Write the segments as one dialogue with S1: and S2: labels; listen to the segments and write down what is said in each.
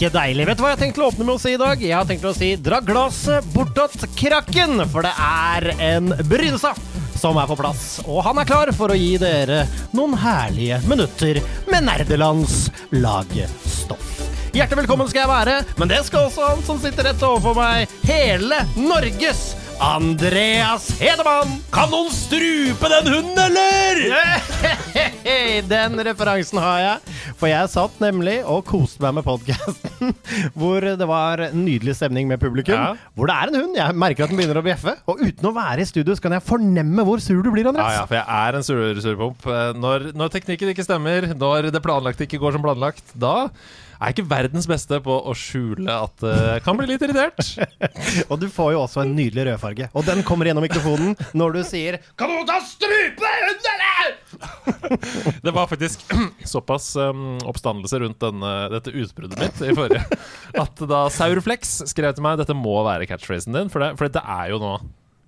S1: Ikke deilig? Vet du hva jeg har tenkt å åpne med å si i dag? Jeg har tenkt å si dra glasset bortåt krakken, for det er en Brynestad som er på plass. Og han er klar for å gi dere noen herlige minutter med nerdelands lagstoff. Hjertelig velkommen skal jeg være, men det skal også han som sitter rett overfor meg, hele Norges Andreas Hedemann!
S2: Kan noen strupe den hunden, eller?
S1: Den referansen har jeg. For jeg satt nemlig og koste meg med podkasten hvor det var nydelig stemning med publikum.
S2: Ja.
S1: Hvor det er en hund. Jeg merker at den begynner å bjeffe. Og uten å være i studio, så kan jeg fornemme hvor sur du blir, Andreas.
S2: ja, ja for jeg er en sur- surpomp. Eh, Når, når teknikken ikke stemmer, når det planlagte ikke går som planlagt, da er ikke verdens beste på å skjule at uh, kan bli litt irritert.
S1: Og du får jo også en nydelig rødfarge. Og den kommer gjennom mikrofonen når du sier Kan noen ta strupe under hunden.
S2: Det var faktisk såpass um, oppstandelse rundt denne, dette utbruddet mitt i forrige at da Saurflex skrev til meg dette må være catchphrasen din, for det, for dette er jo nå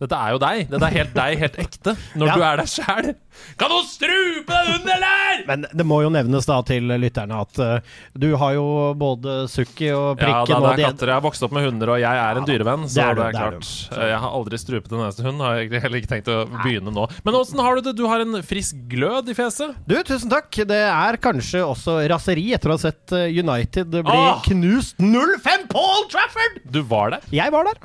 S2: dette er jo deg. Dette er helt deg, helt ekte, når
S1: Ja.
S2: du er deg sjæl. Kan du strupe deg under, eller?!
S1: Men det må jo nevnes da til lytterne at uh, du har jo både Sukki og Prikken
S2: Ja, da, det er katter. Jeg har vokst opp med hunder, og jeg er en dyrevenn. Så
S1: det
S2: det
S1: er
S2: er,
S1: du, det er
S2: klart. Eh, Jeg har aldri strupet en eneste hund. Har jeg heller ikke tenkt å begynne nå. Men åssen har du det? Du har en frisk glød i fjeset.
S1: Du, tusen takk. Det er kanskje også raseri etter å ha sett eh, United bli
S2: Åh!
S1: knust 0-5 på Old Trafford!
S2: Du var der.
S1: Jeg var der.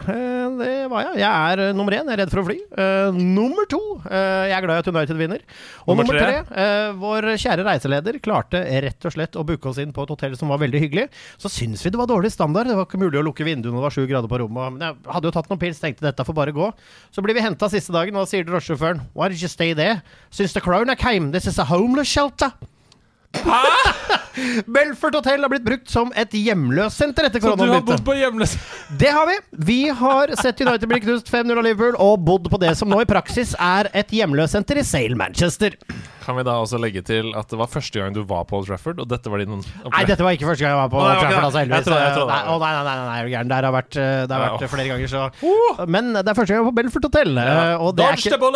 S1: Det var jeg. Jeg er nummer én. Jeg er redd for å fly. Uh, nummer to. uh, Jeg er glad i at United vinner. Og
S2: Nummer
S1: nummer,
S2: tre.
S1: tre. eh, Vår kjære reiseleder klarte rett og slett å booke oss inn på et hotell som var veldig hyggelig. Så syns vi det var dårlig standard. Det var ikke mulig å lukke vinduene, det var sju grader på rommet. Men jeg hadde jo tatt noen pils, tenkte dette får bare gå. Så blir vi henta siste dagen, og da sier drosjesjåføren Why did you stay there? Since the corona came, this is a homeless shelter. Belfort hotell har blitt brukt som et hjemløssenter etter
S2: Så du
S1: koronaen
S2: har bodd på hjemløs...
S1: Det har vi. Vi har sett United bli knust 5-0 av Liverpool og bodd på det som nå i praksis er et hjemløssenter i Sale Manchester.
S2: Kan vi da også legge til at det var første gang du var på Old Trafford, og dette var din
S1: Nei, dette var ikke første gang jeg var på
S2: Old
S1: Trafford. Altså, heldigvis.
S2: Jeg jeg
S1: nei, å, nei, nei, nei, nei, gæren. Der har vært, eh, det har vært flere ganger, så Men det er første gang jeg var på Belfort hotell. eh, Og det, er ikke,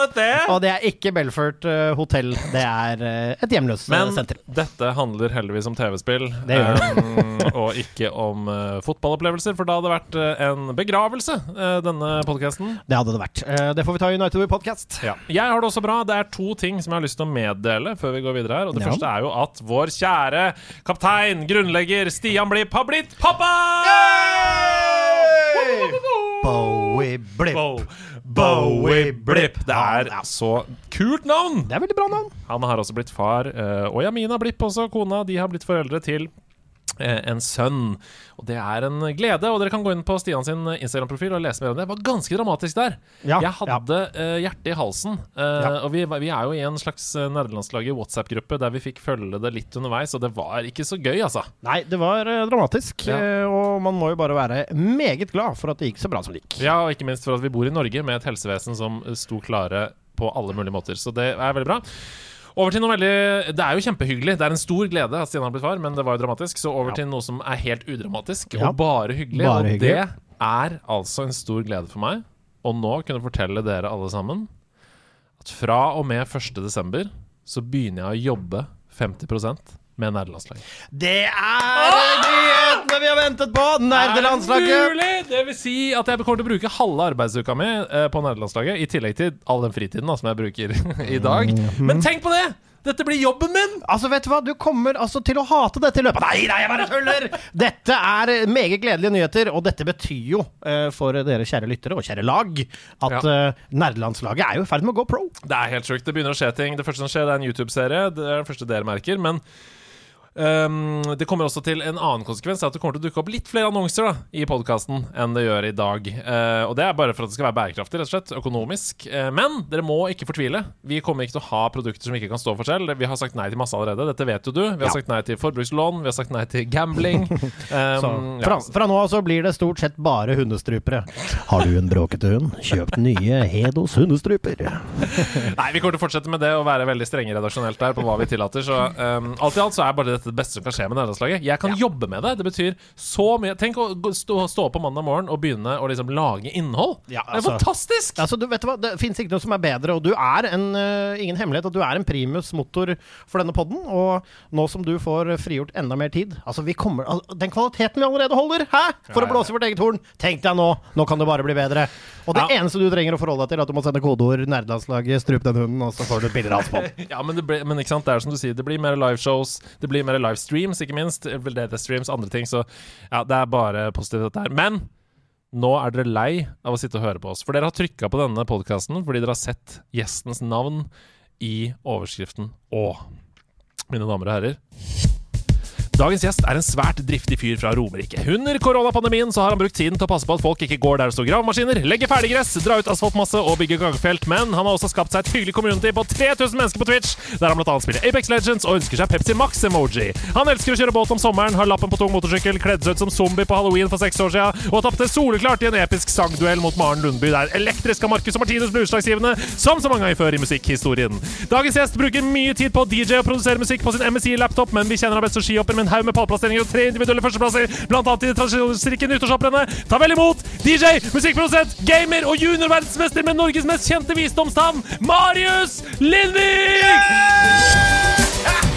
S1: og det er ikke Belfort eh, hotell. Det er et hjemløssenter.
S2: Men dette handler heldigvis om TV-spill, um, og ikke om uh, fotballopplevelser, for da hadde det vært uh, en begravelse, uh, denne podkasten.
S1: Det hadde det vært. Det får vi ta i We Podcast.
S2: Ja. Jeg har det også bra. Det er to ting som jeg har lyst til å meddele før vi går videre her. Og det
S1: Ja.
S2: første er jo at vår kjære kaptein, grunnlegger Stian Blipp, har blitt pappa!
S1: Bowie Blipp.
S2: Bow. Bowie Blipp. Det er så kult navn!
S1: Det er veldig bra navn.
S2: Han har også blitt far, eh, og Jamina Blipp også, kona, de har blitt foreldre til en sønn. Og det er en glede. Og dere kan gå inn på Stian sin Instagram-profil og lese mer om det. Det var ganske dramatisk der.
S1: Ja,
S2: jeg hadde eh, hjertet i halsen. Uh,
S1: Ja.
S2: Og vi, vi er jo i en slags eh, nerdelandslaget WhatsApp-gruppe der vi fikk følge det litt underveis, og det var ikke så gøy, altså.
S1: Nei, det var uh, dramatisk.
S2: Ja.
S1: eh, og man må jo bare være meget glad for at det gikk så bra som det gikk.
S2: Ja, og ikke minst for at vi bor i Norge med et helsevesen som sto klare på alle mulige måter. Så det er veldig bra. Over til noe veldig Det er jo kjempehyggelig. Det er en stor glede at Stian har blitt far, men det var jo dramatisk. Så over til noe som er helt udramatisk og bare hyggelig.
S1: Bare
S2: og
S1: hyggelig.
S2: det er altså en stor glede for meg å nå kunne fortelle dere alle sammen at fra og med 1. desember så begynner jeg å jobbe 50 med nerdelandslaget.
S1: Det er nyhetene vi har ventet på! Nerdelandslaget!
S2: Er det mulig? Det vil si at jeg kommer til å bruke halve arbeidsuka mi eh, på nerdelandslaget, i tillegg til all den fritiden da, som jeg bruker i dag.
S1: Mhm.
S2: Men tenk på det! Dette blir jobben min!
S1: Altså, vet du hva? Du kommer altså til å hate dette i løpet Nei, nei, jeg bare tuller! Dette er meget gledelige nyheter, og dette betyr jo uh, for dere kjære lyttere og kjære lag at
S2: Ja.
S1: uh, nerdelandslaget er jo i ferd med å gå pro.
S2: Det er helt sjukt. Det begynner å skje ting. Det første som skjer, det er en YouTube-serie. Det er den første dere merker. Men Um, det kommer også til en annen konsekvens, at det kommer til å dukke opp litt flere annonser da, i podkasten enn det gjør i dag. Uh, og det er bare for at det skal være bærekraftig, rett og slett, økonomisk. Uh, men dere må ikke fortvile. Vi kommer ikke til å ha produkter som ikke kan stå for selv. Vi har sagt nei til masse allerede. Dette vet jo du. Vi har
S1: Ja.
S2: sagt nei til forbrukslån, vi har sagt nei til gambling.
S1: Så
S2: Um,
S1: fra,
S2: ja.
S1: fra nå av så blir det stort sett bare hundestrupere. Har du en bråkete hund, kjøp nye Hedos hundestruper.
S2: Nei, vi kommer til å fortsette med det og være veldig strenge redaksjonelt der på hva vi tillater. Så um, alt i alt så er bare dette det beste som kan skje med nederlandslaget. Jeg kan jobbe med det. Det betyr så mye. Tenk å stå, stå opp på mandag morgen og begynne å liksom lage innhold.
S1: Ja,
S2: det er
S1: altså-
S2: fantastisk!
S1: Altså, du vet hva, Det fins ikke noe som er bedre, og du er en, uh, ingen hemmelighet at du er en primus motor for denne podden. Og nå som du får frigjort enda mer tid Altså, vi kommer altså, Den kvaliteten vi allerede holder! Hæ? For
S2: Ja,
S1: å blåse i vårt eget horn! Tenk deg nå! Nå kan det bare bli bedre. Og det
S2: Ja.
S1: eneste du trenger å forholde deg til, er at du må sende kodeord 'nerdelandslaget', strup den hunden, og så får du et bilde av oss på den.
S2: Ja, men, det ble, men ikke sant, det er som du sier, det blir mer liveshows, det blir mer livestreams, ikke minst. Veldedig-streams, andre ting. Så ja, det er bare positivt, dette her. Men nå er dere lei av å sitte og høre på oss. For dere har trykka på denne podkasten fordi dere har sett gjestens navn i overskriften Å. Mine damer og herrer. Dagens gjest er en svært driftig fyr fra Romerike. Under koronapandemien så har han brukt tiden til å passe på at folk ikke går der det står gravemaskiner, legger ferdig gress, drar ut asfaltmasse og bygger gangfelt, men han har også skapt seg et hyggelig community på 3000 mennesker på Twitch, der han bl.a. spiller Apex Legends og ønsker seg Pepsi Max-emoji. Han elsker å kjøre båt om sommeren, har lappen på tung motorsykkel, kledd seg ut som zombie på halloween for seks år siden, og tapte soleklart i en episk sangduell mot Maren Lundby, der elektrisk av Marcus og Martinus ble utslagsgivende, som så mange ganger før i musikkhistorien. Dagens gjest bruker mye tid på DJ og produsere musikk på sin MSI-laptop, men vi kjenner ham best som skihopper en haug med pallplasseringer og tre individuelle førsteplasser, annet i de tradisjonsrike nyttårshopprennet. Ta vel imot DJ, musikkprodusent, gamer og juniorverdensmester med Norges mest kjente visdomstann, Marius Lindvik!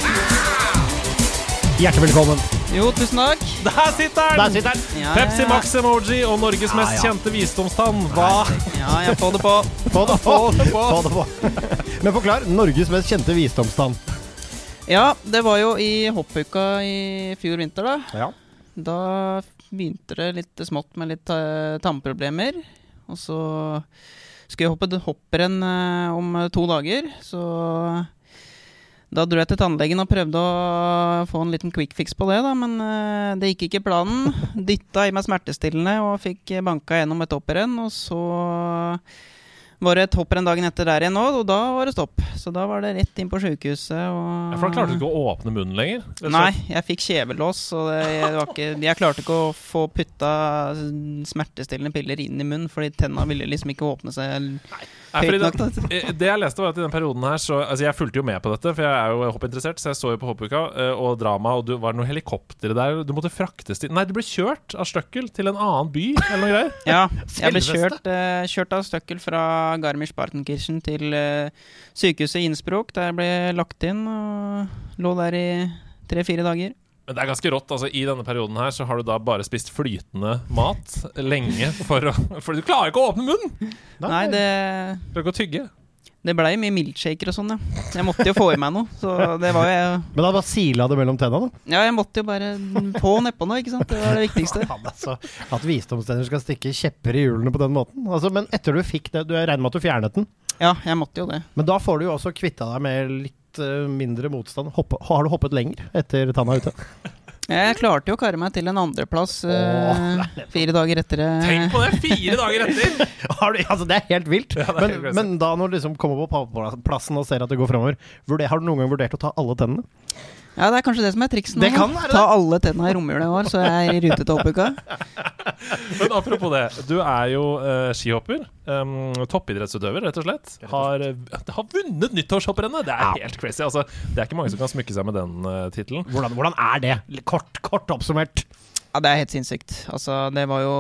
S1: Hjertelig velkommen.
S3: Jo, tusen takk.
S2: Der sitter han!
S1: Der sitter den.
S3: Ja,
S2: Pepsi
S3: ja, ja.
S2: Max-emoji og Norges mest kjente visdomstann. Hva?
S3: Ja, jeg får det på.
S1: Få det på! Få det på. Men forklar. Norges mest kjente visdomstann.
S3: Ja, det var jo i hoppuka i fjor vinter, da.
S1: Ja.
S3: Da begynte det litt smått med litt uh, tannproblemer. Og så skulle jeg hoppe hopprenn uh, om to dager, så da dro jeg til tannlegen og prøvde å få en liten quick fix på det, da, men uh, det gikk ikke planen. Dytta i meg smertestillende og fikk banka gjennom et hopprenn, og så var det et hopprenn dagen etter der igjen òg, og da var det stopp. Så da var det rett inn på sjukehuset og
S2: Ja, for da klarte du ikke å åpne munnen lenger?
S3: Nei, jeg fikk kjevelås, og det, var ikke, jeg klarte ikke å få putta smertestillende piller inn i munnen, fordi tenna ville liksom ikke åpne seg
S2: Nei,
S3: nok. Da.
S2: det jeg leste var at i den perioden her så, Altså Jeg fulgte jo med på dette, for jeg er jo hoppinteressert. Så jeg så jo på hoppuka eh, og drama, og du, var noe helikopter der. Du måtte fraktes til Nei, du ble kjørt av støkkel til en annen by, eller noe greier.
S3: Ja, jeg ble kjørt, uh, kjørt av støkkel fra Garmisch-Partenkirchen til uh, sykehuset i Innsbruck, der jeg ble lagt inn og lå der i tre-fire dager.
S2: Men det er ganske rått. altså I denne perioden her så har du da bare spist flytende mat lenge for å For du klarer ikke å åpne munnen!
S3: Nei, det,
S2: Du klarer ikke å tygge.
S3: det blei mye milkshaker og sånn, ja. Jeg måtte jo få i meg noe, så det var jo
S1: Men da bare sila det mellom tenna, da.
S3: Ja, jeg måtte jo bare få nedpå nå, ikke sant. Det var det viktigste.
S1: Faen, altså, at visdomstenner skal stikke kjepper i hjulene på den måten. Altså, men etter du fikk det Du regner med at du fjernet den.
S3: Ja, jeg måtte jo det.
S1: Men da får du jo også kvitta deg med litt eh, mindre motstand. Hoppe, har du hoppet lenger etter tanna ute?
S3: Jeg klarte jo å karre meg til en andreplass
S1: Åh,
S3: eh, fire dager etter eh,
S2: Tenk på det! Fire dager etter!
S1: Har du, altså, det er helt vilt.
S2: Ja, er
S1: men,
S2: helt crazy.
S1: men da når du liksom kommer på plassen og ser at det går framover, har du noen gang vurdert å ta alle tennene?
S3: Ja, det er kanskje det som er trikset nå.
S1: Det kan være
S3: Ta alle tenna i romjula i år, så jeg er i rute til hoppuka.
S2: Men apropos det, du er jo uh, skihopper. Um, toppidrettsutøver, rett og slett. Har, eh, har vunnet nyttårshopprennet! Det er
S1: Ja.
S2: helt crazy. Altså, det er ikke mange som kan smykke seg med den uh, tittelen.
S1: Hvordan, hvordan er det? Kort, kort oppsummert.
S3: Ja, det er helt sinnssykt. Altså, det var jo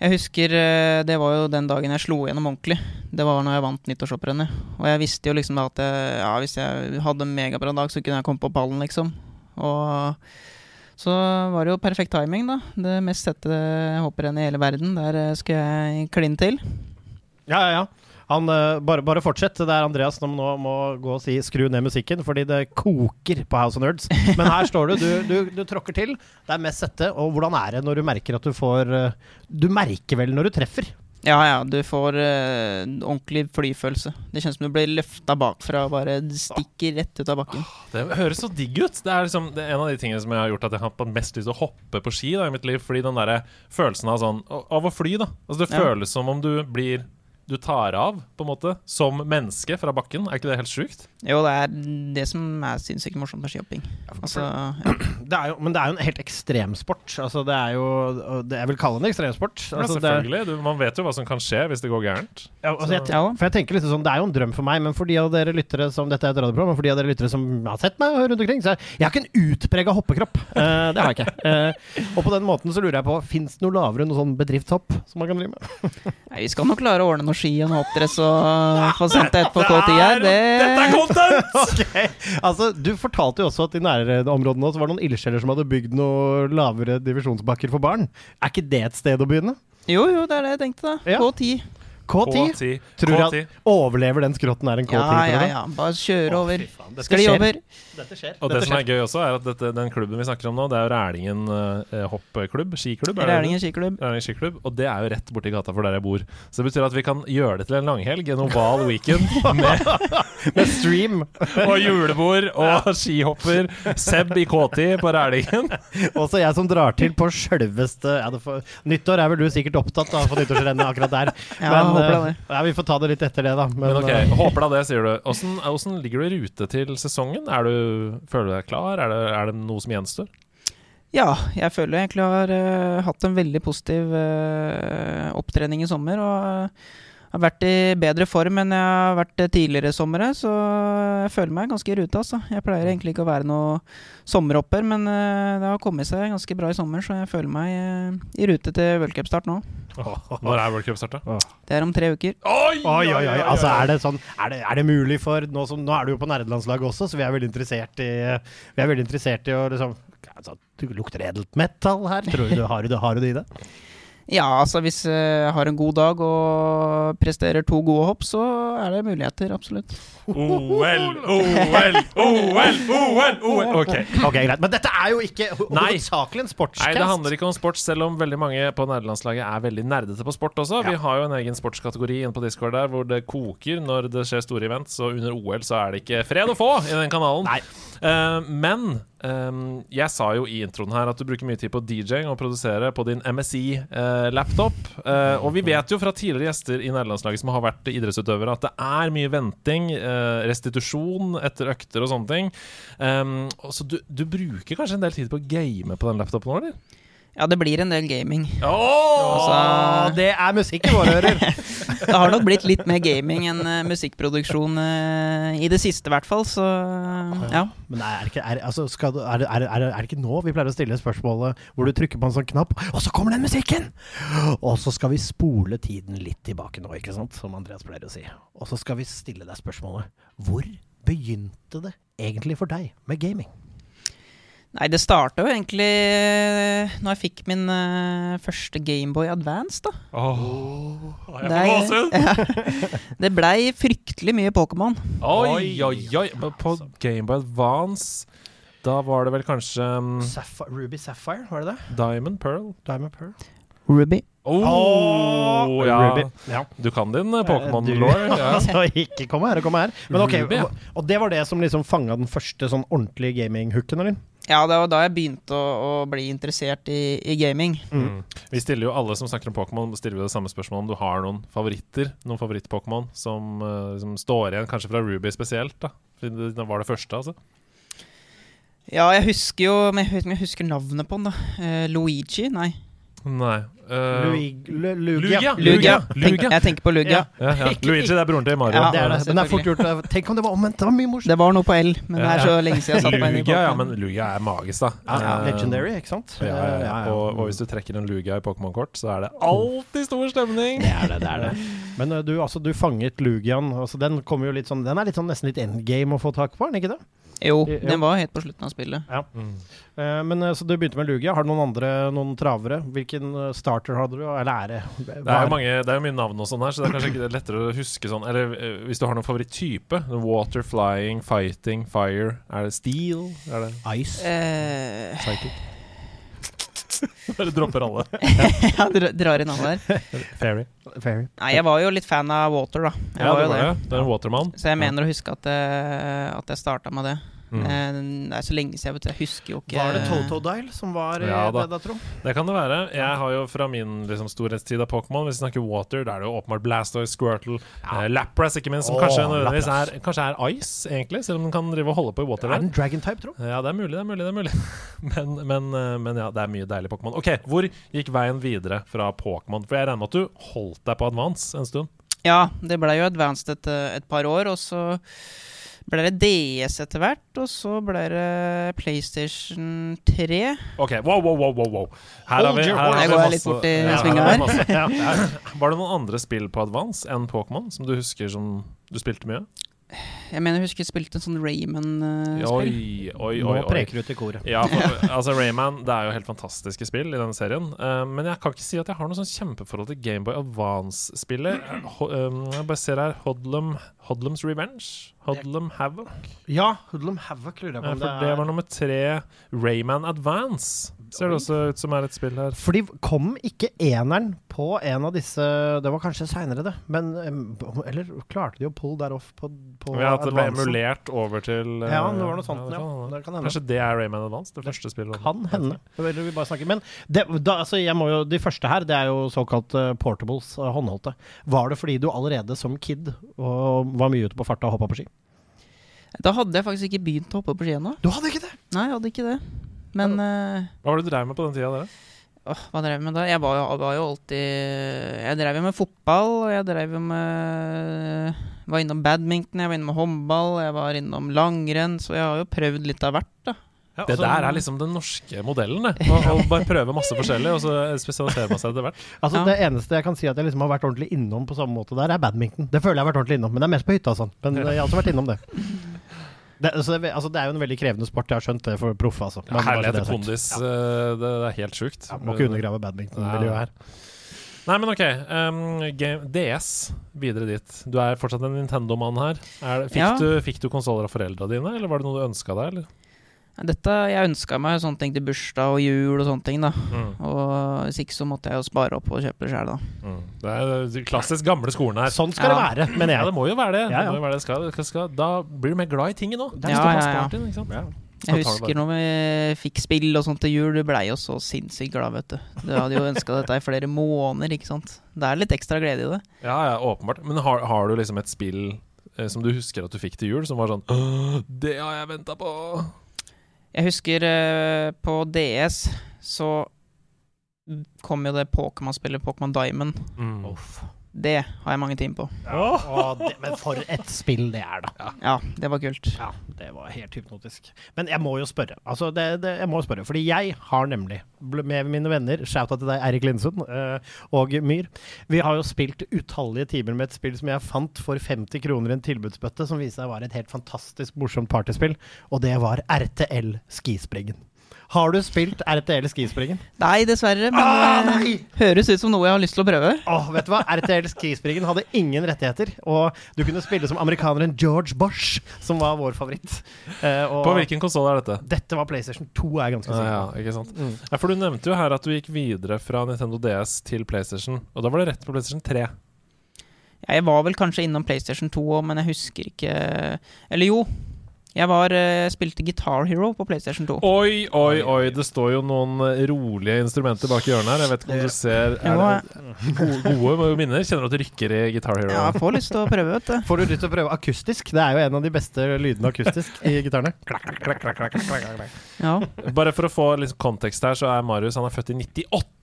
S3: Jeg husker eh, det var jo den dagen jeg slo gjennom ordentlig. Det var når jeg vant nyttårshopprennet. Og jeg visste jo liksom da at jeg, ja, hvis jeg hadde en megabra dag, så kunne jeg komme på pallen, liksom. Og så var det jo perfekt timing, da. Det mest sette hopprennet i hele verden. Der skal skulle jeg kline til.
S1: Ja, ja, ja. Han, eh, bare, bare fortsett. Det er Andreas som nå må gå og si 'skru ned musikken', fordi det koker på House of Nerds. Men her står du. Du, du, du tråkker til. Det er mest sette. Og hvordan er det når du merker at du får eh, Du merker vel når du treffer?
S3: Ja, ja, du får uh, ordentlig flyfølelse. Det kjennes som du blir løfta bakfra og bare stikker rett ut av bakken.
S2: Det høres så digg ut. Det er liksom det er en av de tingene som jeg har gjort at jeg har hatt mest lyst til å hoppe på ski da, i mitt liv. Fordi den der følelsen av sånn Av å fly, da. Altså Det
S3: Ja.
S2: føles som om du blir Du tar av, på en måte, som menneske fra bakken. Er ikke det helt sjukt?
S3: Jo, det er det som er sinnssykt morsomt med skihopping. Altså, ja.
S1: Det er jo, men det er jo en helt ekstremsport. Altså, det er jo det Jeg vil kalle det en ekstremsport.
S2: Ja,
S1: Altså, det er-
S2: selvfølgelig. Du, man vet jo hva som kan skje hvis det går gærent.
S1: Ja, altså, jeg, for jeg tenker litt sånn, Det er jo en drøm for meg, men for de av dere lyttere som Dette er et radioprogram, men for de av dere lyttere som har sett meg rundt omkring, så er jeg har ikke en utprega hoppekropp. Uh, det har jeg ikke. Uh, og på den måten så lurer jeg på Fins det noe lavere enn noe sånn bedriftshopp som man kan drive med?
S3: Nei, vi skal nok klare å ordne noe ski og en hoppdress og få sendt det ut på KTI her. Det,
S2: content!
S1: okay. altså Du fortalte jo også at i nærområdene så var det noen ildsjeler som hadde bygd noen lavere divisjonsbakker for barn. Er ikke det et sted å begynne?
S3: jo, jo, det er det jeg tenkte, da.
S1: Ja.
S3: K10.
S1: K10?
S2: K10.
S1: Tror du
S2: K10.
S1: overlever den skrotten er en K10?
S3: Ja, ja, ja. Bare kjøre over.
S1: dette
S3: Skli
S1: skjer.
S3: over.
S1: Dette skjer.
S2: Og det som er gøy også, er at dette, den klubben vi snakker om nå, det er jo Rælingen eh, hoppklubb. Skiklubb. er det det?
S3: Rælingen skiklubb.
S2: Rælingen skiklubb. Og det er jo rett borti gata for der jeg bor. Så det betyr at vi kan gjøre det til en langhelg, en oval weekend med
S1: Med stream.
S2: og julebord og skihopper. Seb i K10 på Rælingen.
S1: Også jeg som drar til på sjølveste ja, Nyttår er vel du sikkert opptatt av på nyttårsrennet akkurat der. Eh,
S3: det.
S1: ja, vi får ta det litt etter det, da. Men,
S2: Men ok,
S1: eh,
S2: håper da det, sier du. Hvordan, hvordan ligger du i rute til sesongen? Er du, føler du deg klar? Er det, er det noe som gjenstår?
S3: Ja, jeg føler jeg egentlig har uh, hatt en veldig positiv uh, opptrening i sommer. Og eh, har vært i bedre form enn jeg har vært tidligere somre, så jeg føler meg ganske i rute. Altså. Jeg pleier egentlig ikke å være noe sommerhopper, men eh, det har kommet seg ganske bra i sommer, så jeg føler meg eh, i rute til World Cup-start nå.
S2: Når er World Cup starta?
S3: Det er om tre uker.
S2: Oi,
S1: Oi, oi, oi. Altså, er det sånn Er det, er det mulig for nå, som, nå er du jo på nerdelandslaget også, så vi er veldig interessert i Vi er veldig interessert i å liksom altså, Du lukter edelt metal her. Tror du, har, du, har du det i det?
S3: Ja, altså hvis eh, jeg har en god dag og presterer to gode hopp, så er det muligheter, absolutt.
S2: OL, OL, OL, OL, OL. Ok.
S1: Ok, greit. Men dette er jo ikke ho-
S2: Nei.
S1: hovedsakelig en.
S2: Nei, det handler ikke om sport, selv om veldig mange på nederlandslaget er veldig nerdete på sport også. Vi har jo en egen sportskategori inne på Discord der hvor det koker når det skjer store events, og under OL så er det ikke fred å få i den kanalen.
S1: Nei.
S2: Eh, men eh, jeg sa jo i introen her at du bruker mye tid på DJ-ing og produsere på din MSI-laptop. Eh, og vi vet jo fra tidligere gjester i nederlandslaget som har vært idrettsutøvere, at det er mye venting, eh, restitusjon etter økter og sånne ting. Um, så du, du bruker kanskje en del tid på å game på den laptopen nå, eller?
S3: Ja, det blir en del gaming.
S2: Oh!
S3: Altså,
S1: Det er musikk i våre ører.
S3: det har nok blitt litt mer gaming enn uh, musikkproduksjon uh, i det siste, i hvert fall. Så ja.
S1: Men er det, ikke, er, altså, skal du, er, det, er, er det ikke nå vi pleier å stille spørsmålet hvor du trykker på en sånn knapp, og så kommer den musikken! Og så skal vi spole tiden litt tilbake nå, ikke sant? Som Andreas pleier å si. Og så skal vi stille deg spørsmålet Hvor begynte det egentlig for deg med gaming?
S3: Nei, det starta jo egentlig eh, når jeg fikk min uh, første Gameboy Advance, da.
S2: jeg
S3: Det,
S2: får gåsehud!
S3: ja. det blei fryktelig mye Pokémon.
S2: Oi, oi, oi. På Gameboy Advance da var det vel kanskje um,
S1: Sapphire, Ruby Sapphire, var det det?
S2: Diamond Pearl?
S1: Diamond Pearl?
S3: Ruby.
S2: Oh, ja.
S1: Ruby. ja.
S2: Du kan din
S1: Du-
S2: Pokémon-law. Ja.
S1: Altså, ikke kom her, kom her. Men ok,
S2: Ruby, ja.
S1: og, og det var det som liksom fanga den første sånn ordentlige gaming-hooken, eller?
S3: Ja, det var da jeg begynte å, å bli interessert i, i gaming.
S2: Mm. Vi stiller jo alle som snakker om Pokémon Stiller det samme spørsmålet om du har noen favoritter Noen favoritt-Pokémon som, uh, som står igjen, kanskje fra Ruby spesielt. da Det var det første, altså.
S3: Ja, jeg husker jo Men jeg vet ikke om jeg husker navnet på den, da. Eh, Luigi? Nei.
S2: Nei. Uh, Lugia.
S1: Lugia.
S3: Lugia.
S2: Lugia.
S3: Tenk, jeg tenker på Lugia.
S2: ja, ja. Luigi, det er broren til Mario.
S3: Ja,
S1: Det er det. Men det er fort gjort. Tenk om det var omvendt. Det var mye morsomt.
S3: Det var noe på L, men det er så lenge siden jeg satte meg inn i
S2: Lugia, ja, men Lugia er magisk, da.
S1: Ja, ja,
S2: Eh,
S1: legendary, ikke sant?
S2: Ja, ja, ja. Og, og hvis du trekker en Lugia i Pokémon-kort, så er det alltid stor stemning.
S1: Det er det, det er det. Men uh, du, altså, du fanget Lugian. Altså, den kommer jo litt sånn Den er litt sånn, nesten litt endgame å få tak på, er den ikke det?
S3: Jo, den var helt på slutten av spillet.
S2: Mm.
S1: Uh, men uh, så du begynte med Lugia. Har du noen andre noen travere? Hvilken uh, starter hadde du? Eller er det
S2: Det er jo mange, det er jo mye navn og sånn her, så det er kanskje ikke lettere å huske sånn Eller uh, hvis du har noen favoritttype. Water, flying, fighting, fire. Er det steel? Er det
S1: Ice?
S3: Uh,
S2: psychic? Bare dropper alle.
S3: Ja, dra- drar inn alle der.
S2: Fairy.
S1: Fairy.
S3: Nei, jeg var jo litt fan av Water, da. Jeg
S2: Ja,
S3: var
S2: det var
S3: det.
S2: det. Det er en Waterman.
S3: Så jeg mener å huske at, eh, at jeg starta med det.
S2: Mm.
S3: Eh, Det er så lenge siden, vet du. Jeg husker jo ikke
S1: Var det Totodile som var i
S2: Ja da.
S1: det, da, tro?
S2: Det kan det være. Jeg har jo fra min liksom, storhetstid av Pokémon Hvis vi snakker water, da er det jo åpenbart Blastoise, Squirtle, eh, Lapras, ikke minst, som
S1: oh,
S2: kanskje nødvendigvis er, kanskje er ice, egentlig, selv om den kan drive og holde på i water.
S1: Er den dragon type, tro?
S2: Ja, det er mulig, det er mulig. det er mulig men, men, eh, men ja, det er mye deilig Pokémon. Ok, Hvor gikk veien videre fra Pokémon? For jeg regner med at du holdt deg på Advance en stund?
S3: Ja, det blei jo advanced et, eh, et par år, og så ble det DS etter hvert, og så ble det PlayStation 3.
S2: Ok, wow, wow, wow, wow, wow. Her har vi, her har vi masse-
S3: litt bort i
S2: Ja,
S3: svinga her.
S2: masse- Ja. Var det noen andre spill på Advance enn Pokémon som du husker som du spilte mye?
S3: Jeg mener jeg husker jeg spilte en sånn Rayman-spill.
S2: Oi, oi,
S1: Nå
S2: oi. oi.
S1: preker du til koret.
S2: Ja, for, altså Rayman Det er jo helt fantastiske spill i denne serien. Uh, men jeg kan ikke si at jeg har noe sånn kjempeforhold til Gameboy Advance-spillet. Um, jeg bare ser her Hodlum, Hodlums Revenge. Hodlum Havoc.
S1: Ja, Hodlum Havoc lurer jeg på
S2: Ja, for
S1: det
S2: det
S1: er
S2: var nummer tre. Rayman Advance ser det også ut som er et spill her.
S1: Fordi kom ikke eneren på en av disse Det var kanskje seinere, det. Men Eller klarte de å pull der off på, på
S2: Vi at det ble emulert over til eh,
S1: Ja, det var noe sånt.
S2: det
S1: Ja, det kan hende.
S2: Kanskje det er Rayman Advance? Det første spillet?
S1: Kan hende. Eller vi bare snakker. Men det, da, altså, jeg må jo, de første her, det er jo såkalt uh, portables, uh, håndholdte. Var det fordi du allerede som kid og var mye ute på farta og hoppa på ski?
S3: Da hadde jeg faktisk ikke begynt å hoppe på ski ennå.
S1: Du hadde ikke det!
S3: Nei, jeg hadde ikke det. Men eh,
S2: Hva var det du drev med på den tida? Dere?
S3: åh, hva drev jeg med da? Jeg var jo, var jo alltid Jeg drev jo med fotball, og jeg drev jo med Var innom badminton, jeg var innom håndball, jeg var innom langrenn, så jeg har jo prøvd litt av hvert, da.
S1: Ja,
S2: Det
S1: altså,
S2: der er liksom den norske modellen. det. Å å bare prøve masse forskjellig, og så spesialiserer man seg etter hvert.
S1: Altså
S3: Ja.
S1: Det eneste jeg kan si at jeg liksom har vært ordentlig innom på samme måte der, er badminton. Det føler jeg har vært ordentlig innom, men det er mest på hytta og sånn. Men jeg har også vært innom det. Det, altså, det, altså, det er jo en veldig krevende sport, jeg har skjønt det for proffe. Altså.
S2: Ja,
S1: Men
S2: herlighet
S1: er
S2: til kondis.
S1: Ja.
S2: eh, Det, det er helt sjukt.
S1: Ja, må ikke undergrave badmintonmiljøet her.
S2: Nei, men ok. Um, game, DS, videre dit. Du er fortsatt en Nintendo-mann her. Er, fikk,
S3: Ja.
S2: du, fikk du konsoller av foreldra dine, eller var det noe du ønska deg? Eller?
S3: Dette, Jeg ønska meg sånne ting til bursdag og jul og sånne ting, da.
S2: Mm,
S3: Og hvis ikke så måtte jeg jo spare opp og kjøpe det sjøl, da.
S2: mm. Det er klassisk gamle skolen her.
S1: Sånn skal
S3: Ja.
S1: det være, mener
S2: Ja, det må jo være det.
S1: Ja, ja.
S2: Det må jo være det. Skal, skal, da blir du mer glad i tinget nå.
S3: Ja, ja? Ja. Jeg husker når vi fikk spill og sånt til jul, du blei jo så sinnssykt glad, vet du. Du hadde jo ønska dette i flere måneder, ikke sant. Det er litt ekstra glede i det.
S2: Ja, ja, åpenbart. Men har, har du liksom et spill eh, som du husker at du fikk til jul, som var sånn Det har jeg venta på!
S3: Jeg husker eh, på DS så kom jo det Pokémon-spillet Pokémon Diamond.
S2: Mm.
S1: Uff.
S3: Det har jeg mange timer på.
S1: Å, det, men for et spill det er, da.
S3: Ja, det var kult.
S1: Ja, det var helt hypnotisk. Men jeg må jo spørre. Altså, det, det, jeg må spørre, fordi jeg har nemlig, med mine venner, shouta til deg, Eirik Lindsund eh, og Myhr Vi har jo spilt utallige timer med et spill som jeg fant for 50 kroner i en tilbudsbøtte, som viste seg være et helt fantastisk morsomt partyspill, og det var RTL Skispringen. Har du spilt RTL Skispringen?
S3: Nei, dessverre, men
S1: Ah,
S3: eh,
S1: nei!
S3: høres ut som noe jeg har lyst til å prøve.
S1: Åh, vet du hva? RTL Skispringen hadde ingen rettigheter, og du kunne spille som amerikaneren George Bosch, som var vår favoritt. Eh, og
S2: På hvilken konsoll er dette?
S1: Dette var PlayStation 2, er jeg ganske
S2: Ja,
S1: sikker
S2: ja, ikke sant?
S1: Mm.
S2: Ja, for Du nevnte jo her at du gikk videre fra Nintendo DS til PlayStation. Og da var det rett på PlayStation 3.
S3: Jeg var vel kanskje innom PlayStation 2 òg, men jeg husker ikke Eller jo. Jeg var, eh, spilte Guitar Hero på PlayStation 2.
S2: Oi, oi, oi! Det står jo noen eh, rolige instrumenter bak i hjørnet her. Jeg vet ikke om du ser Er det gode, gode minner? Kjenner du at det rykker i Guitar Hero?
S3: Ja, jeg får lyst til å prøve, vet du.
S1: Får du lyst til å prøve akustisk? Det er jo en av de beste lydene akustisk i gitarene.
S3: Ja.
S2: Bare for å få litt kontekst her, så er Marius han er født i 98.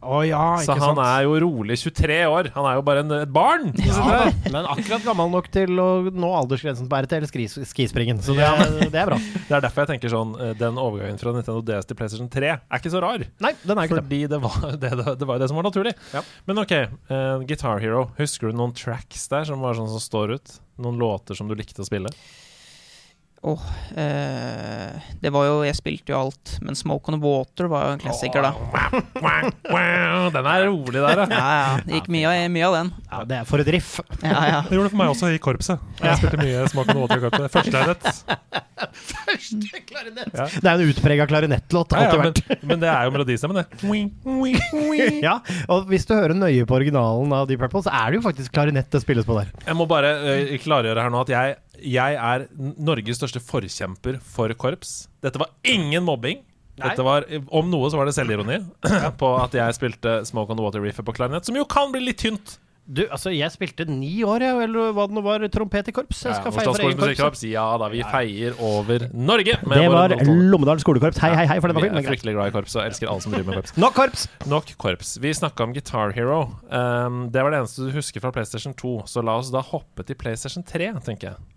S1: Å ja,
S2: Så han
S1: sant?
S2: er jo rolig 23 år. Han er jo bare en, et barn!
S1: ja, men akkurat gammel nok til å nå aldersgrensen på RTL skis, skispringen. Så det, det er bra.
S2: Det er derfor jeg tenker sånn eh, Den overgangen fra Nintendo DS til PlayStation 3 er ikke så rar.
S1: Nei, den er ikke.
S2: Fordi det var det, det, det, var det som var naturlig.
S1: Ja.
S2: Men ok, uh, Guitar Hero. Husker du noen tracks der som var sånn som står ut? Noen låter som du likte å spille?
S3: Åh, eh, det var jo Jeg spilte jo alt, men Smoke on the Water var jo en klassiker, da.
S2: Den er rolig der,
S3: da.
S2: ja.
S3: ja. Det gikk mye, av- mye av den.
S1: Ja, det er for et riff.
S3: Ja, ja.
S4: Det gjorde det for meg også i korpset. Jeg spilte mye Smoke on the Water i korpset. Første klarinett
S1: Det er en utprega klarinettlåt.
S4: Ja, ja, men, men det er jo melodistemmen, det.
S1: Ja, og hvis du hører nøye på originalen av Deep Purple, så er det jo faktisk klarinett det spilles på der.
S2: Jeg må bare eh, klargjøre her nå at jeg, jeg er Norges største forkjemper for korps. Dette var ingen mobbing. Dette var, Om noe så var det selvironi på at jeg spilte Smoke on the Water Reefer på klarinett, som jo kan bli litt tynt.
S1: Du, altså, jeg spilte ni år, jeg, eller hva det nå var, trompet i korps. Jeg skal
S2: Ja,
S1: for egen korps.
S2: Ja da, vi feier over Norge.
S1: Det var. Lommedal skolekorps. Hei, hei, hei, for den var
S2: Vi er fryktelig glad i korps og elsker alle som driver med korps.
S1: Nok korps!
S2: Nok korps. Vi snakka om Guitar Hero. Um, det var det eneste du husker fra PlayStation 2, så la oss da hoppe til PlayStation 3, tenker jeg.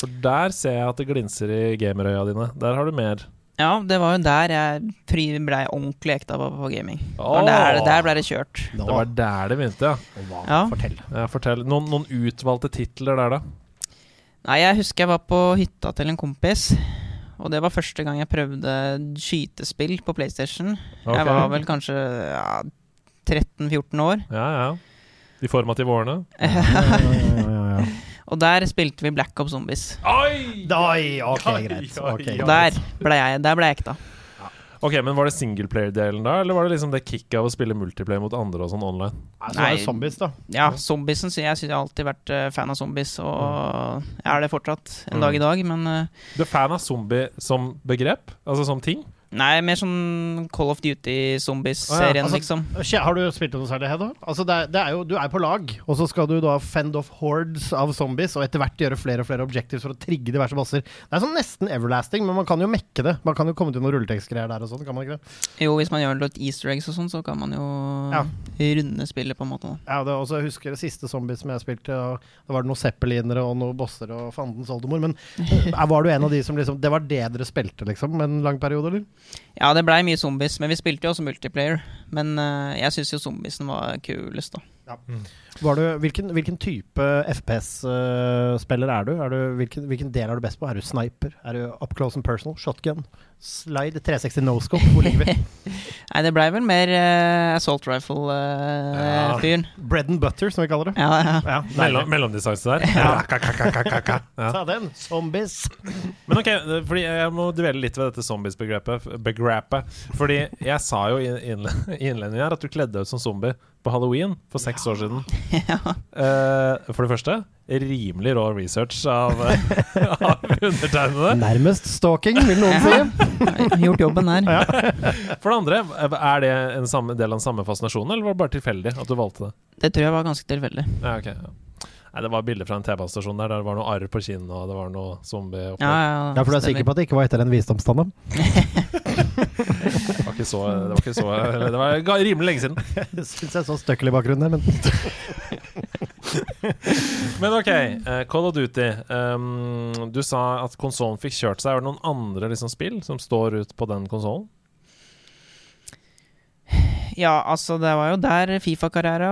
S2: For der ser jeg at det glinser i gamerøya dine. Der har du mer.
S3: ja, det var jo der jeg fri- ble ordentlig ekta på, på gaming. Oh. Der, der ble det kjørt.
S1: Nå,
S2: Det var der det begynte, ja.
S3: Ja.
S1: Fortell.
S2: ja fortell. Noen, noen utvalgte titler der, da?
S3: Nei, jeg husker jeg var på hytta til en kompis. Og det var første gang jeg prøvde skytespill på PlayStation.
S2: Okay.
S3: Jeg var vel kanskje ja, 13-14 år.
S2: Ja, ja. De formative årene.
S1: Ja, ja, ja, ja.
S3: Og der spilte vi Black Ops Zombies.
S2: Oi!
S1: Oi, ok, greit.
S2: Okay,
S3: Og
S1: greit.
S3: der ble jeg, der ble jeg ekta.
S2: Ok, Men var det singleplayer-delen da, eller var det liksom det kicket av å spille multiplayer mot andre og sånn online?
S1: Nei, så var det
S3: Nei.
S1: zombies, da.
S3: Ja, zombiesen jeg jeg har alltid vært eh, fan av zombies, og jeg er det fortsatt en dag i dag, men eh,
S2: Du er fan av zombie som begrep? Altså som ting?
S3: Nei, mer sånn Call of Duty-zombies-serien,
S1: altså-
S3: liksom.
S1: Har du spilt noe særlig, Hedda? Altså, det er, det er jo, du er på lag, og så skal du da fend off hordes av zombies, og etter hvert gjøre flere og flere objectives for å trigge diverse bosser. Det er sånn nesten everlasting, men man kan jo mekke det. Man kan jo komme til noen rulletekstgreier der og sånn, kan man ikke det?
S3: Jo, hvis man gjør litt easter eggs og sånn, så kan man jo
S1: Ja.
S3: runde spillet, på en måte.
S1: Ja, det, også, jeg husker det siste zombies som jeg spilte, og da var det noen zeppelinere og noen bosser og fandens oldemor, men eh, var du en av de som liksom Det var det dere spilte, liksom, en lang periode, eller?
S3: Ja, det blei mye zombies, men vi spilte jo også multiplayer. Men eh, jeg syns jo zombiesen var kulest, da.
S1: Var du, hvilken, hvilken type FPS-spiller er du? er du hvilken, hvilken del er du best på? Er du sniper? Er du up close and personal? Shotgun? Slide 360 no scope? Hvor ligger vi?
S3: Nei, det blei vel mer uh, assault rifle-fyren.
S1: Bread and butter, som vi kaller det.
S3: ja, ja.
S1: Ja,
S2: Mellom, mellomdistanse der? Ja. Ja.
S1: Ta den! Zombies!
S2: Men ok, fordi jeg må dvele litt ved dette zombies-begrepet. Fordi jeg sa jo i innledningen her at du kledde deg ut som zombie på halloween for seks år siden. Eh, for det første, rimelig rå research av, av undertegnede.
S1: Nærmest stalking, vil noen si.
S3: Gjort jobben der.
S2: For det andre, er det en samme del av den samme fascinasjonen, eller var det bare tilfeldig at du valgte det?
S3: Det tror jeg var ganske tilfeldig.
S2: Ja, okay, Nei, det var bilder fra en T-banestasjon der. Der det var noe arr på kinnet, og det var noe zombie
S3: Ja, ja,
S1: Ja, for du er sikker på at det ikke var etter en visdomstann?
S2: Det var ikke så Det var, ikke så, det var rimelig lenge siden.
S1: Det syns jeg så støkkel i bakgrunnen der, men
S2: Men ok, eh, Call of Duty. Um, du sa at konsollen fikk kjørt seg. Er det noen andre liksom, spill som står ut på den konsollen?
S3: Ja, altså, det var jo der Fifa-karriere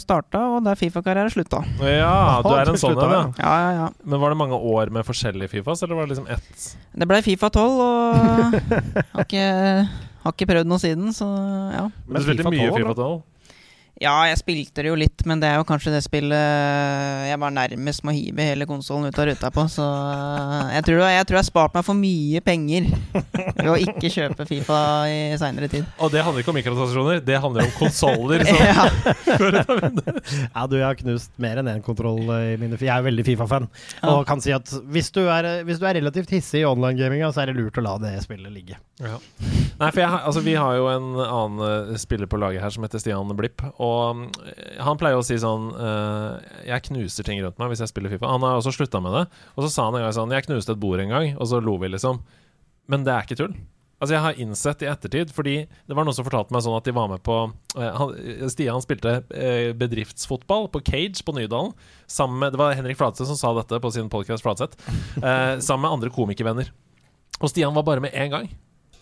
S3: starta, og der Fifa-karriere slutta.
S2: Ja, du er en sånn en, ja.
S1: ja.
S3: Ja, ja, ja.
S2: Men var det mange år med forskjellige Fifas, eller var det liksom ett?
S3: Det ble Fifa 12, og har ikke, har ikke prøvd noe siden, så ja.
S2: Men du spilte
S1: FIFA
S2: mye Fifa 12?
S3: Ja, jeg spilte det jo litt, men det er jo kanskje det spillet jeg var nærmest med å hive hele konsollen ut av ruta på, så jeg tror, jeg tror jeg har spart meg for mye penger ved å ikke kjøpe Fifa i seinere tid.
S2: Og det handler ikke om mikrotransaksjoner, det handler om konsoller.
S3: Ja.
S1: Ja, du, jeg har knust mer enn én kontroll eh, i mine Jeg er veldig Fifa-fan.
S3: Ja.
S1: Og kan si at hvis du er, hvis du er relativt hissig i online-gaminga, så er det lurt å la det spillet ligge.
S2: Ja. Nei, for jeg, altså, Vi har jo en annen eh, spiller på laget her som heter Stian Blipp. Og mm, han pleier å si sånn eh, Jeg knuser ting rundt meg hvis jeg spiller Fifa. Han har også slutta med det. Og så sa han en gang sånn Jeg knuste et bord en gang, og så lo vi, liksom. Men det er ikke tull. Altså Jeg har innsett i ettertid, fordi det var noen som fortalte meg sånn at de var med på eh, han, Stian spilte eh, bedriftsfotball på Cage på Nydalen. Sammen med, det var Henrik Fladseth som sa dette på sin podcast Fladseth. Eh, sammen med andre komikervenner. Og Stian var bare med én gang.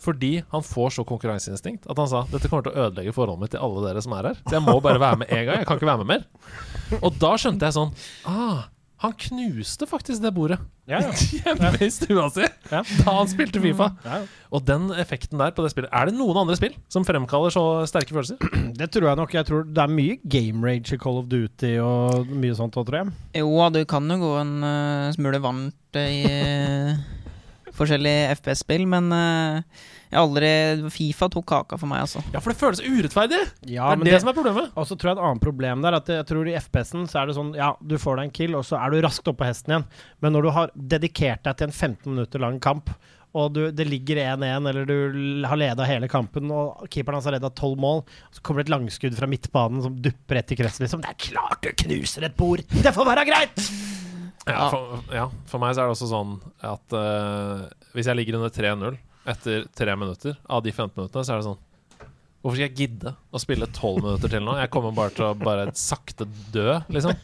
S2: Fordi han får så konkurranseinstinkt at han sa dette kommer til å ødelegge forholdet mitt til alle dere som er her. Så jeg må bare være med én gang. Jeg kan ikke være med mer. Og da skjønte jeg sånn ah, Han knuste faktisk det bordet
S1: Ja, ja.
S2: hjemme i stua si
S1: Ja.
S2: da han spilte Fifa.
S1: Ja, ja.
S2: Og den effekten der på det spillet Er det noen andre spill som fremkaller så sterke følelser?
S1: Det tror jeg nok. Jeg tror det er mye game rage i Call of Duty og mye sånt òg, tror jeg.
S3: Jo, du kan jo gå en uh, smule varmt i uh, forskjellige FPS-spill, men eh, jeg aldri Fifa tok kaka for meg, altså.
S2: Ja, for det føles urettferdig!
S1: Ja,
S2: det er det, som er problemet.
S1: Og så tror jeg et annet problem der At jeg tror i FPS-en så er det sånn Ja, du får deg en kill, og så er du raskt oppå på hesten igjen. Men når du har dedikert deg til en 15 minutter lang kamp, og du, det ligger 1-1, eller du har leda hele kampen, og keeperen hans har leda 12 mål, så kommer det et langskudd fra midtbanen som dupper rett i kretsen, liksom. Det er klart du knuser et bord! Det får være greit!
S2: Ja, for, ja, for meg så er det også sånn at uh, hvis jeg ligger under 3-0 etter tre minutter av de 15 minuttene, så er det sånn Hvorfor skal jeg gidde å spille 12 minutter til nå? Jeg kommer bare til å bare sakte dø, liksom.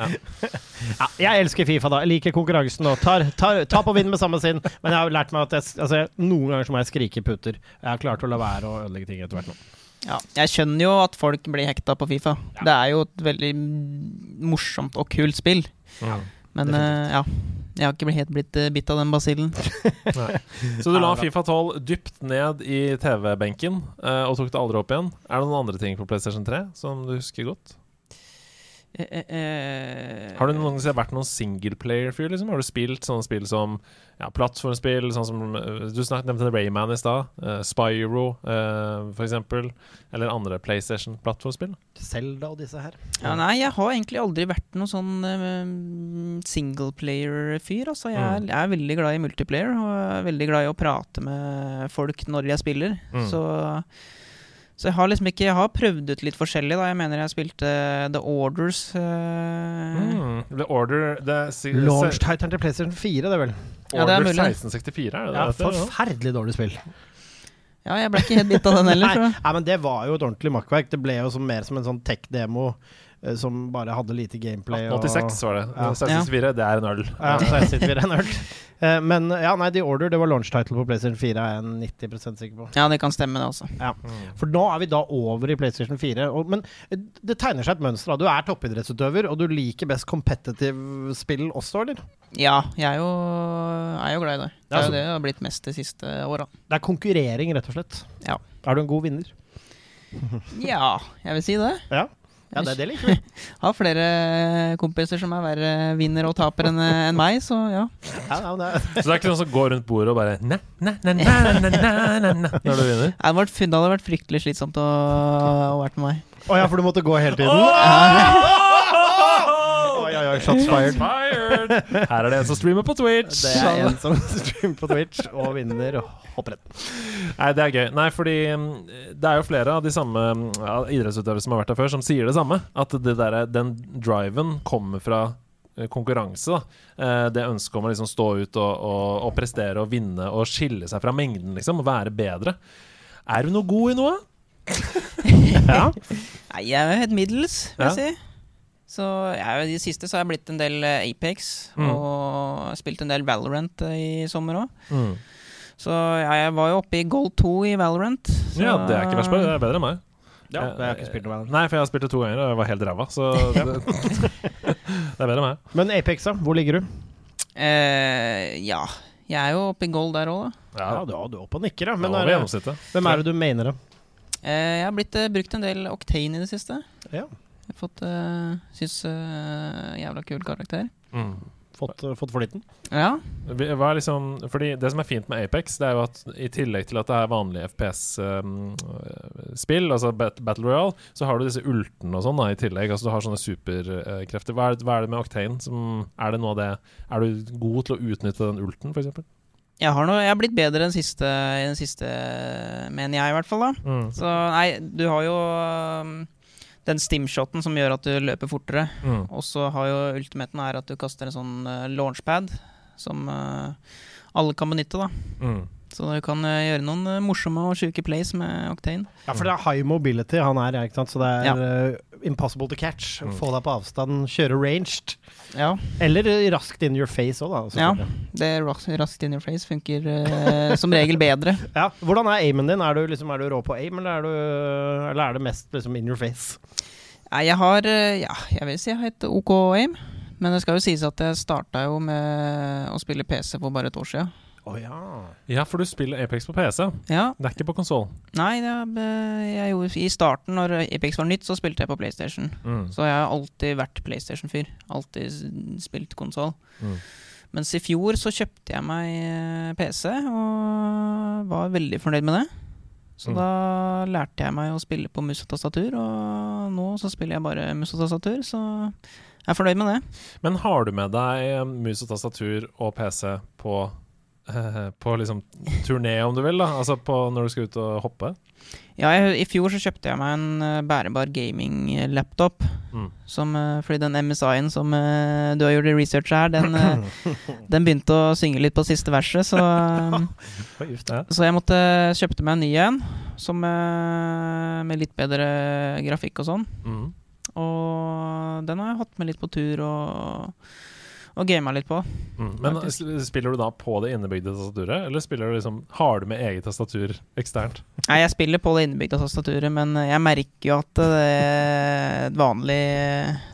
S1: Ja, jeg elsker Fifa, da. Jeg liker konkurransen og tar, tar, tar på vinn med samme sinn. Men jeg har lært meg at jeg, altså, noen ganger så må jeg skrike puter. Jeg har klart å la være å ødelegge ting etter hvert nå.
S3: Ja, jeg skjønner jo at folk blir hekta på Fifa. Det er jo et veldig morsomt og kult spill. Men uh, ja, jeg har ikke blitt helt blitt eh, bitt av den basillen.
S2: Så du la Fifa 12 dypt ned i TV-benken eh, og tok det aldri opp igjen. Er det noen andre ting på PlayStation 3 som du husker godt?
S3: Eh, eh, eh,
S2: Har du noen gang vært noen singleplayer-fyr? Liksom? Har du spilt sånne spill som ja, plattformspill, sånn som eh, Du snakket, nevnte Rayman i stad. Uh, Spyro, uh, for eksempel. Eller andre PlayStation-plattformspill.
S1: Zelda og disse her.
S3: Ja, nei, jeg har egentlig aldri vært noen sånn uh, singleplayer-fyr. Altså, jeg, jeg er veldig glad i multiplayer, og er veldig glad i å prate med folk når jeg spiller.
S2: Mm.
S3: Så, så jeg har liksom ikke Jeg har prøvd ut litt forskjellig, da. Jeg mener jeg spilte The Orders. Uh...
S2: Mm. The Order the, the,
S1: Launch-titelen til PlayStation 4, det er vel?
S3: Ja, det er
S2: Order
S3: mulig.
S2: 1664, er det
S1: Ja,
S2: det?
S1: forferdelig dårlig spill.
S3: Ja, jeg ble ikke helt bitt av den heller.
S1: Nei, nei, men det var jo et ordentlig makkverk. Det ble jo som, mer som en sånn tech-demo eh, som bare hadde lite gameplay. og-
S2: 1886 var det.
S1: Ja.
S2: 1664, det er en øl.
S1: Ja, så er en øl. Eh, Men ja, nei, The Order det var launch-title på PlayStation 4, er jeg 90% sikker på.
S3: Ja, det kan stemme, det, også.
S1: Ja. For nå er vi da over i PlayStation 4. Og, men eh, det tegner seg et mønster. da. Du er toppidrettsutøver, og du liker best competitive spill også, eller?
S3: Ja, jeg er jo, er jo glad i det. Det er jo det jeg har blitt mest de siste åra.
S1: Det er konkurrering, rett og slett.
S3: Ja.
S1: Er du en god vinner?
S3: Ja, jeg vil si det.
S1: Ja. Ja, det, det liker vi.
S3: Har flere kompiser som er verre vinner og taper enn en meg, så ja.
S1: ja no, no.
S2: Så det er ikke noen som går rundt bordet og bare næ, næ, næ, næ, næ, næ, næ, når du vinner?
S3: Det hadde vært fryktelig slitsomt å, å vært med meg.
S1: Å oh, ja, for du måtte gå hele tiden? Oh! Shots fired.
S2: Fired! Her er det en som streamer på Twitch.
S1: Det er en som streamer på Twitch og vinner hopprenn.
S2: Nei, det er gøy. Nei, fordi mm, det er jo flere av de samme mm, ja, idrettsutøvere som har vært der før, som sier det samme. At det der, den driven kommer fra eh, konkurranse. Da. Eh, Det ønsket om å liksom stå ut og, og, og prestere og vinne og skille seg fra mengden, liksom. Og være bedre. Er du noe god i noe?
S1: Ja.
S3: Nei, jeg er helt middels, vil
S2: Ja.
S3: si. Så jeg, I det siste så har jeg blitt en del eh, Apex,
S2: Mm.
S3: og spilt en del Valorant eh, i sommer òg.
S2: Mm.
S3: Så ja, jeg var jo oppe i Gold 2 i Valorant. Så,
S2: Ja, det er ikke verst. Det er bedre enn meg.
S1: Ja, det har jeg ikke spilt noe Valorant
S2: Nei, for jeg har spilt det to ganger, og jeg var helt ræva. Så det, det er bedre enn meg.
S1: Men Apex, da? Hvor ligger du?
S3: Eh, ja. Jeg er jo oppe i Gold der òg, da.
S1: Ja, du, du er oppe og nikker, da.
S2: Men
S1: Men er, hvem er det du mener, da?
S3: Eh, jeg har blitt, uh, brukt en del Octane i det siste.
S1: Ja.
S3: Jeg har fått uh, Syns uh, jævla kul karakter.
S2: Mm.
S1: Fått, uh, fått for liten?
S3: Ja.
S2: Hva er liksom, fordi Det som er fint med Apex, Det er jo at i tillegg til at det er vanlige FPS-spill, altså Battle Royale, så har du disse ultene og sånn da, i tillegg. Altså Du har sånne superkrefter. Hva, hva er det med Octane? Som, er det noe av det Er du god til å utnytte den ulten, f.eks.?
S3: Jeg har, noe, jeg har blitt bedre enn siste, i den siste, mener jeg i hvert fall. da
S2: Mm.
S3: Så nei, du har jo um, den stimshoten som gjør at du løper fortere.
S2: Mm.
S3: Og så har jo ultimaten er at du kaster en sånn uh, launchpad som uh, alle kan benytte. da
S2: Mm.
S3: Så du kan uh, gjøre noen uh, morsomme og sjuke plays med Octane.
S1: Ja, for det er high mobility han er, ikke sant? så det er
S3: Ja.
S1: Impossible to catch.
S2: Mm.
S1: Få deg på avstand, kjøre ranged.
S3: Ja,
S1: Eller raskt in your face òg, da.
S3: ja det ras raskt in your face funker uh, som regel bedre.
S1: Ja. Hvordan er aimen din? Er du, liksom, er du rå på aim, eller er, du, eller er det mest liksom, in your face?
S3: Nei, jeg har uh, Ja, jeg vil si jeg har et OK aim. Men det skal jo sies at jeg starta jo med å spille PC for bare et år sia.
S1: Å ja.
S2: Ja, for du spiller Apex på PC.
S3: Ja.
S2: Det er ikke på konsoll.
S3: Nei, det, er- jeg gjorde, i starten, når Apex var nytt, så spilte jeg på PlayStation.
S2: Mm.
S3: Så jeg har alltid vært PlayStation-fyr. Alltid spilt konsoll.
S2: Mm.
S3: Mens i fjor så kjøpte jeg meg eh, PC, og var veldig fornøyd med det. Så
S2: Mm.
S3: da lærte jeg meg å spille på mus og tastatur, og nå så spiller jeg bare mus og tastatur, så jeg er fornøyd med det.
S2: Men har du med deg eh, mus og tastatur og PC på eh, på liksom turné, om du vil, da? Altså på når du skal ut og hoppe?
S3: Ja, jeg, I fjor så kjøpte jeg meg en bærebar bærbar gaming-laptop.
S2: Mm.
S3: Som, eh, fordi den MSI-en som eh, du har gjort research her, den, eh, den begynte å synge litt på siste verset, så eh,
S1: det.
S3: Så jeg måtte kjøpte meg en ny en, som, eh, med litt bedre grafikk og sånn.
S2: Mm.
S3: Og den har jeg hatt med litt på tur og, og gama litt på.
S2: Mm. Men faktisk. spiller du da på det innebygde tastaturet, eller spiller du liksom har du med eget tastatur eksternt?
S3: Nei, jeg spiller på det innebygde tastaturet, men jeg merker jo at det, et vanlig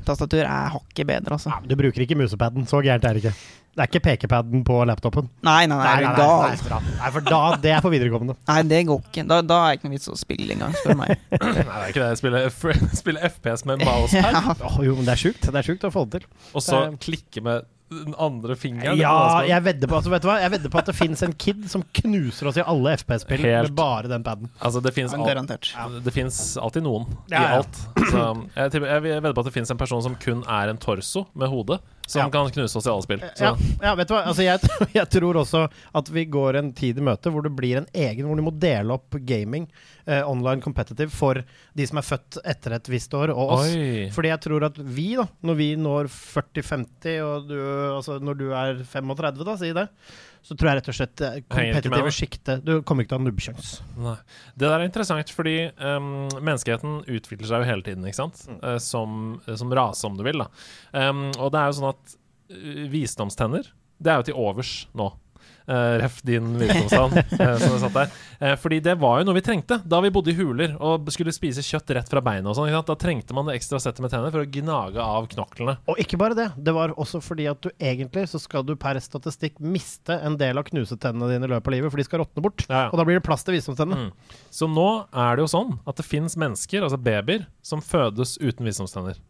S3: tastatur er hakket bedre, altså.
S1: Ja, du bruker ikke musepaden. Så gærent er det ikke. Det er ikke pekepaden på laptopen.
S3: Nei, nei, nei, nei, nei,
S1: nei, nei, nei, for da, det er for viderekommende.
S3: Nei, det går ikke. Da, da er det ikke noe vits å spille engang, spør meg.
S2: Nei, det er ikke det. Spille, spille FPS med mousepad,
S3: ja.
S1: oh, jo, men det er sjukt. Det er sjukt å få det til.
S2: og så klikke med den andre fingeren.
S1: Ja, jeg vedder på, altså, vet du hva? Jeg vedder på at det fins en kid som knuser oss i alle
S2: FPS-spill
S1: med bare den paden.
S2: altså, det fins
S3: Ja, Garantert.
S2: det finnes alltid noen
S1: Ja,
S2: i alt. Så jeg, jeg vedder på at det fins en person som kun er en torso med hode, som
S1: Ja.
S2: kan knuse oss i alle spill. Så
S1: Ja, ja, vet du hva? Altså, jeg, jeg tror også at vi går en tid i møte hvor det blir en egen Hvor du må dele opp gaming eh, online competitive for de som er født etter et visst år, og oss.
S2: Oi.
S1: Fordi jeg tror at vi, da, når vi når 40-50, og du, altså når du er 35, da, si det, så tror jeg rett og slett eh, kompetitive sjiktet Du kommer ikke til å ha nubbsjans.
S2: Nei. Det der er interessant, fordi um, menneskeheten utvikler seg jo hele tiden, ikke sant?
S1: Mm.
S2: Uh, som, som rase, om du vil. da. Um, og det er jo sånn at uh, visdomstenner, det er jo til overs nå. Uh, ref din visdomstann uh, som satt der. Uh, fordi det var jo noe vi trengte da vi bodde i huler og skulle spise kjøtt rett fra beina. og sånn? Da trengte man det ekstra settet med tenner for å gnage av knoklene.
S1: Og ikke bare det. Det var også fordi at du egentlig så skal du per statistikk miste en del av knusetennene dine i løpet av livet, for de skal råtne bort.
S2: Ja, ja.
S1: Og da blir det plass til visdomstennene.
S2: Mm. Så nå er det jo sånn at det fins mennesker, altså babyer, som fødes uten visdomstenner.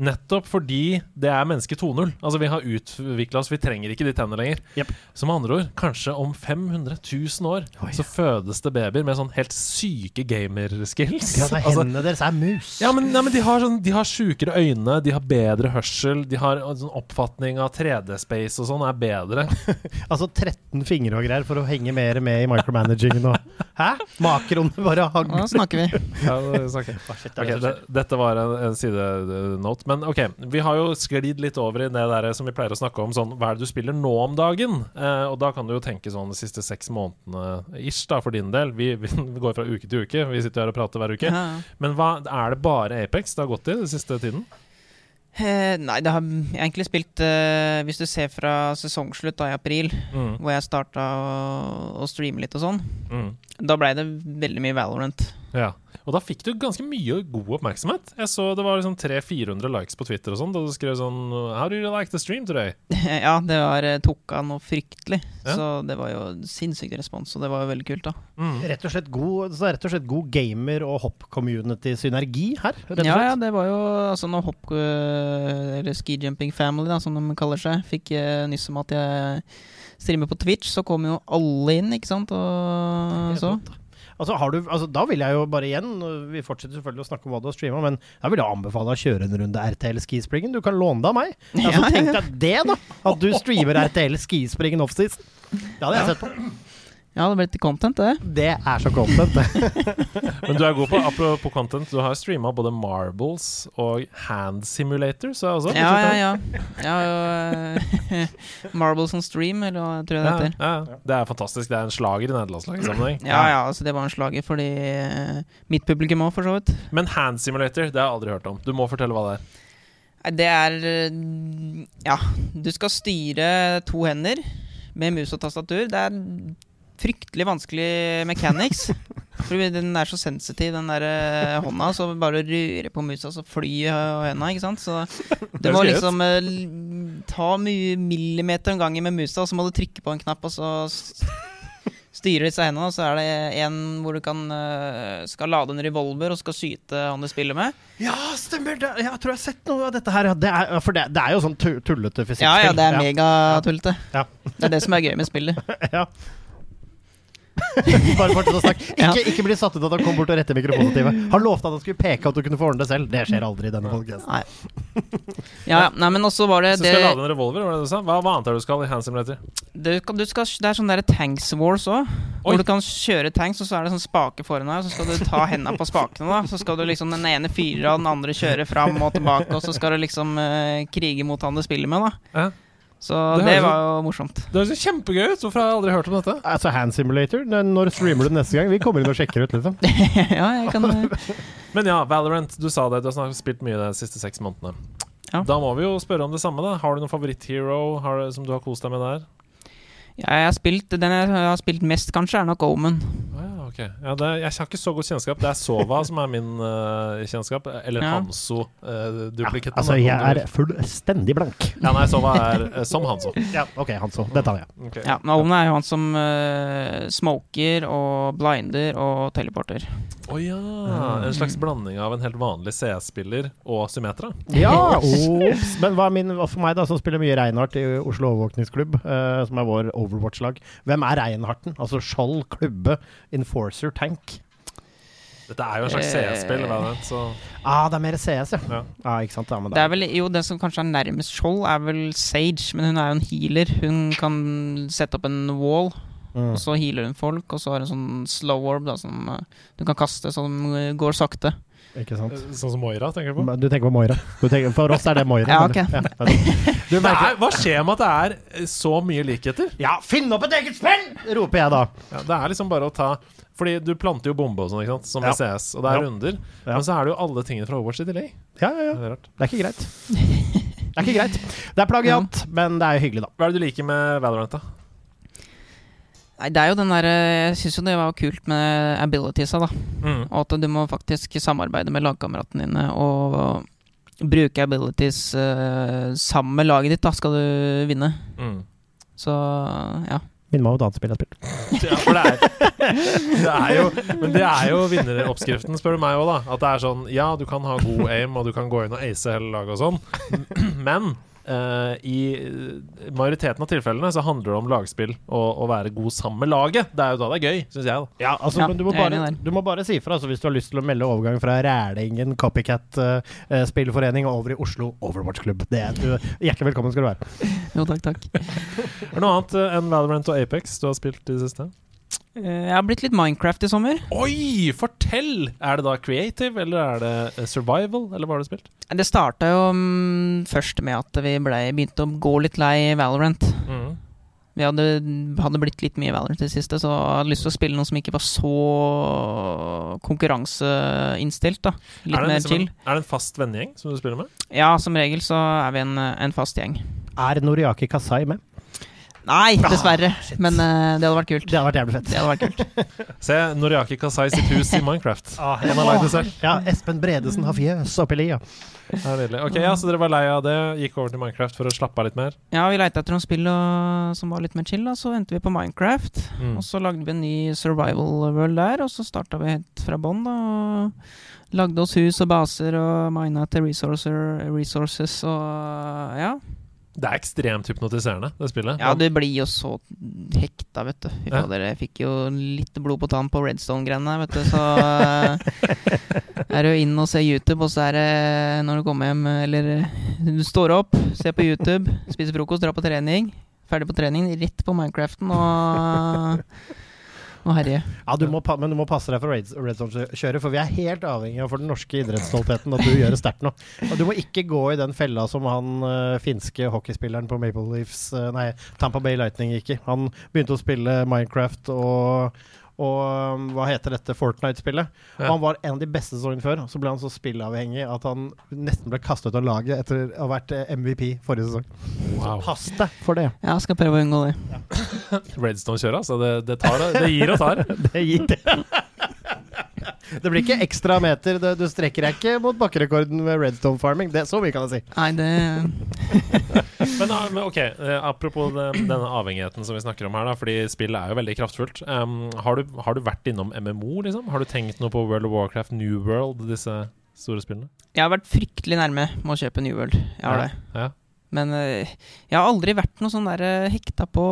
S2: Nettopp fordi det er menneske 2.0. Altså Vi har utvikla oss, vi trenger ikke de tennene lenger.
S1: Yep.
S2: Så med andre ord, kanskje om 500 000 år
S1: Oi.
S2: så fødes det babyer med sånn helt syke gamer-skills.
S1: Ja, det
S2: altså,
S1: hendene deres er mus.
S2: ja, men, ja, men de har, sånn, de har sjukere øyne, de har bedre hørsel, de har sånn oppfatning av 3D-space og sånn er bedre.
S1: Altså 13 fingre og greier for å henge mer med i micromanagingen og Hæ? Makroene bare
S3: Nå snakker vi.
S2: Ja, det snakker Okay, dette var en, en sidenote. Men ok, vi har jo sklidd litt over i det der som vi pleier å snakke om, sånn hva er det du spiller nå om dagen? Eh, og da kan du jo tenke sånn de siste seks månedene ish, da, for din del. Vi, vi, vi går fra uke til uke. Vi sitter her og prater hver uke.
S3: Ja.
S2: Men hva, er det bare Apex det har gått i den siste tiden?
S3: Eh, nei, det har egentlig spilt eh, Hvis du ser fra sesongslutt da i april,
S2: Mm,
S3: hvor jeg starta å, å streame litt og sånn,
S2: mm.
S3: da blei det veldig mye Valorant.
S2: Ja. Og da fikk du ganske mye god oppmerksomhet. Jeg så det var liksom 300-400 likes på Twitter og sånn, da du skrev sånn How do you like the stream today?
S3: ja, det var, eh, tok av noe fryktelig.
S2: Ja.
S3: Så det var jo sinnssykt respons, og det var jo veldig kult, da.
S2: Mm.
S1: Rett og slett god, så rett og slett god gamer- og hopp-community-synergi her. Rett og
S3: Ja,
S1: slett.
S3: ja, det var jo altså når hopp... øh, Eller ski jumping family, da, som de kaller seg, fikk uh, nyss om at jeg streamer på Twitch, så kom jo alle inn, ikke sant, og så.
S1: Altså, har du, altså, da vil jeg jo bare igjen Vi fortsetter selvfølgelig å snakke om hva du har streama, men da vil jeg anbefale å kjøre en runde RTL Skispringen. Du kan låne det av meg. Altså, Tenk deg det, da! At du streamer RTL Skispringen offseason. Det hadde jeg sett på.
S3: Ja, det ble litt content, det.
S1: Det er så content, det.
S2: Men du er god på apropos content. Du har streama både Marbles og Hand Simulator. Så jeg også,
S3: Ja, ja, ja. Har jo øh, Marbles on Stream, eller hva tror jeg det heter.
S2: ja. Det er fantastisk. Det er en slager i nederlandslagssammenheng.
S3: Ja, ja, altså det var en slager fordi uh, mitt publikum òg, for så vidt.
S2: Men Hand Simulator det har jeg aldri hørt om. Du må fortelle hva det er.
S3: Det er øh, Ja, du skal styre to hender med mus og tastatur. Det er fryktelig vanskelig mechanics. For den er så sensitiv, den der eh, hånda. Så bare røre på musa, så flyr henda, ikke sant. Så du
S2: Det
S3: må liksom eh, ta mye millimeter om gangen med musa, og så må du trykke på en knapp, og så styrer styre disse hendene. Og så er det en hvor du kan eh, skal lade en revolver og skal skyte han du spiller med.
S1: Ja, stemmer! Det, jeg tror jeg har sett noe av dette her. Det er, for det, det er jo sånn tullete fysikkspill.
S3: Ja, ja, det er megatullete.
S1: Ja.
S3: Det er det som er gøy med spillet.
S1: Ja. Bare fortsett å snakke. Ikke,
S3: Ja.
S1: ikke bli satt ut at han kom bort og rette mikrofonstativet. Han lovte at han skulle peke at du kunne få ordne det selv. Det skjer aldri i denne
S3: podkasten. Ja, ja. Nei, men også var det
S2: Så
S3: skal
S2: skal lade en revolver, var det du sa? Hva, hva annet er det du skal i Hand Simulator?
S3: du, du skal, Det er sånn der Tanks Wars òg. Hvor du kan kjøre tanks, og så er det sånn spake foran deg. Og så skal du ta hendene på spakene. da Så skal du liksom Den ene fyre, og den andre kjøre fram og tilbake. Og så skal du liksom uh, krige mot han du spiller med. da
S2: Ja.
S3: Så
S2: Det
S3: det, var jo morsomt.
S2: Det høres kjempegøy ut! Hvorfor har jeg aldri hørt om dette?
S1: Altså Hand Simulator, når streamer du neste gang? Vi kommer inn og sjekker ut, liksom.
S3: ja, jeg kan eh,
S2: Men ja, Valorant, du sa det. Du har spilt mye de siste seks månedene.
S3: Ja.
S2: Da må vi jo spørre om det samme. da Har du noen favoritthero som du har kost deg med der?
S3: Ja, Jeg har spilt Den jeg har spilt mest, kanskje, er nok Omen.
S2: Ok ja, det, Jeg har ikke så god kjennskap. Det er Sova som er min uh, kjennskap. Eller
S3: Ja.
S2: Hanso-duplikaten.
S1: Altså, jeg er fullstendig blank.
S2: Ja, nei, Sova er uh, som Hanso.
S1: Ja, ok, Hanso. Det tar jeg.
S2: Okay.
S3: Ja, Naomi er jo han som eh, smoker og blinder og teleporter.
S2: Å ja! En slags blanding av en helt vanlig CS-spiller og Symmetra.
S1: Ja, ops. Men hva er min, for meg, da, som spiller mye Reinhardt i Oslo overvåkningsklubb, eh, som er vår Overwatch-lag. Hvem er Reinhardten? Altså skjold, klubbe, enforcer, tank.
S2: Dette er jo en slags
S3: Eh.
S2: CS-spill, Ja, så
S1: Ah, det er mer CS, ja.
S2: Ja.
S1: Ah, ikke sant? Ja, men
S3: Det er vel, jo, det som kanskje er nærmest skjold, er vel Sage, men hun er jo en healer. Hun kan sette opp en wall,
S1: Mm.
S3: og så healer hun folk, og så har hun sånn slow orb da, som eh, du kan kaste, som eh, går sakte.
S1: Ikke sant?
S2: Sånn som Moira, tenker du på?
S1: Du tenker på Moira. Du tenker, for oss er det Moira.
S3: Ja,
S1: okay.
S3: ok.
S1: Ja,
S2: Det
S1: merker,
S2: er, hva skjer med at det er eh, så mye likheter?
S1: ja, finn opp et eget spill! roper jeg da.
S2: Ja, det er liksom bare å ta Fordi du planter jo bombe og sånn, ikke sant? Som i. CS, og det er
S1: Ja.
S2: runder.
S1: Ja.
S2: Men så er det jo alle tingene fra Overwatch i delay.
S1: Ja, ja, ja.
S2: Det er rart.
S1: Det er ikke greit. Det er ikke greit. Det er plagiat, men det er jo hyggelig, da.
S2: Hva er det du liker med Valorant, da?
S3: Nei, det er jo den der, Jeg syns jo det var kult med abilitiesa, da.
S2: Mm.
S3: Og at du må faktisk samarbeide med lagkameratene dine og bruke abilities uh, sammen med laget ditt, da, skal du vinne.
S2: Mm.
S3: Så ja.
S1: Minner meg om et annet spill jeg har spilt.
S2: Ja, for det er, det er jo Men det er jo vinneroppskriften, spør du meg òg, da. At det er sånn Ja, du kan ha god aim, og du kan gå inn og ace hele laget og sånn, men eh, i majoriteten av tilfellene så handler det om lagspill og å være god sammen med laget. Det er jo da det er gøy, syns jeg.
S1: Ja, altså,
S3: Ja,
S1: men du må, bare, du må bare si ifra altså, hvis du har lyst til å melde overgang fra Rælingen Copycat-spillforening og over i Oslo Overwatch-klubb. Det er du, Hjertelig velkommen skal du være.
S3: Jo, takk, takk.
S2: Er det noe annet eh, enn Valorant og Apex du har spilt i det siste?
S3: Eh, Jeg har blitt litt Minecraft i sommer.
S2: Oi, fortell! Er det da creative, eller er det eh, survival, eller hva har du spilt?
S3: Det starta jo mm, først med at vi ble, begynte å gå litt lei Valorant.
S2: Mm.
S3: Vi hadde, hadde blitt litt mye Valorant i det siste, så jeg hadde lyst til å spille noe som ikke var så konkurranseinnstilt. da Litt
S2: er,
S3: mer
S2: liksom
S3: chill.
S2: en, er det en fast vennegjeng som du spiller med?
S3: Ja, som regel så er vi en, en fast gjeng.
S1: Er Noriaki Kasai med?
S3: Nei, dessverre. Men uh, det hadde vært kult.
S1: Det hadde vært jævlig fett.
S3: Det hadde vært kult.
S2: Se Noriaki Kasai sitt hus i Minecraft.
S1: Ah,
S2: en har lagd det selv.
S1: Ja, Espen Bredesen har fjøs oppi lia.
S2: Det er. Ok, ja, Så dere var lei av det, gikk over til Minecraft for å slappe av litt mer?
S3: Ja, vi leita etter noen spill og, som var litt mer chill, da. Så endte vi på Minecraft.
S2: Mm.
S3: Og så lagde vi en ny survival world der, og så starta vi helt fra bånn. Og lagde oss hus og baser og mina til resources og ja.
S2: Det er ekstremt hypnotiserende, det spillet.
S3: Ja, du blir jo så hekta, vet du.
S2: Ja.
S3: Dere fikk jo litt blod på tann på Redstone-greiene, vet du, så Er du inn og ser YouTube, og så er det når du kommer hjem, eller du står opp, ser på YouTube, spiser frokost, drar på trening. Ferdig på trening, rett på Minecraften og og herje.
S1: Ja, du må, men du må passe deg for Red, Red Zone-kjøret, for vi er helt avhengig av for den norske idrettsstoltheten at du gjør det sterkt nå. Og du må ikke gå i den fella som han uh, finske hockeyspilleren på Maple Leafs uh, Nei, Tampa Bay Lightning gikk i. Han begynte å spille Minecraft og og um, hva heter dette Fortnite-spillet? Og
S2: Ja.
S1: Han var en av de beste sesongene før. og Så ble han så spillavhengig at han nesten ble kastet ut av laget etter å ha vært eh, MVP forrige sesong.
S2: Wow.
S1: Pass deg for det.
S3: Ja, skal prøve å unngå det.
S2: Redstone-kjøret, altså. Det, det, tar, det gir og tar.
S1: Det gir det. Det blir ikke ekstra meter. Du strekker deg ikke mot bakkerekorden ved redstone farming. Det, så mye kan jeg si.
S3: Nei, det
S2: Men, ah, men ok, eh, apropos det, denne avhengigheten som vi snakker om her, da, fordi spillet er jo veldig kraftfullt. Um, har, du, har du vært innom MMO, liksom? Har du tenkt noe på World of Warcraft, New World, disse store spillene?
S3: Jeg har vært fryktelig nærme med å kjøpe New World. Jeg har
S2: Ja,
S3: det.
S2: ja.
S3: Men eh, jeg har aldri vært noe sånn der eh, hekta på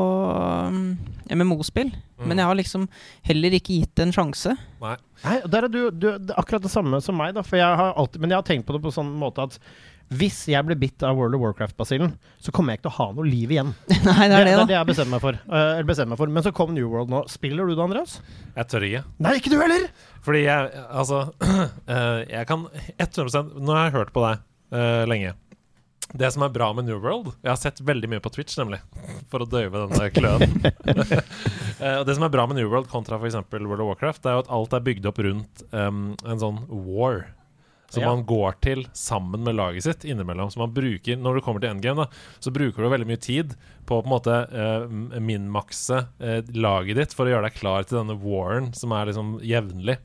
S3: MMO-spill.
S2: Mm.
S3: Men jeg har liksom heller ikke gitt det en sjanse.
S1: Nei, Der er du, du det er akkurat det samme som meg, da. For jeg har alltid, men jeg har tenkt på det på sånn måte at hvis jeg blir bitt av World of Warcraft-basillen, så kommer jeg ikke til å ha noe liv igjen.
S3: Nei, det er det,
S1: det
S3: er det
S1: jeg har bestemt meg for. Eh, eller meg for. Men så kom New World nå. Spiller du det, Andreas?
S2: Jeg tør ikke.
S1: Nei, ikke du heller!
S2: Fordi jeg Altså, eh, jeg kan 100 Nå har jeg hørt på deg eh, lenge. Det som er bra med New World Jeg har sett veldig mye på Twitch, nemlig. For å døyve denne kløen. Eh, og det som er bra med New World kontra f.eks. World of Warcraft, Det er jo at alt er bygd opp rundt um, en sånn war. Som
S1: Ja.
S2: man går til sammen med laget sitt innimellom. Så man bruker, Når du kommer til endgame, da, så bruker du veldig mye tid på å på en måte uh, minmakse uh, laget ditt for å gjøre deg klar til denne waren som er liksom jevnlig.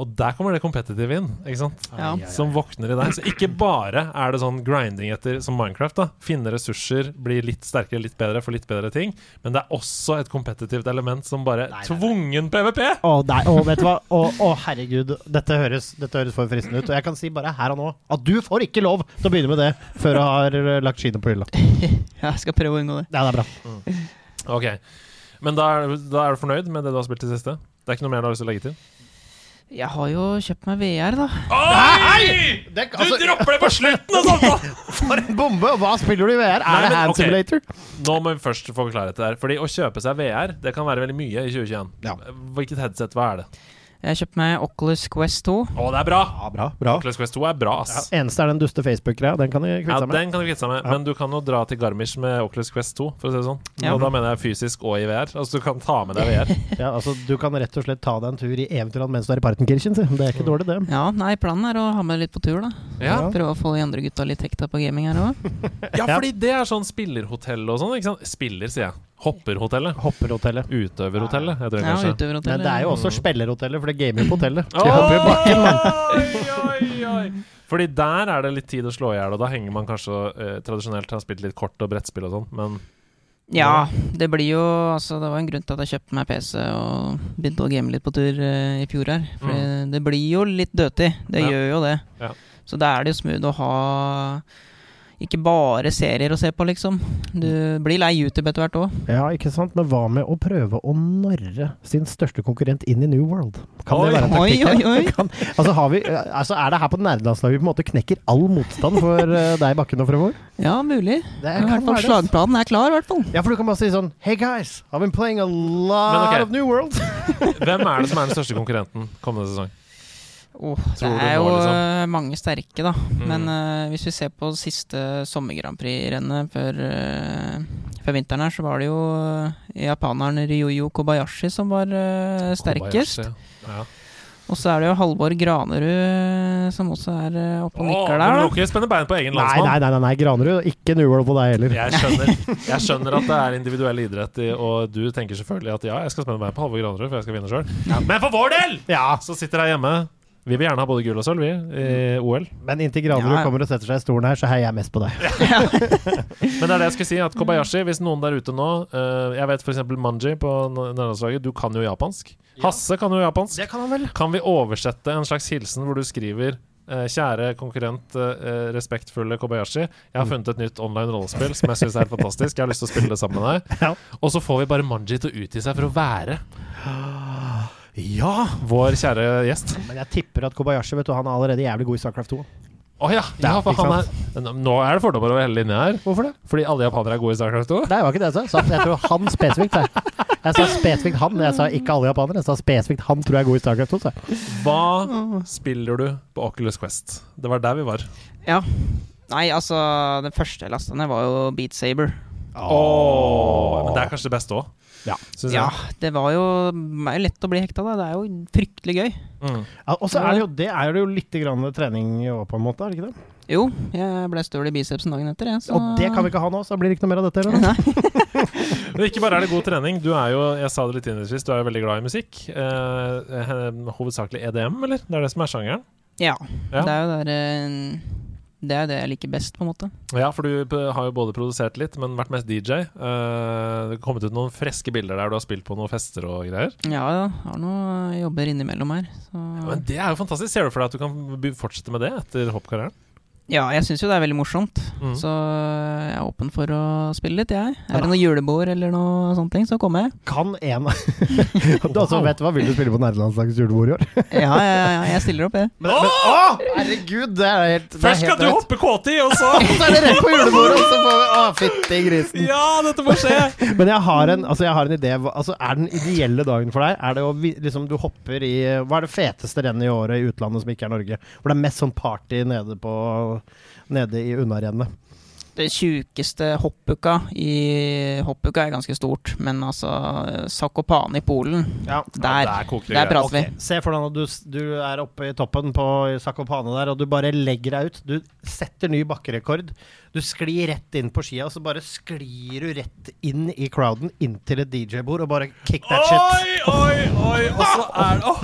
S2: Og der kommer det competitive inn, ikke sant?
S3: Ja.
S2: som våkner i deg. Så ikke bare er det sånn grinding etter som Minecraft, da. Finne ressurser, bli litt sterkere, litt bedre, få litt bedre ting. Men det er også et kompetitivt element som bare
S1: Nei, nei, nei.
S2: tvungen PVP!
S1: Å, nei, å, vet du hva? Å, å, herregud. Dette høres, dette høres for fristende ut. Og jeg kan si bare her og nå at du får ikke lov til å begynne med det før du har eh, lagt skiene på hylla.
S3: Jeg skal prøve å unngå det.
S1: Ja, det er bra.
S2: Ok. Men da er, da er du fornøyd med det du har spilt i siste? Det er ikke noe mer du har lyst til å legge til?
S3: Jeg har jo kjøpt meg VR, da.
S2: Oi!
S1: Det,
S2: Du dropper det på slutten! Altså.
S1: For en bombe! Hva spiller du i VR?
S2: Nei,
S1: Er det
S2: men,
S1: Hand
S2: okay.
S1: Simulator?
S2: Nå må vi først få klarhet der. Fordi å kjøpe seg VR, det kan være veldig mye i 2021.
S1: Ja.
S2: Hvilket headset, hva er det?
S3: Jeg kjøpte meg Oculus Quest 2.
S2: Å, det er bra!
S1: Ja, bra. bra.
S2: Oculus Quest 2 er bra,
S1: Ja, eneste er den duste Facebook-greia. Den kan
S2: du
S1: kvitte deg med.
S2: den kan du kvitte deg med,
S1: Ja.
S2: men du kan jo dra til Garmisch med Oculus Quest 2, for å si det sånn.
S3: Ja.
S2: Og da mener jeg fysisk og i VR. Altså du kan ta med deg VR.
S1: Ja, altså, du kan rett og slett ta deg en tur i Eventyrland mens du er i Partenkirchen. si. Det er ikke dårlig, det.
S3: Ja, nei, planen er å ha med litt på tur, da.
S2: Ja,
S3: Prøve å få de andre gutta litt hekta på gaming her òg.
S2: ja fordi det er sånn spillerhotell og sånn, ikke sant? Spiller, sier jeg. Hopperhotellet.
S1: Hopperhotellet.
S2: Utøverhotellet, heter det
S3: Ja,
S2: kanskje.
S3: utøverhotellet.
S1: Men det er jo også spillerhotellet, for det er gamer på hotellet.
S2: Oi,
S1: De hopper i bakken, mann.
S2: oi, oi. Fordi der er det litt tid å slå i hjel, og da henger man kanskje eh, tradisjonelt har spilt litt kort og brettspill og sånn, men
S3: Ja, det blir jo Altså, det var en grunn til at jeg kjøpte meg PC og begynte å game litt på tur uh, i fjor her. For det blir jo litt dødtid. Det
S2: Ja.
S3: gjør jo det.
S2: Ja.
S3: Så da er det jo smooth å ha ikke bare serier å se på, liksom. Du blir lei YouTube etter hvert òg.
S1: Ja, ikke sant? Men hva med å prøve å narre sin største konkurrent inn i New World? Kan
S2: Oi,
S1: det være en
S3: oi,
S1: taktikk?
S3: oi, oi.
S1: Kan, altså, har vi, altså, er det her på nerdelandslaget vi på en måte knekker all motstand for eh, deg, Bakken og fremover?
S3: Ja, mulig.
S1: Det
S3: er, hvert fall
S1: det.
S3: Slagplanen er klar, i hvert fall.
S1: Ja, for du kan bare si sånn Hey guys, I've been playing a lot
S2: okay.
S1: of New World.
S2: hvem er det som er den største konkurrenten kommende sesong?
S3: Åh, det er jo
S2: liksom?
S3: eh, mange sterke, da.
S2: Mm.
S3: Men uh, hvis vi ser på siste sommer-Grand Prix-rennet før, uh, før vinteren her, så var det jo japaneren Ryoyo Kobayashi som var uh, sterkest.
S2: Ja.
S3: Og så er det jo Halvor Granerud som også er oppe og nikker der,
S2: du må ikke spenne bein på egen landsmann.
S1: nei, nei, nei, nei, Granerud. Ikke New på deg heller.
S2: Jeg skjønner, jeg skjønner at det er individuell idrett, og du tenker selvfølgelig at ja, jeg skal spenne bein på Halvor Granerud, for jeg skal vinne sjøl. Men for vår del
S1: Ja,
S2: så sitter jeg hjemme. Vi vil gjerne ha både gull og sølv, vi, i OL.
S1: Men inntil Granerud
S3: Ja.
S1: kommer og setter seg i stolen her, så heier jeg mest på deg.
S2: Men det er det jeg skulle si, at Kobayashi, hvis noen der ute nå uh, Jeg vet f.eks. Manji på nærlandslaget, du kan jo japansk. Hasse kan jo japansk.
S1: kan han vel.
S2: Kan vi oversette en slags hilsen hvor du skriver eh, Kjære konkurrent, eh, respektfulle Kobayashi. Jeg har funnet et nytt online rollespill som jeg syns er helt fantastisk. Jeg har lyst til å spille det sammen med deg. Og så får vi bare Manji til å utgi seg for å være
S1: Ja!
S2: vår kjære gjest.
S1: Men jeg tipper at Kobayashi vet du, han er allerede jævlig god i Starcraft 2.
S2: Oh, ja, ja,
S1: Ja,
S2: for han er Nå er det fordommer over hele linja her.
S1: Hvorfor det?
S2: Fordi alle japanere er gode i Starcraft 2.
S1: Nei, det var ikke det jeg sa. Jeg tror han spesifikt. Jeg, jeg sa spesifikt han. Jeg sa ikke alle japanere. Jeg sa spesifikt han tror jeg er god i Starcraft 2. Så.
S2: Hva spiller du på Oculus Quest? Det var der vi var.
S3: Ja. Nei, altså, den første lasta ned, var jo Beat Saber.
S2: Åh, men det er kanskje det beste òg,
S1: Ja.
S3: Ja,
S2: jeg.
S3: det var jo lett å bli hekta, da. Det er jo fryktelig gøy.
S2: Mm.
S1: Ja, og så er det jo det er det jo litt grann trening òg, på en måte. Er det ikke det?
S3: Jo, jeg ble støl i bicepsen dagen etter, jeg. Så
S1: Og det kan vi ikke ha nå, så blir det ikke noe mer av dette. heller.
S3: Nei.
S2: Men ikke bare er det god trening. Du er jo jeg sa det litt innledningsvis, du er jo veldig glad i musikk. Eh, eh, hovedsakelig EDM, eller? Det er det som er sjangeren?
S3: Ja.
S2: Ja.
S3: Det er jo der eh, Det er det jeg liker best, på en måte.
S2: Ja, for du har jo både produsert litt, men vært mest DJ. Uh, det har kommet ut noen friske bilder der du har spilt på noen fester og greier.
S3: Ja, ja. Har noen jobber innimellom her. Så.
S2: Men det er jo fantastisk. Ser du for deg at du kan fortsette med det etter hoppkarrieren?
S3: Ja, jeg syns jo det er veldig morsomt.
S2: Mm.
S3: Så jeg er åpen for å spille litt, jeg. Er det noe julebord eller noe ting, så kommer jeg.
S1: Kan en Du altså, vet hva, Vil du spille på nerdelandslagets julebord i år?
S3: Ja, ja, ja, jeg stiller opp, jeg.
S1: Men, men, å, herregud, det er helt det
S2: Først skal du
S1: rett.
S2: hoppe KT, og så
S1: så er det rett på julebordet, og så får vi Å, fytti grisen.
S2: Ja, dette må skje!
S1: Men jeg har en, altså jeg har en idé. Altså, er den ideelle dagen for deg Er det å liksom, du hopper i Hva er det feteste rennet i året i utlandet som ikke er Norge? Hvor det er mest sånn party nede på Nede i unnarennet.
S3: Det tjukeste hoppuka i Hoppuka er ganske stort, men altså Sakopane i Polen,
S1: Ja.
S3: der,
S2: der koker
S3: der
S2: prater
S3: prater vi.
S1: Se for deg at du, du er oppe i toppen på Sakopane der, og du bare legger deg ut. Du setter ny bakkerekord. Du sklir rett inn på skia, og så bare sklir du rett inn i crowden, inntil et DJ-bord, og bare kick that shit.
S2: Oi, oi, oi! Og så er det oh.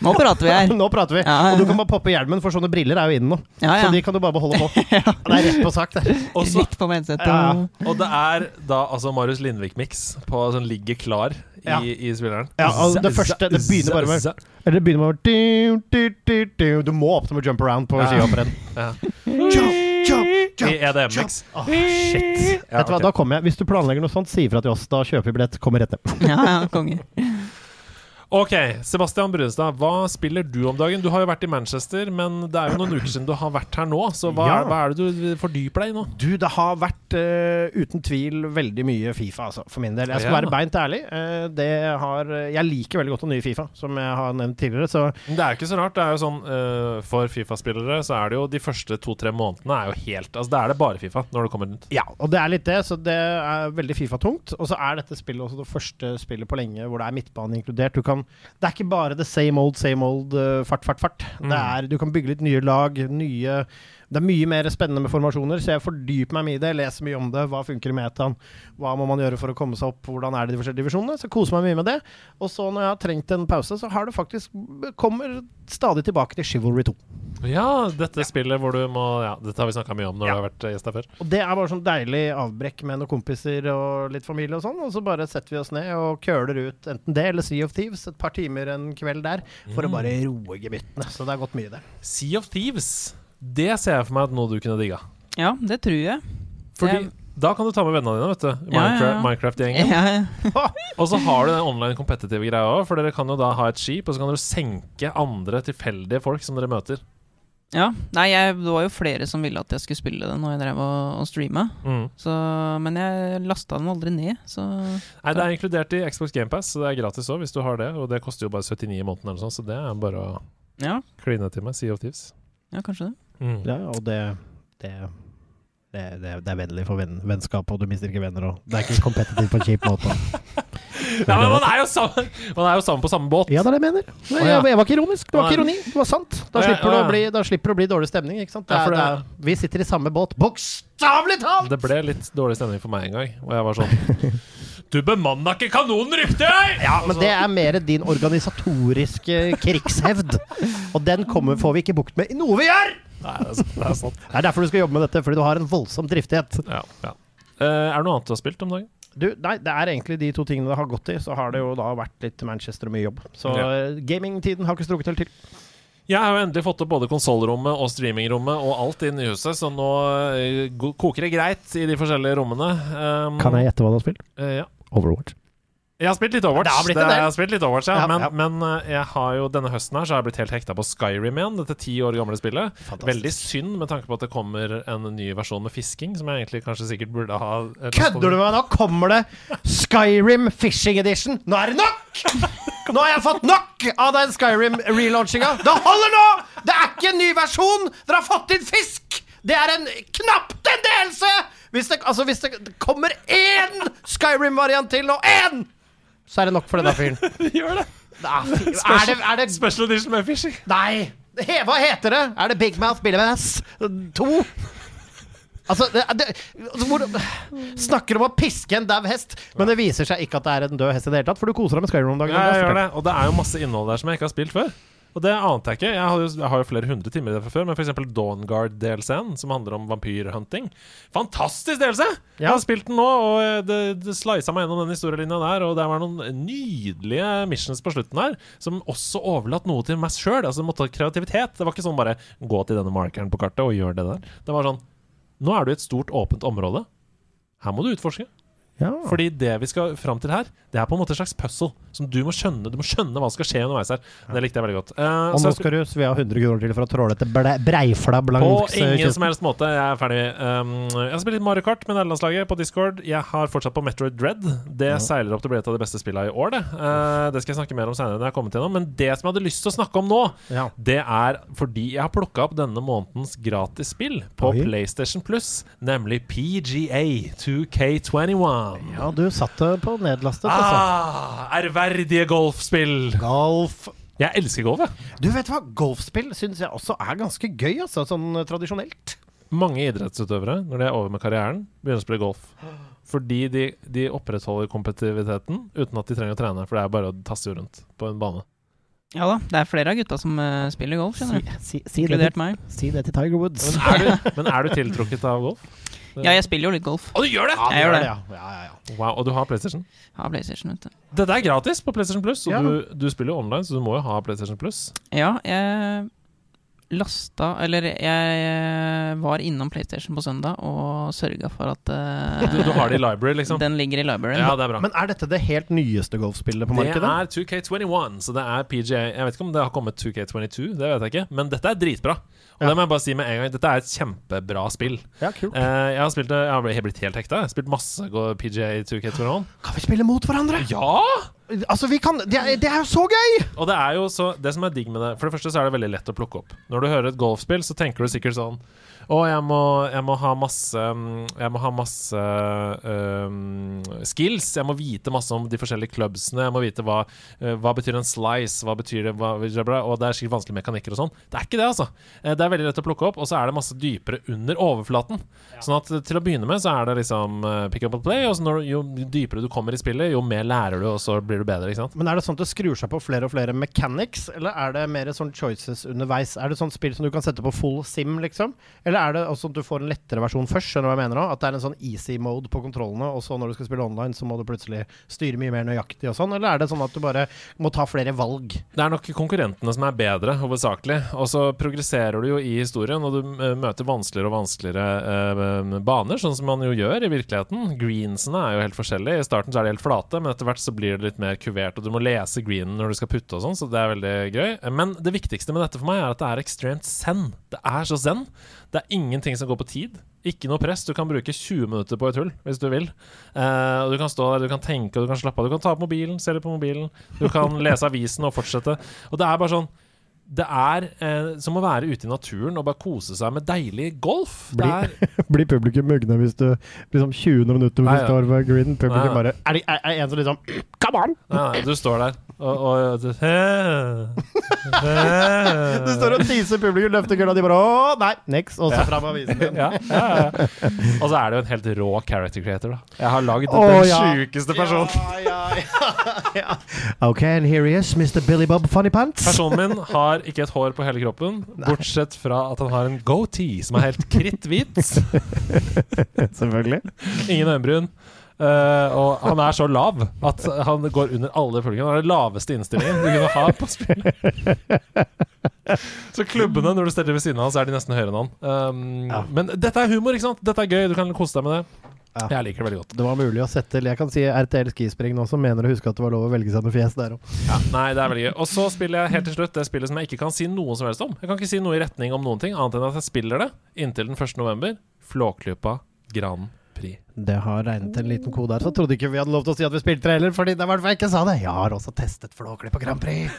S3: Nå prater vi her.
S1: Nå prater vi.
S3: Ja, ja, ja.
S1: Og du kan bare poppe hjelmen, for sånne briller er jo inne nå.
S3: Ja, ja.
S1: Så de kan du bare beholde på. Det er rett på sak, det.
S2: Og så
S3: Rett på headsetet.
S1: Ja.
S3: og-
S2: det er da altså Marius Lindvik-mix på sånn ligger klar i,
S1: Ja.
S2: i spilleren.
S1: Ja, altså, det første- det begynner bare med- Eller det begynner med du, må opp til åpne med jump around på
S2: Ja.
S1: skihopprenn.
S2: Ja.
S1: Jump, jump, jump.
S2: I EDM-mix.
S1: Åh, shit.
S2: Ja,
S1: Vet du hva, da kommer jeg. Hvis du planlegger noe sånt, si ifra til oss. Da kjøper vi billett. Kommer rett ned.
S3: Ja, ja, konge.
S2: Ok, Sebastian Brunstad, hva spiller du om dagen? Du har jo vært i Manchester, men det er jo noen uker siden du har vært her nå. Så hva,
S1: Ja.
S2: hva er det du fordyper deg i nå?
S1: Du, det har vært uh, uten tvil veldig mye Fifa, altså, for min del. Jeg skal
S2: Ja.
S1: være beint ærlig. Uh, det har, jeg liker veldig godt den nye Fifa, som jeg har nevnt tidligere. Så
S2: Det er jo ikke så rart. Det er jo sånn uh, For Fifa-spillere så er det jo de første to-tre månedene er jo helt Altså, da er det bare Fifa når det kommer rundt.
S1: ja, og det er litt det. Så det er veldig Fifa-tungt. Og så er dette spillet også det første spillet på lenge hvor det er midtbane inkludert. Du kan, det er ikke bare the same old, same old, uh, fart, fart, fart. Det
S2: Mm.
S1: er, du kan bygge litt nye lag, nye det er mye mer spennende med formasjoner, så jeg fordyper meg mye i det. Leser mye om det. Hva funker i metaen? Hva må man gjøre for å komme seg opp? Hvordan er det de forskjellige divisjonene? Så koser meg mye med det. Og så når jeg har trengt en pause, så har det faktisk kommer stadig tilbake til Chivalry 2.
S2: Ja, dette spillet hvor du må Ja, dette har vi snakka mye om når
S1: Ja.
S2: du har vært gjest her før.
S1: Og det er bare sånn deilig avbrekk med noen kompiser og litt familie og sånn, og så bare setter vi oss ned og køler ut enten det eller Sea of Thieves et par timer en kveld der, for å bare roe gemyttene. Så det har gått mye, det.
S2: Sea of Thieves, det ser jeg for meg at noe du kunne digga.
S3: Ja, det tror jeg.
S2: Fordi
S3: jeg...
S2: da kan du ta med vennene dine, vet du.
S3: Ja, ja, ja.
S2: Minecraft- Minecraft-gjengen.
S3: Ja, ja.
S2: Og så har du den online kompetitive greia òg, for dere kan jo da ha et skip, og så kan dere senke andre tilfeldige folk som dere møter.
S3: ja. Nei, jeg, det var jo flere som ville at jeg skulle spille det når jeg drev og, og streama.
S2: Mm.
S3: Så, men jeg lasta den aldri ned, så
S2: Nei, det er inkludert i Xbox GamePass, så det er gratis òg hvis du har det. Og det koster jo bare 79 i måneden, eller sånn, så det er bare å
S3: ja,
S2: kline til med Sea of Thieves.
S3: ja kanskje det.
S2: Mm.
S1: Ja, og det det, det, det, er vennlig for venn, vennskap, og du mister ikke venner. Og det er ikke competitive på en kjip måte.
S2: Ja, men man er jo sammen, man er jo sammen på samme båt!
S1: Ja, det er det jeg mener. Nei, jeg, jeg var ikke ironisk. Det var ikke ironi. Det var sant. Da
S2: ja,
S1: slipper,
S2: ja.
S1: å bli, da slipper det å bli dårlig stemning. Ikke sant? Det er, det
S2: det-
S1: er, vi sitter i samme båt, bokstavelig talt!
S2: Det ble litt dårlig stemning for meg en gang, og jeg var sånn Du bemanna ikke kanonen riktig!
S1: Ja, men det er mer din organisatoriske krigshevd. Og den kommer, får vi ikke bukt med i noe vi gjør!
S2: Nei, det er, sant, det er sant.
S1: Det er derfor du skal jobbe med dette, fordi du har en voldsom driftighet.
S2: Ja, ja. Eh, er det noe annet du har spilt om dagen?
S1: Du, nei, det er egentlig de to tingene det har gått i. Så har det jo da vært litt Manchester og mye jobb. Så
S2: Ja.
S1: eh, gamingtiden har ikke strukket helt til.
S2: Jeg har jo endelig fått opp både konsollrommet og streamingrommet og alt inn i huset, så nå eh, koker det greit i de forskjellige rommene. Um,
S1: Kan jeg gjette hva du har spilt?
S2: Uh, ja.
S1: Overwatch.
S2: Jeg har spilt litt Overwatch.
S1: Det har blitt
S2: litt Overwatch ja.
S1: Ja,
S2: men,
S1: ja.
S2: men eh, jeg har jo denne høsten her Så har jeg blitt helt hekta på Skyrim igjen. Dette ti år gamle spillet.
S1: Fantastisk.
S2: Veldig synd med tanke på at det kommer en ny versjon med fisking, som jeg egentlig kanskje sikkert burde ha eh,
S1: Kødder du med meg? Nå kommer det Skyrim Fishing Edition! Nå er det nok! Nå har jeg fått nok av den Skyrim-relaunchingen Det holder nå! Det er ikke en ny versjon! Dere har fått inn fisk! Det er en knapt en delelse! Hvis det, altså, hvis det kommer én Skyrim-variant til nå, én! Så er det nok for denne fyren.
S2: Gjør det!
S1: Er, er, det, er det
S2: Special edition med fishing.
S1: Nei! He, hva heter det? Er det Big Mouth Billy Mass 2? Altså, det, det, altså hvor, Snakker om å piske en dau hest, men det viser seg ikke at det er en død hest i det hele tatt, for du koser deg med Skyrim om dagen.
S2: Ja, jeg gjør det. Og det er jo masse innhold der som jeg ikke har spilt før. Og det ante jeg ikke. Jeg har jo, jeg har jo flere hundre timer i det fra før, men f.eks. Dawnguard-DLC-en, som handler om vampyrhunting. Fantastisk DLC! Jeg har spilt den nå, og det, det slisa meg gjennom den historielinja der. Og det var noen nydelige missions på slutten her, som også overlatt noe til meg sjøl. Altså, det måtte ha kreativitet. Det var ikke sånn bare gå til denne markeren på kartet og gjør det der. Det var sånn Nå er du i et stort, åpent område. Her må du utforske.
S1: Ja.
S2: Fordi det vi skal fram til her, det er på en måte et slags puzzle som du må skjønne. Du må skjønne hva som skal skje underveis her. Det likte jeg veldig godt. Uh,
S1: Og
S2: så
S1: nå skal du svi av 100 kroner til for å tråle etter breifla
S2: på
S1: langs eh,
S2: ingen som helst måte. Jeg er ferdig. Um, jeg har spilt Mario Kart med nederlandslaget på Discord. Jeg har fortsatt på Metroid Dread. Det seiler opp til å bli et av de beste spillene i år, det. Uh, det skal jeg snakke mer om senere når jeg har kommet gjennom. Men det som jeg hadde lyst til å snakke om nå,
S1: Ja.
S2: det er fordi jeg har plukka opp denne månedens gratis spill på
S1: Oi.
S2: PlayStation Plus, nemlig PGA 2K21.
S1: Ja, du satt på nedlastet, altså.
S2: Ah, ærverdige golfspill.
S1: Golf
S2: Jeg elsker golf, jeg.
S1: Du vet hva, golfspill syns jeg også er ganske gøy, altså, sånn eh, tradisjonelt.
S2: Mange idrettsutøvere, når de er over med karrieren, begynner å spille golf. Fordi de, de opprettholder kompetitiviteten uten at de trenger å trene. For det er bare å tasse rundt på en bane.
S3: Ja da, det er flere av gutta som uh, spiller golf, skjønner du.
S1: Si, si,
S3: Inkludert meg.
S1: si det til Tiger Woods.
S2: Men er du, men er du tiltrukket av golf?
S3: Ja, jeg spiller jo litt golf.
S2: Og du gjør det!
S1: Ja,
S3: Jeg gjør det.
S1: Ja, ja, ja, ja.
S2: Wow, Og du har PlayStation?
S3: Har PlayStation, vet du.
S2: Dette er gratis på PlayStation Plus, og
S1: Ja.
S2: du, du spiller jo online, så du må jo ha PlayStation Plus.
S3: Ja, jeg lasta Eller jeg var innom PlayStation på søndag og sørga for at uh,
S2: Du, du har det i library, liksom?
S3: den ligger i libraryen.
S2: Ja, det er bra.
S1: Men er dette det helt nyeste golfspillet på
S2: Det
S1: markedet?
S2: er 2K21, så det er PGA Jeg vet ikke om det har kommet 2K22, det vet jeg ikke. Men dette er dritbra. Og
S1: Ja.
S2: det må jeg bare si med en gang. Dette er et kjempebra spill.
S1: Ja, kult.
S2: Uh, jeg har spilt jeg har blitt- blitt helt hekta. Jeg har spilt masse PGA 2K21.
S1: Kan vi spille mot hverandre?
S2: Ja!
S1: Altså, vi kan Det er, det er jo så gøy!
S2: Og det er jo så Det som er digg med det For det første så er det veldig lett å plukke opp. Når du hører et golfspill, så tenker du sikkert sånn Å, jeg må, jeg må ha masse mm, Jeg må ha masse um, skills. Jeg må vite masse om de forskjellige clubsene. Jeg må vite hva, øh, hva betyr en slice, hva betyr det hva, Og det er sikkert vanskelige mekanikker og sånn. Det er ikke det, altså. Eh, Det er veldig lett å plukke opp, og så er det masse dypere under overflaten. Sånn at eh, til å begynne med så er det liksom eh, pick up and play, og så når, jo dypere du kommer i spillet, jo mer lærer du, og så blir du bedre, ikke sant.
S1: Men er det sånn at det skrur seg på flere og flere mechanics, eller er det mer sånn choices underveis? Er det sånn spill som du kan sette på full sim, liksom? Eller er det også at du får en lettere versjon først, skjønner du hva jeg mener nå? At det er en sånn easy mode på kontrollene, og så når du skal spille online, så må du plutselig styre mye mer nøyaktig og sånn? Eller er det sånn at du bare må ta flere valg?
S2: Det er nok konkurrentene som er bedre, hovedsakelig. Og så progresserer du jo i historien, og du eh, møter vanskeligere og vanskeligere eh, baner, sånn som man jo gjør i virkeligheten. Greensene er jo helt forskjellige. I starten så er de helt flate, men etter hvert så blir det litt mer kuvert, og du må lese greenen når du skal putte og sånn, så det er veldig gøy. Men det viktigste med dette for meg er at det er ekstremt zen. Det er så zen. Det er ingenting som går på tid. Ikke noe press. Du kan bruke 20 minutter på et hull hvis du vil. Uh, og Du kan stå der, du kan tenke og du kan slappe av. Du kan ta opp mobilen, se litt på mobilen. Du kan lese avisen og fortsette. Og det er bare sånn Det er eh, som å være ute i naturen og bare kose seg med deilig golf. Er,
S1: Blir publikum mugne hvis du liksom 20 minutter
S2: Nei, ja.
S1: står ved green? Publikum
S2: Nei, ja.
S1: bare Er det er, er en som liksom Come on!
S2: nei, nei, du står der og, og du,
S1: Du står og teaser publikum, løfter kølla, de bare Å, nei, next! Og så fram avisen igjen.
S2: ja, ja, ja. Og så er det jo en helt rå character creator, da. Jeg har lagd
S1: oh,
S2: den
S1: ja.
S2: sjukeste personen.
S1: Ja, ja, ja, ja. OK, and here he is, Mr. Billy Bob Funny Pants.
S2: Personen min har ikke et hår på hele kroppen, bortsett fra at han har en goatee som er helt kritthvit.
S1: Selvfølgelig.
S2: Ingen øyenbryn. Eh, og han er så lav at han går under alle følgene. Han er den laveste innstillingen du kunne ha på spillet. så klubbene, når du steller ved siden av han, så er de nesten høyere enn han. Um,
S1: Ja.
S2: Men dette er humor, ikke sant? Dette er gøy. Du kan kose deg med det.
S1: Ja.
S2: Jeg liker det veldig godt.
S1: Det var mulig å sette Jeg kan si RTL Skispring nå, som mener å huske at det var lov å velge seg noe fjes der òg.
S2: Nei, det er veldig gøy. Og så spiller jeg helt til slutt det spillet som jeg ikke kan si noe som helst om. Jeg kan ikke si noe i retning om noen ting, annet enn at jeg spiller det inntil den 1. november. Flåklypa Grand Prix.
S1: Det har regnet en liten kode her, så trodde ikke vi hadde lov til å si at vi spilte det heller, fordi det var fall jeg ikke sa det. Jeg har også testet Flåklypa på Grand Prix.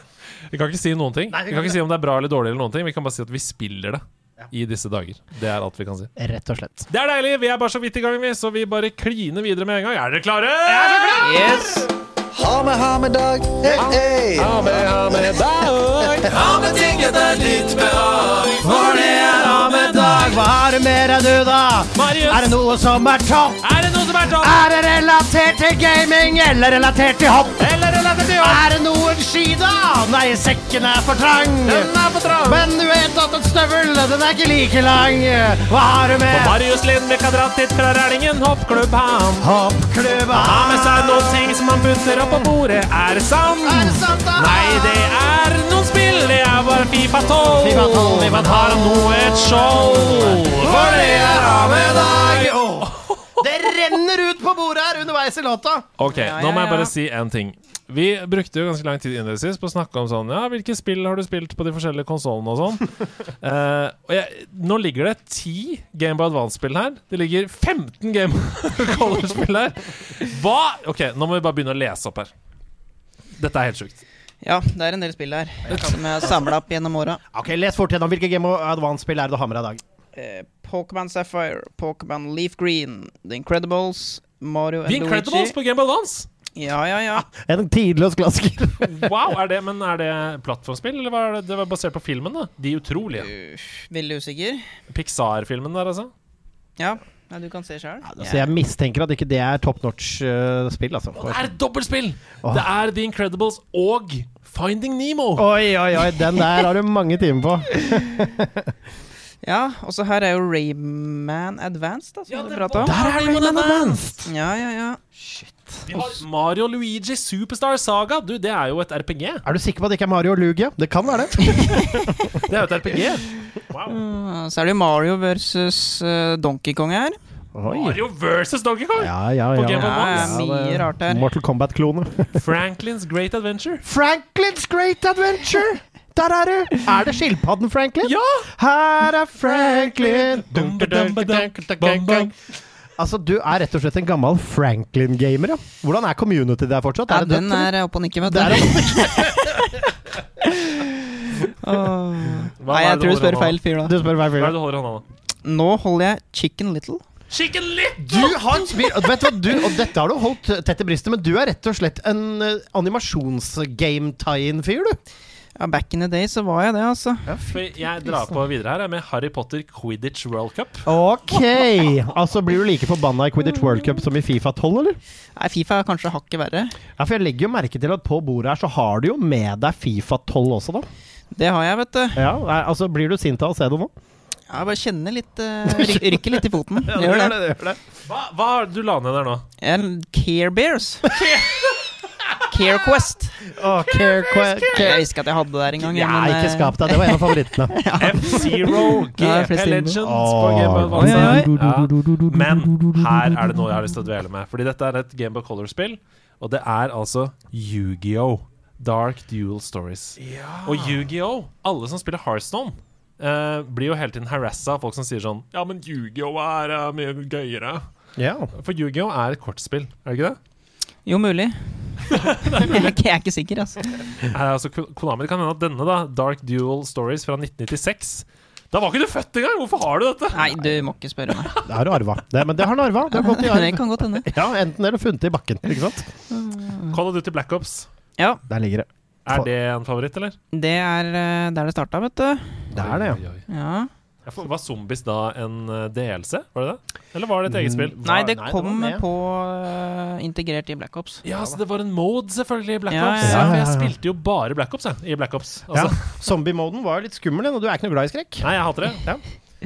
S2: Vi kan ikke si noen ting.
S1: Nei, vi
S2: vi
S1: kan
S2: ikke ikke si om det er bra eller dårlig, eller noen ting Vi kan bare si at vi spiller det i disse dager. Det er alt vi kan si.
S1: Rett og slett.
S2: Det er deilig! Vi er bare så vidt i gang, vi, så vi bare kliner videre med en gang. Er dere klare?
S3: Yes!
S5: Ha med, ha med dag. Hey, hey.
S2: Ha, med, ha med dag.
S5: ha med ting etter ditt behag, for det er ha
S1: med dag. Hva har du med deg, du, da?
S2: Marius.
S1: Er det noe som er topp?
S2: Er det noe som er topp?
S1: Er det relatert til gaming eller relatert til hopp?
S2: Eller relatert til hopp?
S1: Er det noen ski, da? Nei, sekken er for trang.
S2: Den er for trang.
S1: Men du vet at en støvel, den er ikke like lang. Hva har du
S2: med?
S1: med?
S2: Marius Lindvik har dratt hit fra Rælingen hoppklubb, han.
S1: Hoppklubba.
S2: Har med seg noen ting som han putter opp på bordet. Er det sant?
S1: Er det sant, da?
S2: Nei, det er noen spill. Det er bare Fifa 12.
S1: FIFA 12, FIFA
S2: Men har han nå et show? For det er av med dag.
S1: Renner ut på bordet her underveis i låta.
S2: Ok,
S3: Ja,
S2: nå må
S3: ja,
S2: jeg bare
S3: ja.
S2: si en ting. Vi brukte jo ganske lang tid innledningsvis på å snakke om sånn Ja, hvilke spill har du spilt på de forskjellige konsollene og sånn? uh, og jeg, nå ligger det ti Game Boy Advance-spill her. Det ligger 15 Game Color-spill her. Hva Ok, nå må vi bare begynne å lese opp her. Dette er helt sjukt.
S3: Ja, det er en del spill her som jeg har samla opp gjennom åra.
S1: Ok, Les fort gjennom. Hvilke Game of Advance-spill er det du har med deg i dag?
S3: Eh, Pokémon Sapphire, Pokémon Leaf Green, The Incredibles, Mario
S2: The Incredibles
S3: Luigi.
S2: på Game of Dance?
S3: Ja, ja, ja.
S1: En tidløs klassiker.
S2: Wow, er det, Men er det plattformspill, eller var det, det var basert på filmen? da? De utrolige.
S3: Uh, veldig usikker.
S2: Pixar-filmen der, altså.
S3: Ja, Nei, du kan se sjøl.
S1: Så jeg mistenker at ikke det er top notch-spill, altså.
S2: Og det er et dobbeltspill!
S1: Oh.
S2: Det er The Incredibles og Finding Nemo.
S1: Oi, oi, oi, den der har du mange timer på.
S3: Ja, og så her er jo Rayman Advanced, da, som
S2: Ja,
S3: du
S2: prater
S3: prata om.
S2: Der er Rayman Advanced!
S3: Ja, ja, ja. Shit.
S2: Vi har Mario Luigi Superstar Saga. Du, det er jo et RPG.
S1: Er du sikker på at det ikke er Mario og Lugia? Det kan være det.
S2: Det er jo et RPG. Wow.
S3: Uh, Så er det jo Mario versus uh, Donkey Kong her.
S1: Oi.
S2: Mario versus Donkey Kong.
S1: Ja, ja, ja.
S3: Ja, ja, mye rart her.
S1: Mortal Kombat-klone.
S2: Franklins Great Adventure.
S1: Franklin's Great Adventure! Der er du! Er det skilpadden Franklin?
S2: Ja!
S1: Her er Franklin!
S2: Dum, dum, dum, bum, bum.
S1: Altså, du er rett og slett en gammel Franklin-gamer, ja. Hvordan er community der fortsatt?
S3: Ja,
S1: Er det
S3: den
S1: dødt,
S3: er oppe og nikker, vet du. Åh.
S2: Hva
S3: Nei, jeg tror du spør feil fyr,
S1: Du
S3: da.
S1: spør hver
S2: Hva er det du holder hånda nå?
S3: Nå holder jeg Chicken Little.
S2: Chicken Little!
S1: Du har spilt Vet du hva, du, og dette har du holdt tett i brystet, men du er rett og slett en uh, animasjons-game-tie-in-fyr, du.
S3: Ja, Back in the day så var jeg det, altså.
S2: For Jeg drar på videre her med Harry Potter Quidditch World Cup.
S1: Ok. Altså, blir du like forbanna i Quidditch World Cup som i Fifa 12, eller?
S3: Nei, Fifa er kanskje hakket verre.
S1: Ja, for jeg legger jo merke til at på bordet her så har du jo med deg Fifa 12 også, da.
S3: Det har jeg, vet du.
S1: Ja, nei, altså Blir du sint av å se det nå?
S3: Jeg bare kjenner litt uh, ryk, Rykker litt i foten. Gjør det.
S1: det, gjør det.
S2: Hva, hva har du la ned der nå?
S3: Um, Care Bears. Care Quest.
S1: Å, care, care,
S3: jeg visste ikke at jeg hadde det der engang.
S1: Ja,
S3: men,
S1: ikke
S3: eh,
S1: skap deg. Det var en av favorittene.
S2: F-Zero
S3: Ja,
S2: GP Legends på Game Boy
S3: Oi, oi,
S2: Advance. Men her er det noe jeg har lyst til å dvele med. Fordi dette er et Game Boy Color-spill, og det er altså Yu-Gi-Oh! Dark Dual Stories. Og Yu-Gi-Oh! Alle som spiller Hearthstone, uh, blir jo hele tiden harassa av folk som sier sånn Ja, men Yu-Gi-Oh! er uh, mye gøyere.
S1: Ja.
S2: For Yu-Gi-Oh! er et kortspill, er det ikke det?
S3: Jo, mulig. jeg, er ikke, jeg er ikke sikker, altså.
S2: Er altså Konami, kan hende at denne, da, Dark Dual Stories fra 1996 Da var ikke du født engang! Hvorfor har du dette?
S3: Nei, du må ikke spørre meg.
S1: Det har du arva. Det, men det har han arva. Det har gått i
S3: Det
S1: arv.
S3: kan godt hende.
S1: Ja, enten eller funnet i bakken. Ikke sant?
S2: Call of Duty Black Ops.
S3: Ja,
S1: Der ligger det.
S2: Er det en favoritt, eller?
S3: det er eh, der det starta, vet du.
S1: Det er det, ja.
S2: Oi, oi, oi.
S3: Ja.
S2: Ja, for- Var Zombies da en eh, DLC? Var det det? Eller var det et eget
S1: Mm,
S2: spill?
S3: Nei, det
S1: nei, det
S3: kom på uh, integrert i Black Ops.
S2: Ja, så det var en mode selvfølgelig i Black
S3: Ja,
S2: Ops.
S3: ja,
S2: Ja,
S1: ja,
S2: jeg spilte jo bare Black Ops, jeg. I Black Ops.
S1: ja.
S2: Altså.
S1: Zombie-moden var litt skummel, den, og du er ikke noe glad i skrekk.
S2: Nei, jeg hater det.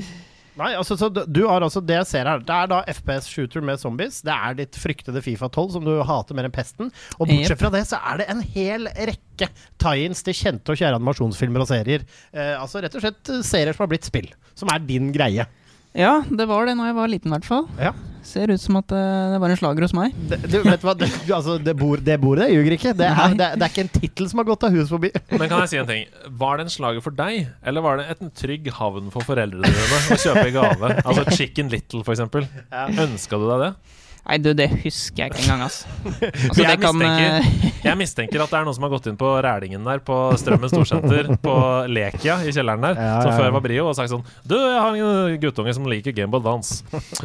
S1: Nei, altså, så du har altså Det jeg ser her, det er da FPS-shooter med zombies. Det er ditt fryktede Fifa 12, som du hater mer enn pesten. Og bortsett fra det, så er det en hel rekke tie-ins til kjente og kjære animasjonsfilmer og serier. Eh, altså rett og slett eh, serier som har blitt spill. Som er din greie.
S3: Ja, det var det når jeg var liten, i hvert fall.
S1: Ja.
S3: Ser ut som at eh, det var en slager hos meg.
S1: Det, du vet hva, det, altså, det, bor, det bordet ljuger ikke. Det er, det, det er ikke en tittel som har gått av hus forbi.
S2: Men kan jeg si en ting? Var det en slager for deg, eller var det et en trygg havn for foreldrene dine å kjøpe i gave? Altså Chicken Little, for eksempel. Ønska du deg det?
S3: Nei, du, det husker jeg ikke engang, altså. altså
S2: Jeg
S3: det kan,
S2: mistenker-
S3: eh,
S2: Jeg mistenker at det er noen som har gått inn på Rælingen der, på Strømmen storsenter, på Lekia i kjelleren der,
S1: Ja,
S2: som
S1: ja,
S2: før var Brio, og sagt sånn Du, jeg har en guttunge som liker Gameboy Dance.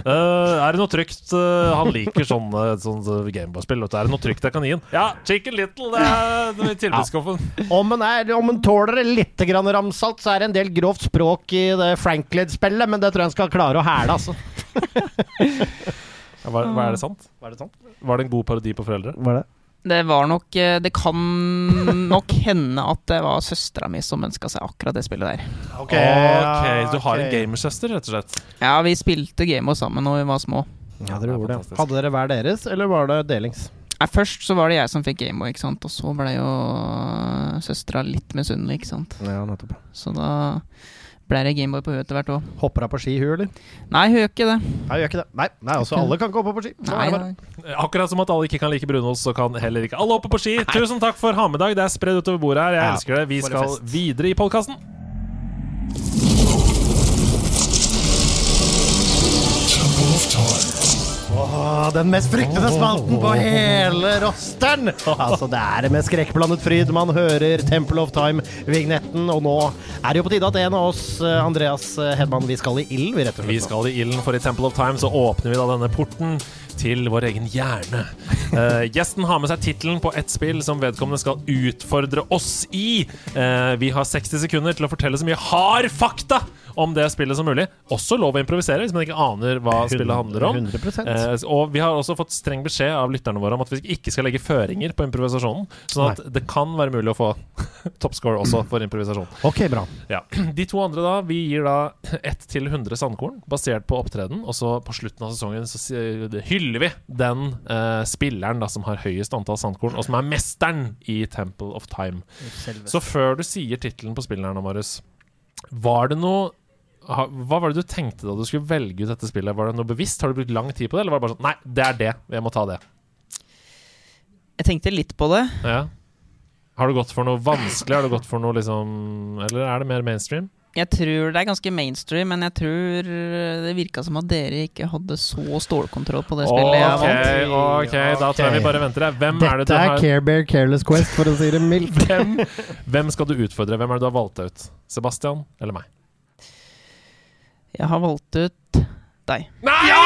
S2: Uh, er det noe trygt uh, Han liker sånn, uh, sånn Gameboy-spill. Er det noe trygt jeg kan gi han? Ja, Chicken Little, det er, det tilbudsskuffen.
S1: Om en, er, om en tåler litt grann ramsalt, så er det en del grovt språk i det Franklin-spillet, men det tror jeg han skal klare å hæle, altså.
S2: Ja, Var, var det sant?
S1: Var det sant?
S2: Var det en god parodi på foreldre?
S1: Var det?
S3: det var nok eh, Det kan nok hende at det var søstera mi som ønska seg akkurat det spillet der.
S1: Ok,
S2: Ok, du har en gamersøster, rett og slett?
S3: Ja, vi spilte Gamo sammen da vi var små.
S1: Ja, dere
S2: er
S1: gjorde det.
S2: fantastisk.
S1: Hadde dere hver deres, eller var det delings?
S3: Nei, Først så var det jeg som fikk Gamo, ikke sant. Og så ble jo søstera litt misunnelig, ikke sant.
S1: Ja, nettopp.
S3: Så da ble det Gameboy på hun etter hvert òg.
S1: Hopper hun på ski, hun, eller?
S3: Nei, hun gjør ikke det.
S1: Nei, gjør ikke det. Nei, nei altså, alle kan ikke hoppe på ski.
S3: Nei, nei.
S2: Akkurat som at alle ikke kan like brunost, så kan heller ikke alle hoppe på ski. Tusen takk for ha-med-dag. Det er spredd utover bordet her. Jeg
S1: Ja,
S2: elsker det. Vi skal
S1: fest.
S2: videre i podkasten.
S1: Åh, den mest fryktede spalten på hele rosteren! Altså, det er med skrekkblandet fryd man hører Temple of Time-vignetten, og nå er det jo på tide at en av oss, eh, Andreas Hedman, vi skal i ilden, vi rett og slett.
S2: Vi skal i ilden, for i Temple of Time så åpner vi da denne porten til vår egen hjerne. Uh, gjesten har med seg tittelen på ett spill som vedkommende skal utfordre oss i. Uh, vi har 60 sekunder til å fortelle så mye hard fakta om det spillet som mulig. Også lov å improvisere hvis man ikke aner hva spillet handler om.
S1: 100%.
S2: Eh, og vi har også fått streng beskjed av lytterne våre om at vi ikke skal legge føringer på improvisasjonen. Sånn at det kan være mulig å få toppscore også for improvisasjon.
S1: Ok, bra.
S2: Ja. De to andre da, vi gir da 1 til 100 sandkorn, basert på opptreden. Og så på slutten av sesongen så hyller vi den eh, spilleren da som har høyest antall sandkorn, og som er mesteren i Temple of Time. Så før du sier tittelen på spilleren, nå, Marius, var det noe hva var det du tenkte da du skulle velge ut dette spillet? Var det noe bevisst? Har du brukt lang tid på det, eller var det bare sånn Nei, det er det. Jeg må ta det.
S3: Jeg tenkte litt på det.
S2: Ja. Har du gått for noe vanskelig? Har du gått for noe liksom Eller er det mer mainstream?
S3: Jeg tror det er ganske mainstream, men jeg tror det virka som at dere ikke hadde så stålkontroll på det spillet jeg vant.
S2: ok, da tror jeg vi bare venter. her. Hvem er det du
S1: Dette er
S2: har
S1: Care Bear Careless Quest, for å si det mildt.
S2: hvem, hvem skal du utfordre? Hvem er det du har valgt ut? Sebastian eller meg?
S3: Jeg har valgt ut deg.
S2: Nei! Ja!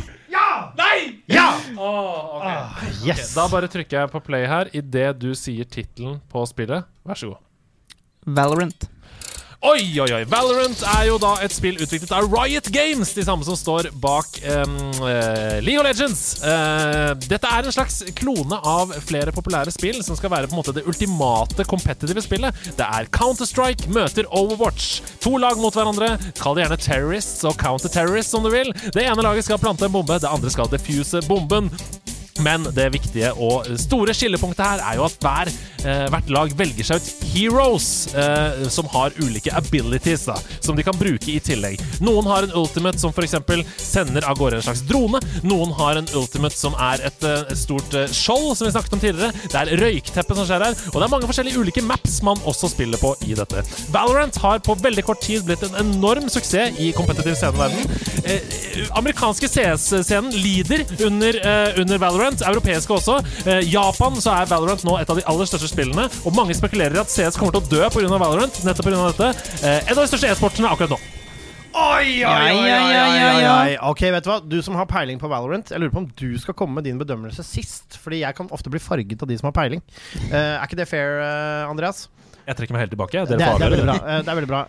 S2: Nei!
S1: Ja!
S2: Åh, ok.
S1: Yes!
S2: Da bare trykker jeg på play her idet du sier tittelen på spillet. Vær så god.
S3: Valorant.
S2: Oi, oi, oi! Valorant er jo da et spill utviklet av Riot Games, de samme som står bak um, uh, League of Legends. Uh, dette er en slags klone av flere populære spill som skal være på en måte det ultimate competitive spillet. Det er Counter-Strike møter Overwatch. To lag mot hverandre. Kall det gjerne terrorists og counter-terrorists om du vil. Det ene laget skal plante en bombe, det andre skal defuse bomben. Men det viktige og store skillepunktet her er jo at hver, eh, hvert lag velger seg ut heroes eh, som har ulike abilities da, som de kan bruke i tillegg. Noen har en ultimate som f.eks. sender av gårde en slags drone. Noen har en ultimate som er et, eh, et stort eh, skjold, som vi snakket om tidligere. Det er røykteppe som skjer her, og det er mange forskjellige ulike maps man også spiller på i dette. Valorant har på veldig kort tid blitt en enorm suksess i kompetitiv sceneverden. Eh, amerikanske CS-scenen lider under, eh, under Valorant, europeiske også. Eh, Japan så er Valorant nå et av de aller største spillene, og mange spekulerer i at CS kommer til å dø pga. Valorant. nettopp på grunn av dette. Eh, en av de største e-sportene akkurat nå.
S1: Oi, oi, oi, oi, oi, Ok, vet du hva? Du som har peiling på Valorant, jeg lurer på om du skal komme med din bedømmelse sist. Fordi jeg kan ofte bli farget av de som har peiling. Eh, er ikke det fair, eh, Andreas?
S2: Jeg trekker meg helt tilbake.
S1: Det,
S2: Dere
S1: er- det er veldig bra. eh, det er veldig bra.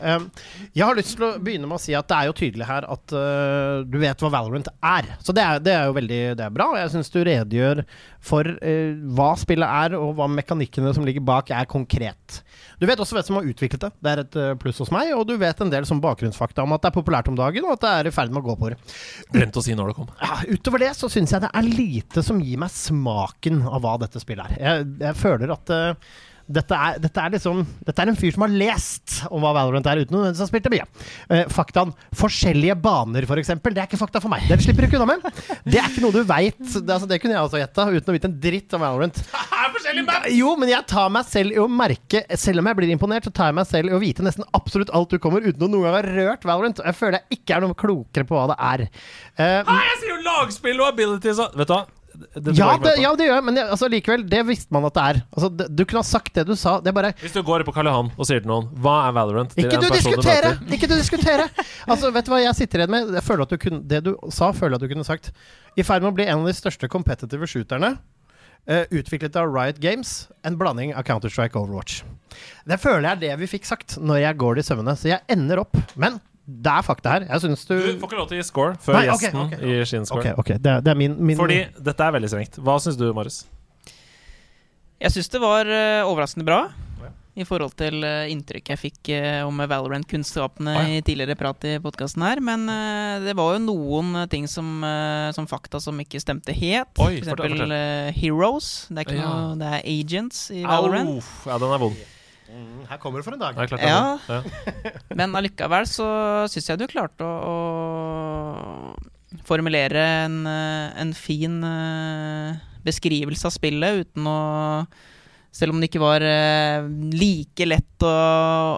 S1: Jeg har lyst til å begynne med å si at det er jo tydelig her at eh, du vet hva Valorant er. Så det er, det er jo veldig det er bra. og Jeg syns du redegjør for eh, hva spillet er, og hva mekanikkene som ligger bak, er konkret. Du vet også hvem som har utviklet det. Det er et eh, pluss hos meg. Og du vet en del som bakgrunnsfakta om at det er populært om dagen, og at det er i ferd med å gå på det.
S2: Glemte å si når det kom.
S1: Ja, utover det så syns jeg det er lite som gir meg smaken av hva dette spillet er. Jeg, jeg føler at eh, Dette er, dette er liksom Dette er en fyr som har lest om hva Valorant er, uten å ha spilt det mye. Uh, faktaen forskjellige baner, eksempel, det er ikke fakta for meg. Det slipper du ikke unna med. Det er ikke noe du veit. Det, altså, det kunne jeg også gjetta, uten å vite en dritt om Valorant. Jo, men jeg tar meg selv i å merke Selv om jeg blir imponert, så tar jeg meg selv i å vite nesten absolutt alt du kommer, uten å noen gang ha rørt Valorant. Jeg føler jeg ikke er noe klokere på hva det er. Eh,
S2: Jeg sier jo lagspill og abilities og Vet du hva? Dette
S1: ja, det, ja, det gjør jeg, men det, altså, likevel, det visste man at det er. Altså, det, du kunne ha sagt det du sa. Det er bare
S2: Hvis du går på Karl Johan og sier til noen Hva er Valorant? til
S1: Ikke
S2: en
S1: du diskutere! Ikke du diskutere! Altså, vet du hva jeg sitter igjen med? Jeg føler at du kunne, det du sa, føler jeg at du kunne sagt. I ferd med å bli en av de største competitive shooterne. Uh, utviklet av Riot Games. En blanding av Counter-Strike og Overwatch. Det føler jeg er det vi fikk sagt når jeg går det i sømmene. Så jeg ender opp Men det er fakta her. Jeg syns du,
S2: Du får ikke lov til å gi score før
S1: Nei, okay,
S2: gjesten
S1: okay,
S2: gir sin score.
S1: Okay, ok, det, er- det er min, min
S2: Fordi dette er veldig strengt. Hva syns du, Marius?
S3: Jeg syns det var uh, overraskende bra.
S2: Ja.
S3: I forhold til uh, inntrykket jeg fikk uh, om Valorant-kunnskapene
S2: oh, ja.
S3: i tidligere prat i podkasten her. Men det var jo noen ting som, som fakta som ikke stemte helt.
S2: Oi,
S3: For eksempel Heroes. Det er ikke
S2: Ja.
S3: noe Det er agents i Valorant.
S2: Au! Ja, den er vond.
S1: Mm, Her kommer det for en dag.
S2: Klart
S3: Ja.
S2: Ja.
S3: Men allikevel så syns jeg du klarte å, å formulere en, eh, en fin eh, beskrivelse av spillet uten å Selv om det ikke var eh, like lett å,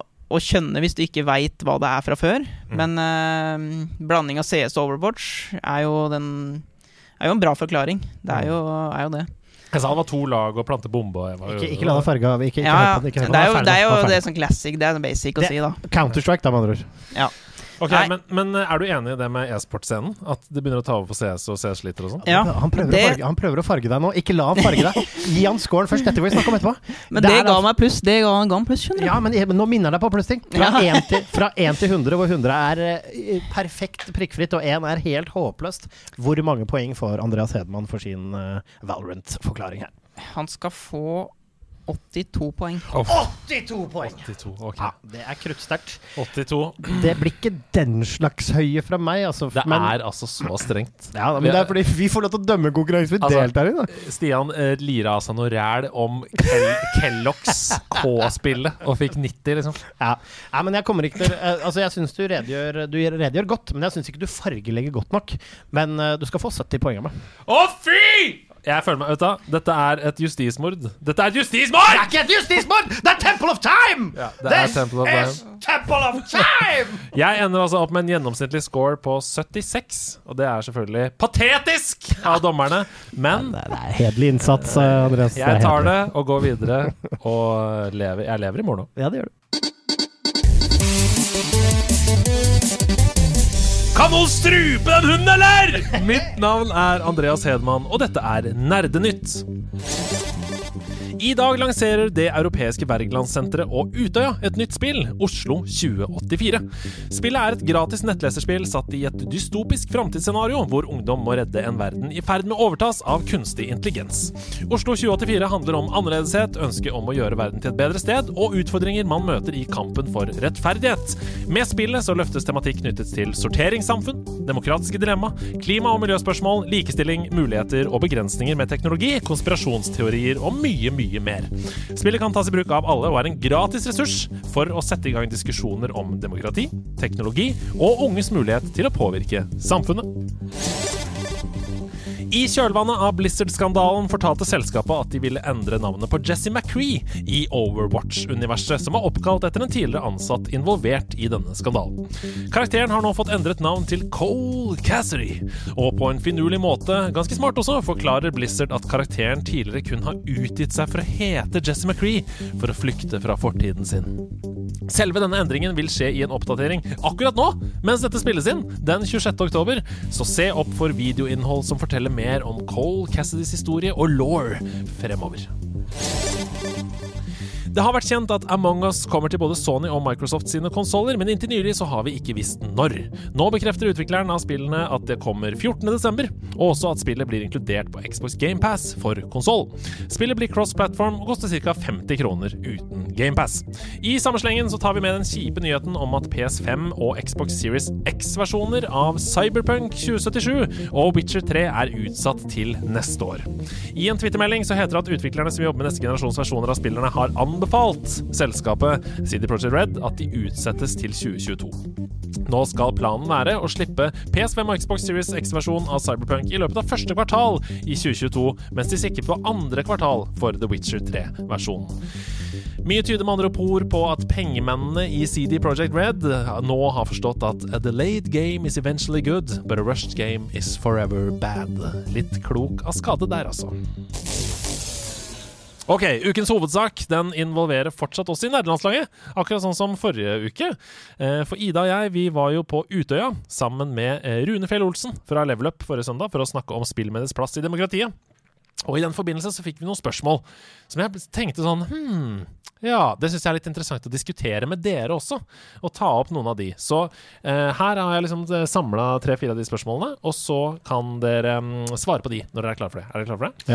S3: å skjønne hvis du ikke veit hva det er fra før.
S2: Mm.
S3: Men eh, blanding av CS og Overwatch er jo den er jo en bra forklaring. Det er jo, er jo det.
S2: Jeg sa det var to lag og plante bombe. Og jeg var,
S1: Ikke, ikke la deg farge av. Ikke, ikke
S3: Ja, ja.
S1: på
S3: Det er jo, det, er jo det
S1: er
S3: sånn classic. Det er basic å
S1: Det-
S3: si, da.
S1: Counter-Strike, da, med andre ord.
S3: Ja.
S2: Ok, men, men eh, er du enig i det med e-sportscenen? At det begynner å ta over for CS og CS sliter og sånn?
S3: Ja,
S1: han, prøver
S3: det-
S1: å farge, han prøver å farge deg nå. Ikke la han farge deg. Gi han scoren først. Dette får vi snakke om etterpå.
S3: Men
S1: Det
S3: det,
S1: er
S3: ga meg pluss. Det ga, ga pluss, skjønner du.
S1: Ja, men men nå minner jeg deg på plussting. Fra,
S3: Ja.
S1: 1 til, fra 1 til 100, hvor 100 er eh, perfekt prikkfritt, og 1 er helt håpløst. Hvor mange poeng får Andreas Hedman for sin uh, Valorant-forklaring her?
S3: Han skal få 82 poeng.
S1: 82 poeng!
S2: 82, ok.
S1: Ja, det er kruttsterkt.
S2: 82.
S1: Det blir ikke den slags høye fra meg, altså.
S2: Det
S1: men,
S2: er altså så strengt.
S1: ja, da, men det er fordi vi får lov til å dømme konkurransen vi
S2: Altså-
S1: deltar i. da
S2: Stian eh, lira av seg noe ræl om Kel Kellogg's K-spillet og fikk 90, liksom.
S1: Ja. ja, men jeg kommer ikke til eh, Altså, jeg syns du redegjør Du redegjør godt, men jeg syns ikke du fargelegger godt nok. Men uh, du skal få 70 poeng av meg.
S2: Å, fy! Jeg føler meg, vet du Dette er et justismord. Dette er et justismord!
S1: Det er ikke et justismord! Det er Temple of Time!
S2: Ja, det er Temple of
S1: is Temple of Time!
S2: Jeg ender altså opp med en gjennomsnittlig score på 76. Og det er selvfølgelig patetisk av dommerne. Men
S1: Det er hederlig innsats, eh, Andreas.
S2: jeg tar det og går videre. Og lever, jeg lever i morgen òg.
S1: Ja, det gjør du.
S2: Kan noen strupe den hunden, eller?! Mitt navn er Andreas Hedman, og dette er Nerdenytt. I dag lanserer det europeiske Wergelandsenteret og Utøya et nytt spill, Oslo 2084. Spillet er et gratis nettleserspill satt i et dystopisk framtidsscenario hvor ungdom må redde en verden i ferd med å overtas av kunstig intelligens. Oslo 2084 handler om annerledeshet, ønske om å gjøre verden til et bedre sted, og utfordringer man møter i kampen for rettferdighet. Med spillet så løftes tematikk knyttet til sorteringssamfunn, demokratiske dilemma, klima- og miljøspørsmål, likestilling, muligheter og begrensninger med teknologi, konspirasjonsteorier og mye, mye mer. Spillet kan tas i bruk av alle og er en gratis ressurs for å sette i gang diskusjoner om demokrati, teknologi og unges mulighet til å påvirke samfunnet. I kjølvannet av Blizzard-skandalen fortalte selskapet at de ville endre navnet på Jesse McCree i Overwatch-universet, som er oppkalt etter en tidligere ansatt involvert i denne skandalen. Karakteren har nå fått endret navn til Cole Cassidy, og på en finurlig måte, ganske smart også, forklarer Blizzard at karakteren tidligere kun har utgitt seg for å hete Jesse McCree for å flykte fra fortiden sin. Selve denne endringen vil skje i en oppdatering akkurat nå, mens dette spilles inn, den 26. oktober, så se opp for videoinnhold som forteller mer om Cole Cassidys historie og law fremover. Det har vært kjent at Among us kommer til både Sony og Microsoft sine konsoller, men inntil nylig så har vi ikke visst når. Nå bekrefter utvikleren av spillene at det kommer 14.12., og også at spillet blir inkludert på Xbox GamePass for konsoll. Spillet blir cross-platform og koster ca. 50 kroner uten GamePass. I samme slengen så tar vi med den kjipe nyheten om at PS5 og Xbox Series X-versjoner av Cyberpunk 2077 og Witcher 3 er utsatt til neste år. I en twittermelding så heter det at utviklerne som jobber med neste generasjons versjoner av spillerne, har anbefalt selskapet CD Projekt Red at de utsettes til 2022. Nå skal planen være å slippe PS5 og Xbox Series X-versjon av Cyberpunk i løpet av første kvartal i 2022, mens de sikrer på andre kvartal for The Witcher 3-versjonen. Mye tyder med andre ord på at pengemennene i CD Projekt Red nå har forstått at a delayed game is eventually good, but a rushed game is forever bad. Litt klok av skade der, altså. Ok, Ukens hovedsak den involverer fortsatt oss i nederlandslaget, akkurat sånn som forrige uke. Eh, For Ida og jeg vi var jo på Utøya sammen med eh, Rune Fjell Olsen fra Level Up forrige søndag for å snakke om spillmediets plass i demokratiet. Og i den forbindelse så fikk vi noen spørsmål som jeg tenkte sånn Hm, ja, det syns jeg er litt interessant å diskutere med dere også, og ta opp noen av de. Så eh, her har jeg liksom samla tre-fire av de spørsmålene, og så kan dere um, svare på de når dere er klare for det. Er dere klare for det?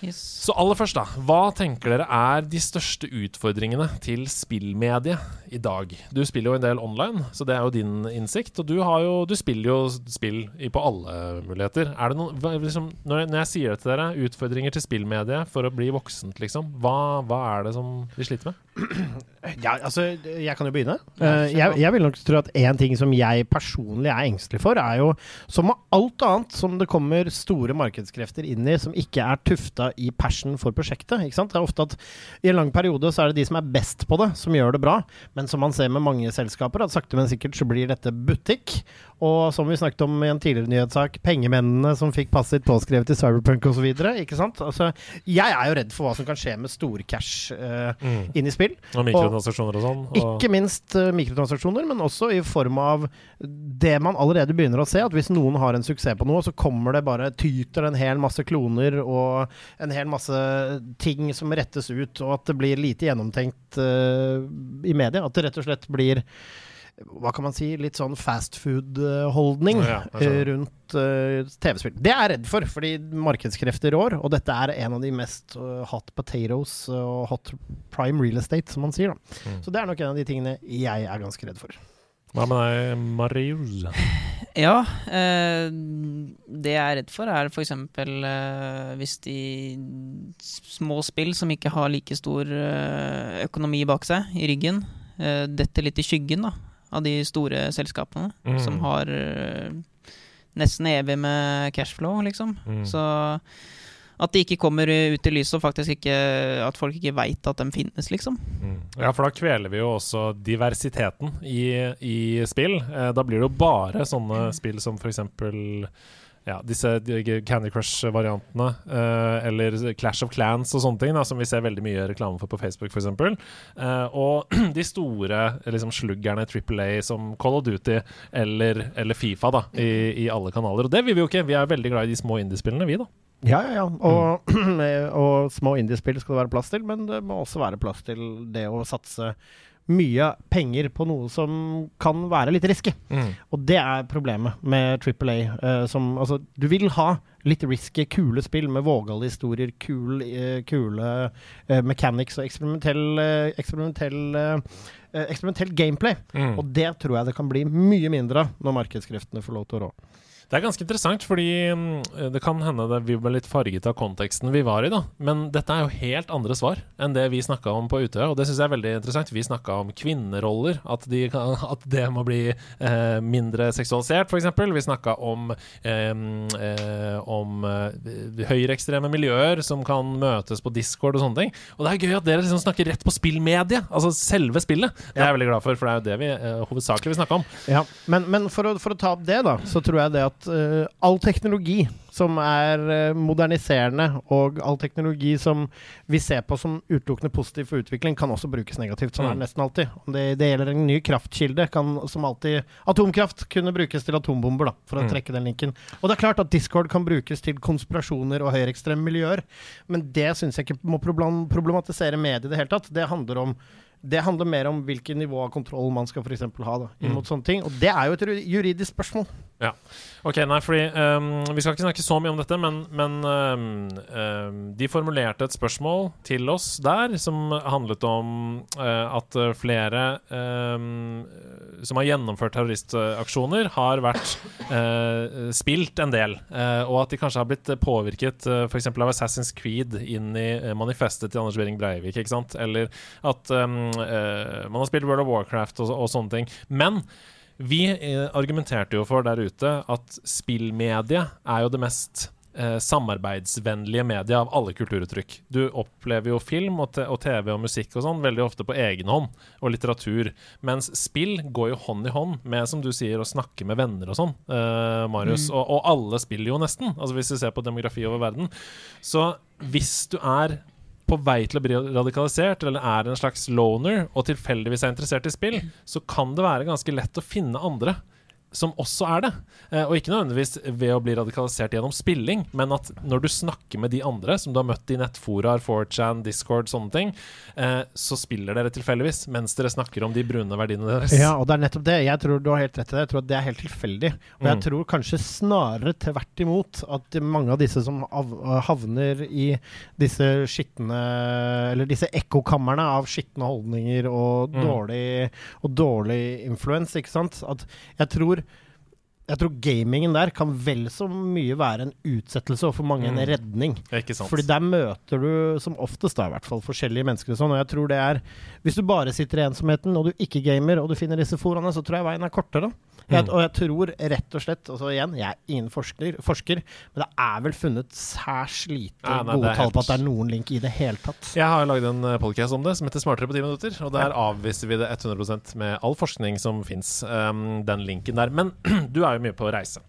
S3: Yes.
S2: Så aller først, da. Hva tenker dere er de største utfordringene til spillmediet i dag? Du spiller jo en del online, så det er jo din innsikt. Og du, jo, du spiller jo spill på alle muligheter. Er noen, liksom, når, jeg, når jeg sier det til dere, utfordringer til spillmediet for å bli voksent, liksom. Hva, hva er det som vi sliter med?
S1: Ja, altså, jeg kan jo begynne. Eh, jeg, jeg vil nok tro at én ting som jeg personlig er engstelig for, er jo som med alt annet som det kommer store markedskrefter inn i som ikke er tufta i passion for prosjektet. Ikke sant? Det er ofte at i en lang periode så er det de som er best på det, som gjør det bra. Men som man ser med mange selskaper, at sakte, men sikkert så blir dette butikk. Og som vi snakket om i en tidligere nyhetssak, pengemennene som fikk passet påskrevet i Cyberpunk osv. Altså, jeg er jo redd for hva som kan skje med storcash uh, inn i spill.
S2: Og mikrotransaksjoner og sånn? Og,
S1: Ikke minst uh, mikrotransaksjoner, men også i form av det man allerede begynner å se. At hvis noen har en suksess på noe, så kommer det bare tyter en hel masse kloner og en hel masse ting som rettes ut, og at det blir lite gjennomtenkt uh, i media. At det rett og slett blir hva kan man si, litt sånn fast food-holdning
S2: Ja, jeg
S1: rundt uh, TV-spill. Det er jeg redd for, fordi markedskrefter rår, og dette er en av de mest uh, hot potatoes og hot prime real estate, som man sier. da.
S2: Mm.
S1: Så det er nok en av de tingene jeg er ganske redd for.
S2: Hva med deg, Marius?
S3: Ja, eh, det jeg er redd for, er f.eks. Eh, hvis de små spill som ikke har like stor eh, økonomi bak seg, i ryggen, eh, detter litt i skyggen da, av de store selskapene,
S2: Mm.
S3: som har eh, nesten evig med cashflow, liksom.
S2: Mm.
S3: Så at de ikke kommer ut i lyset, og faktisk ikke At folk ikke veit at de finnes, liksom.
S2: Mm. Ja, for da kveler vi jo også diversiteten i, i spill. Eh, da blir det jo bare sånne spill som eksempel ja, disse Candy Crush-variantene, eh, eller Clash of Clans og sånne ting, da, som vi ser veldig mye reklame for på Facebook, f.eks. Eh, og de store liksom, sluggerne Triple A som Call of Duty eller, eller Fifa da, i, i alle kanaler. Og det vil vi jo ikke. Vi er veldig glad i de små indiespillene, vi, da.
S1: Ja, ja, ja. Og, og små indiespill skal det være plass til, men det må også være plass til det å satse mye penger på noe som kan være litt risky. Og det er problemet med Triple A. Uh, som, altså, du vil ha litt risky, kule spill med vågale historier, kul, uh, kule uh, mechanics og eksperimentell, eksperimentell, eksperimentell gameplay.
S2: Mm.
S1: Og det tror jeg det kan bli mye mindre av når markedskreftene får lov til å rå.
S2: Det er ganske interessant, fordi mm, det kan hende det vi ble litt farget av konteksten vi var i, da. Men dette er jo helt andre svar enn det vi snakka om på Utøya, og det syns jeg er veldig interessant. Vi snakka om kvinneroller, at, de kan, at det må bli eh, mindre seksualisert, f.eks. Vi snakka om, eh, eh, om eh, høyreekstreme miljøer som kan møtes på Discord og sånne ting. Og det er gøy at dere liksom snakker rett på spillmediet, altså selve spillet. Det er jeg veldig glad for, for det er jo det vi eh, hovedsakelig vil snakke om.
S1: Ja, men, men for, å, for å ta opp det, da, så tror jeg det at at eh, all teknologi som er uh, moderniserende, og all teknologi som vi ser på som utelukkende positiv for utvikling, kan også brukes negativt. Sånn er
S2: Mm.
S1: det nesten alltid. Om det, det gjelder en ny kraftkilde, kan som alltid Atomkraft kunne brukes til atombomber, da, for å
S2: Mm.
S1: trekke den linken. Og det er klart at Discord kan brukes til konspirasjoner og høyreekstreme miljøer, men det syns jeg ikke må problematisere mediet i det hele tatt. Det handler om det handler mer om hvilket nivå av kontroll man skal for ha da, imot
S2: Mm.
S1: sånne ting. Og det er jo et juridisk spørsmål.
S2: Ok, nei, fordi um, Vi skal ikke snakke så mye om dette, men, men um, um, de formulerte et spørsmål til oss der som handlet om uh, at flere som har gjennomført terroristaksjoner, har vært uh, spilt en del. Uh, og at de kanskje har blitt påvirket uh, f.eks. av Assassin's Creed inn i manifestet til Anders Behring Breivik. ikke sant? Eller at man har spilt World of Warcraft og, og sånne ting. Men vi eh, argumenterte jo for der ute at spillmediet er jo det mest eh, samarbeidsvennlige mediet av alle kulturuttrykk. Du opplever jo film og, og TV og musikk og sånn veldig ofte på egen hånd, og litteratur. Mens spill går jo hånd i hånd med, som du sier, å snakke med venner og sånn, eh, Marius. Og, og alle spiller jo nesten, altså hvis du ser på demografi over verden. Så hvis du er på vei til å bli radikalisert, eller er en slags loner, og tilfeldigvis er interessert i spill, så kan det være ganske lett å finne andre som også er det. Eh, og ikke nødvendigvis ved å bli radikalisert gjennom spilling, men at når du snakker med de andre som du har møtt i nettforaer, 4chan, Discord, sånne ting, eh, så spiller dere tilfeldigvis mens dere snakker om de brune verdiene deres.
S1: Ja, og det er nettopp det. Jeg tror du har helt rett i det. Jeg tror at det er helt tilfeldig. Og jeg
S2: Mm.
S1: tror kanskje snarere tvert imot at mange av disse som havner i disse skitne Eller disse ekkokamrene av skitne holdninger og
S2: Mm.
S1: dårlig og dårlig influens, ikke sant. At jeg tror jeg tror gamingen der kan vel så mye være en utsettelse, og for mange en
S2: Mm.
S1: redning.
S2: Ikke sant?
S1: Fordi der møter du som oftest da i hvert fall forskjellige mennesker og sånn, og jeg tror det er Hvis du bare sitter i ensomheten og du ikke gamer og du finner disse foraene, så tror jeg veien er kortere. Jeg,
S2: Mm.
S1: og jeg tror rett og slett Altså igjen, jeg er ingen forsker, forsker men det er vel funnet særs lite
S2: Ja, nei,
S1: gode
S2: det
S1: tall på at det er noen link i det hele tatt.
S2: Jeg har lagd en podcast om det som heter Smartere på 10 minutter. Og der avviser vi det 100% med all forskning som fins. Um, den linken der. Men du er jo mye på reise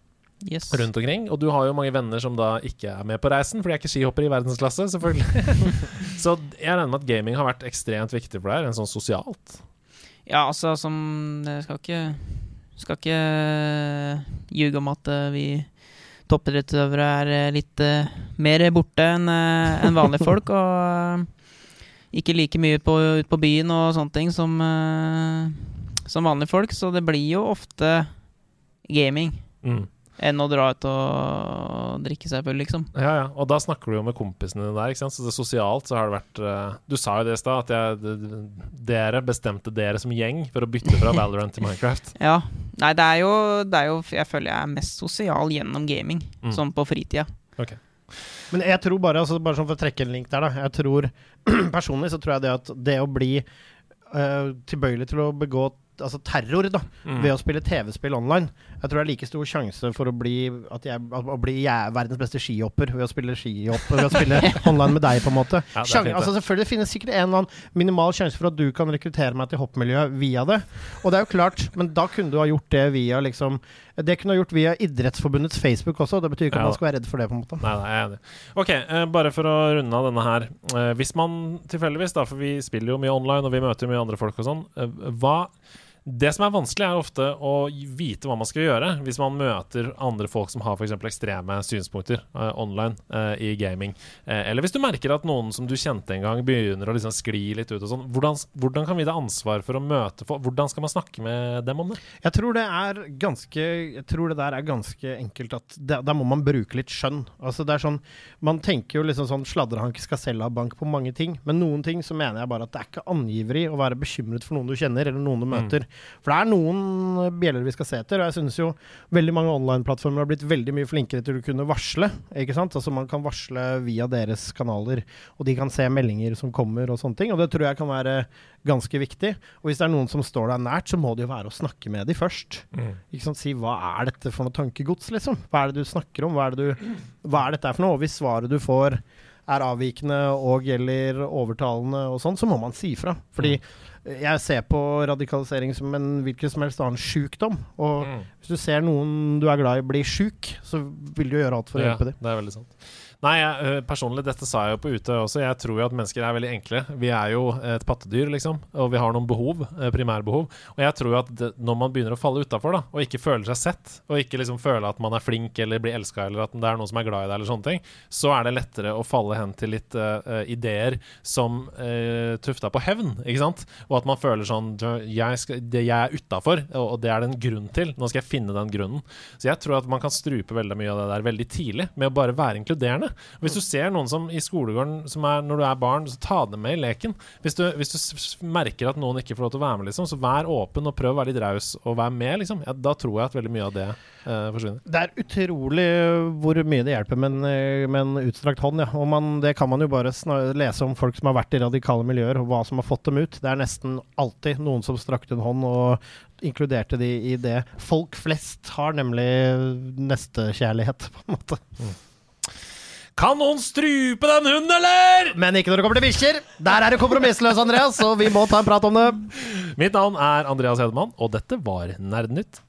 S3: Yes.
S2: rundt omkring. Og du har jo mange venner som da ikke er med på reisen, for de er ikke skihoppere i verdensklasse, selvfølgelig. Så jeg regner med at gaming har vært ekstremt viktig for deg, en sånn sosialt.
S3: Ja, altså som Jeg skal ikke Skal ikke ljuge om at eh, vi toppidrettsutøvere er eh, litt eh, mer borte enn eh, vanlige folk. Og eh, ikke like mye på, ut på byen og sånne ting som, eh, som vanlige folk. Så det blir jo ofte gaming
S2: Mm.
S3: Enn å dra ut og drikke seg full, liksom.
S2: Ja, ja. Og da snakker du jo med kompisene dine der, ikke sant. Så det sosialt så har det vært uh, Du sa jo det i stad, at jeg, dere bestemte dere som gjeng for å bytte fra Valorant til Minecraft.
S3: Ja. Nei, det er, jo, det er jo Jeg føler jeg er mest sosial gjennom gaming,
S2: Mm.
S3: sånn på fritida.
S1: Men jeg tror bare, altså bare sånn for å trekke en link der, da. Jeg tror Personlig så tror jeg det at det å bli uh, tilbøyelig til å begå altså terror da,
S2: Mm.
S1: ved å spille TV-spill online Jeg tror det er like stor sjanse for å bli jeg å bli jeg, verdens beste skihopper ved å spille skihopper, Ved å spille online med deg, på en måte.
S2: Ja, er fint,
S1: altså Selvfølgelig finnes sikkert en eller annen minimal sjanse for at du kan rekruttere meg til hoppmiljøet via det. Og det er jo klart, men da kunne du ha gjort det via liksom Det kunne ha gjort via Idrettsforbundets Facebook også. Det betyr ikke
S2: Ja.
S1: at man skal være redd for det, på en måte.
S2: Nei, nei, jeg er enig. Ok, eh, bare for å runde av denne her. Eh, hvis man tilfeldigvis, da, for vi spiller jo mye online, og vi møter mye andre folk og sånn, eh, hva det som er vanskelig, er ofte å vite hva man skal gjøre hvis man møter andre folk som har f.eks. ekstreme synspunkter uh, online uh, i gaming. Uh, eller hvis du merker at noen som du kjente en gang, begynner å liksom skli litt ut og sånn. Hvordan, hvordan kan vi ta ansvar for å møte folk? Hvordan skal man snakke med dem om det?
S1: Jeg tror det er ganske Jeg tror det der er ganske enkelt at det, Der må man bruke litt skjønn. Altså det er sånn Man tenker jo liksom sånn Sladrehank skal selv ha bank på mange ting, men noen ting så mener jeg bare at det er ikke angiveri å være bekymret for noen du kjenner, eller noen du møter. For det er noen bjeller vi skal se etter, og jeg synes jo veldig mange online-plattformer har blitt veldig mye flinkere til å kunne varsle. Ikke sant? Altså Man kan varsle via deres kanaler, og de kan se meldinger som kommer og sånne ting. Og det tror jeg kan være ganske viktig. Og hvis det er noen som står deg nært, så må det jo være å snakke med dem først. Ikke sant? Si hva er dette for noe tankegods, liksom? Hva er det du snakker om? Hva er, det du, hva er dette for noe? Og hvis svaret du får er avvikende og gjelder overtalende og sånn, så må man si fra. Fordi jeg ser på radikalisering som en hvilken som helst annen sjukdom. Og
S2: Mm.
S1: hvis du ser noen du er glad i bli sjuk, så vil du gjøre alt for å
S2: Ja,
S1: hjelpe dem.
S2: det er veldig sant. Nei, jeg, øh, personlig, dette sa jeg jo på Utøya også. Jeg tror jo at mennesker er veldig enkle. Vi er jo et pattedyr, liksom. Og vi har noen behov, eh, primærbehov. Og jeg tror jo at det, når man begynner å falle utafor, og ikke føler seg sett, og ikke liksom føler at man er flink eller blir elska, eller at det er noen som er glad i deg, eller sånne ting, så er det lettere å falle hen til litt eh, eh, ideer som uh, tufta på hevn, ikke sant? Og at man føler sånn jeg, skal, det, jeg er utafor, og det er det en grunn til. Nå skal jeg finne den grunnen. Så jeg tror at man kan strupe veldig mye av det der veldig tidlig, med å bare være inkluderende. Hvis du ser noen som i skolegården som er når du er barn, så ta dem med i leken. Hvis du, hvis du merker at noen ikke får lov til å være med, liksom, så vær åpen og prøv å være litt raus og vær med, liksom. Ja, da tror jeg at veldig mye av det eh, forsvinner.
S1: Det er utrolig hvor mye det hjelper med en, eh, utstrakt hånd. Ja. Og man, det kan man jo bare lese om folk som har vært i radikale miljøer, og hva som har fått dem ut. Det er nesten alltid noen som strakte en hånd og inkluderte de i det. Folk flest har nemlig nestekjærlighet, på en måte.
S2: Kan noen strupe den hunden, eller?!
S1: Men ikke når det kommer til bikkjer. Der er det kompromissløs, Andreas, så vi må ta en prat om det.
S2: Mitt navn er Andreas Hedemann, og dette var Nerdnytt.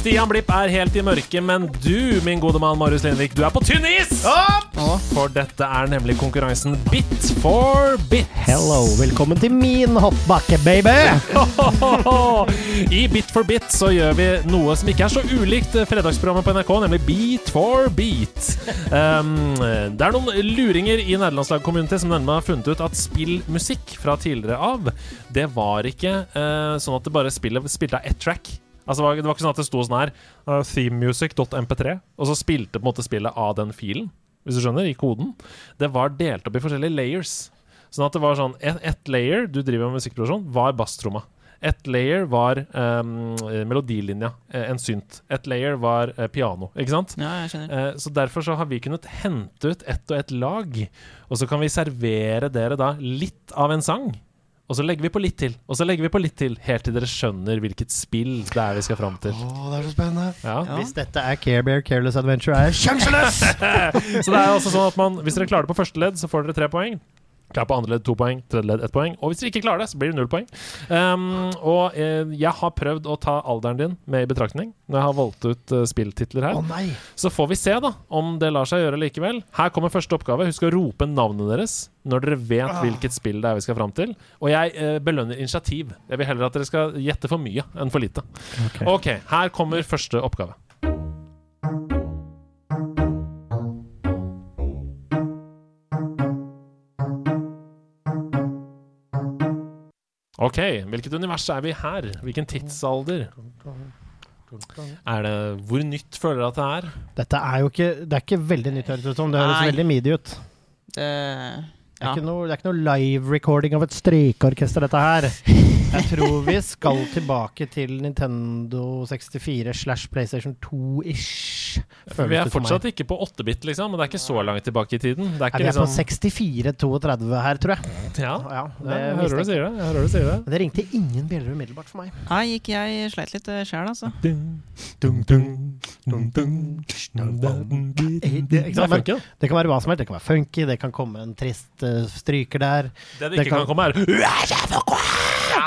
S2: Stian Blipp er helt i mørket, men du, min gode mann Marius Lindvik, du er på tynn is! For dette er nemlig konkurransen Bit for bit.
S1: Hello, velkommen til min hoppbakke, baby!
S2: I Bit for bit så gjør vi noe som ikke er så ulikt fredagsprogrammet på NRK, nemlig Beat for beat. Um, det er noen luringer i nederlandslag community som nemlig har funnet ut at spillmusikk fra tidligere av, det var ikke uh, sånn at det bare spillet spilte av ett track. Altså, det var- ikke sånn at det sto sånn her uh, Thememusic.mp3, og så spilte på en måte spillet av den filen, hvis du skjønner, i koden. Det var delt opp i forskjellige layers. Sånn at det var sånn Ett et layer du driver med musikkproduksjon, var basstromma. Et layer var um, melodilinja, eh, en synt. Et layer var uh, piano, ikke sant?
S3: Ja, jeg skjønner.
S2: Uh, så derfor så har vi kunnet hente ut ett og ett lag, og så kan vi servere dere da litt av en sang. Og så legger vi på litt til, og så legger vi på litt til, helt til dere skjønner hvilket spill det er vi skal fram til.
S1: det er så spennende.
S2: Ja.
S3: Ja.
S1: Hvis dette er Care Bear Careless Adventure, er jeg sjanseløs!
S2: Så det er altså sånn at man, hvis dere klarer det på første ledd, så får dere tre poeng. Klarer på andre ledd to poeng, tredje ledd ett poeng. Og hvis dere ikke klarer det, så blir det null poeng. Um, og eh, jeg har prøvd å ta alderen din med i betraktning når jeg har valgt ut uh, spilltitler her.
S1: Nei!
S2: Så får vi se da om det lar seg gjøre likevel. Her kommer første oppgave. Husk å rope navnet deres når dere vet hvilket spill det er vi skal fram til. Og jeg eh, belønner initiativ. Jeg vil heller at dere skal gjette for mye enn for lite. Ok, her kommer første oppgave. Ok, hvilket univers er vi her? Hvilken tidsalder? Er det Hvor nytt føler dere at det er?
S1: Dette er jo ikke Det er ikke veldig nytt, høres det ut som. Det høres
S3: Nei.
S1: veldig midi ut.
S3: Det,
S1: Det er, ikke noe, det er ikke noe live recording av et strykeorkester, dette her. Jeg tror vi skal tilbake til Nintendo 64 slash PlayStation 2-ish.
S2: Vi er fortsatt ikke på 8-bit, liksom, men det er ikke så langt tilbake i tiden. Det er ikke
S1: vi er på
S2: liksom
S1: 64-32 her, tror jeg.
S2: Ja,
S1: Ja, det,
S2: jeg hører du sier det. Jeg hører du sier det.
S1: Men det ringte ingen bjeller umiddelbart for meg.
S3: Nei, gikk jeg sleit litt sjæl, altså.
S1: Det, kan være hva som helst. Det kan være funky, det kan komme en trist eh, stryker der.
S2: Det det
S1: Det
S2: ikke
S1: kan-
S2: kan komme, er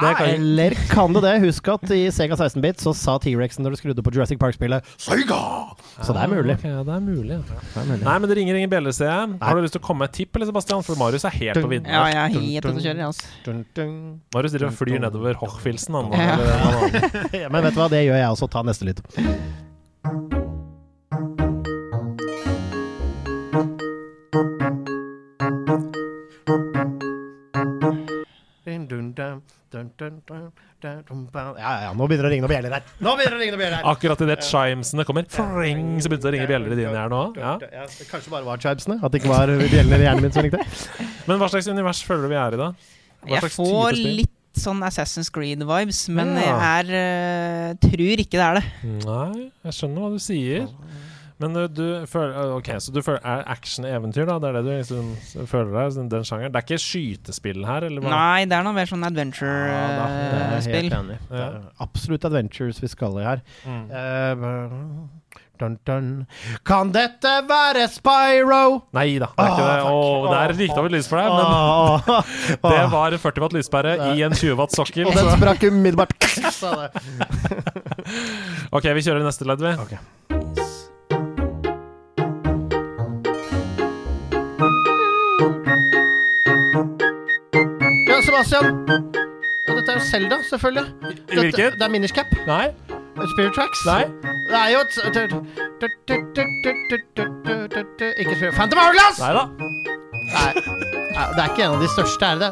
S1: Ja, eller kan det det? Husk at i Sega 16-bit så sa T-rexen når du skrudde på Jurassic Park-spillet Sega! Så det er mulig.
S2: Okay, ja, det er mulig. ja.
S1: Det er mulig.
S2: Nei, men det ringer ingen bjeller, ser jeg. Har du lyst til å komme med et tipp, eller, Sebastian? For Marius er helt på viddene.
S3: Ja, jeg er helt ute å kjøre, altså.
S2: Marius driver og flyr nedover Hochfilsen, han. nå,
S3: Ja.
S2: han-
S1: Ja, Men vet du hva, det gjør jeg også. Ta neste lyd. Ja, ja, nå begynner det å ringe noen bjeller her. Nå begynner det å ringe noen bjeller her.
S2: Akkurat idet chimesene kommer, fring, så begynte det å ringe bjeller i dine her nå. Ja.
S1: Ja, det kanskje bare var chimesene, At det ikke var bjellene i hjernen min som ringte?
S2: Men hva slags univers føler du vi er i, da? Hva
S3: Jeg får litt sånn Assassin's Creed-vibes, men
S2: Ja.
S3: jeg er uh, tror ikke det er det.
S2: Nei, jeg skjønner hva du sier. Men uh, du føler Ok, så du føler er action-eventyr, da? Det er det du liksom føler deg? Den sjangeren? Det er ikke skytespill her, eller hva?
S3: Nei, det er noe mer sånn
S1: Ja, det er
S3: adventure-spill.
S1: Ja, i. Det er absolutt adventures vi skal i her.
S2: Mm.
S1: Uh, dun, dun. Kan dette være Spyro?
S2: Nei da, det er ikke det.
S1: Oh, fuck.
S2: Åh, der gikk det over lys for deg, men
S1: åh,
S2: det var 40 watt lyspære i en 20 watt sokkel.
S1: Og den sprakk umiddelbart.
S2: Ok, vi kjører neste ledd, vi.
S1: Ok. Sebastian. Ja, dette er jo Selda, selvfølgelig. Dette,
S2: Hvilket?
S1: det er Minish Cap.
S2: Nei?
S1: Spirit Tracks.
S2: Nei?
S1: Det er jo et Ikke Spirit Phantom Hourglass!
S2: Nei da.
S1: Nei. Det er ikke en av de største, er det?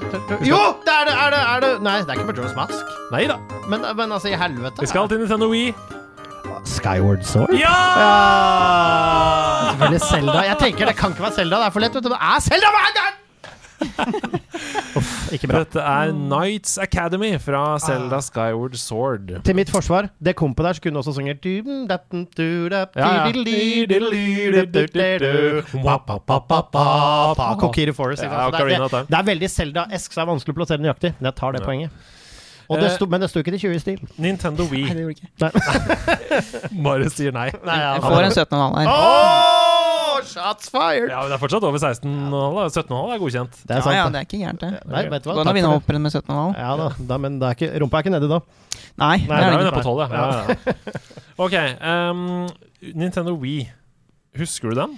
S1: Jo, det er det! er det, er det Nei, det er ikke Majora's Mask.
S2: Nei da.
S1: Men, men altså, i helvete.
S2: Vi skal til Nintendo Wii.
S1: Skyward Sword?
S2: Ja!
S1: Ja! Selvfølgelig Zelda. Jeg tenker det kan ikke være Zelda. Det er for lett. vet du. Det er gang! Uff, ikke bra.
S2: Dette er Knights Academy fra Zelda Skyward Sword.
S1: Til mitt forsvar, det kompet der så kunne også sunget Kokiri Forest.
S2: Ja,
S1: det, er, er veldig Zelda-esk, så det er vanskelig å plassere nøyaktig. Men jeg tar det
S2: Ja.
S1: poenget. Og det
S2: Eh,
S1: sto, men det sto ikke til 20 i stil.
S2: Nintendo Wii.
S3: det gjorde ikke.
S2: Bare sier nei.
S3: Jeg får en 17,5 her.
S1: Oh, shots fired!
S2: Ja, men Det er fortsatt over 16,5. da. 17,5 er godkjent.
S1: Det er sant.
S3: ja,
S1: det.
S3: det er ikke gærent, det.
S1: Nei, vet du hva?
S3: Gå an å vinne hopprenn med 17,5.
S1: Ja da, da men det er ikke, rumpa er ikke nedi da.
S3: Nei, det
S2: Nei,
S3: er
S2: da er
S3: det
S2: vi nede på 12, ja. ja, ja. Ok, Um, Nintendo Wii. Husker du den?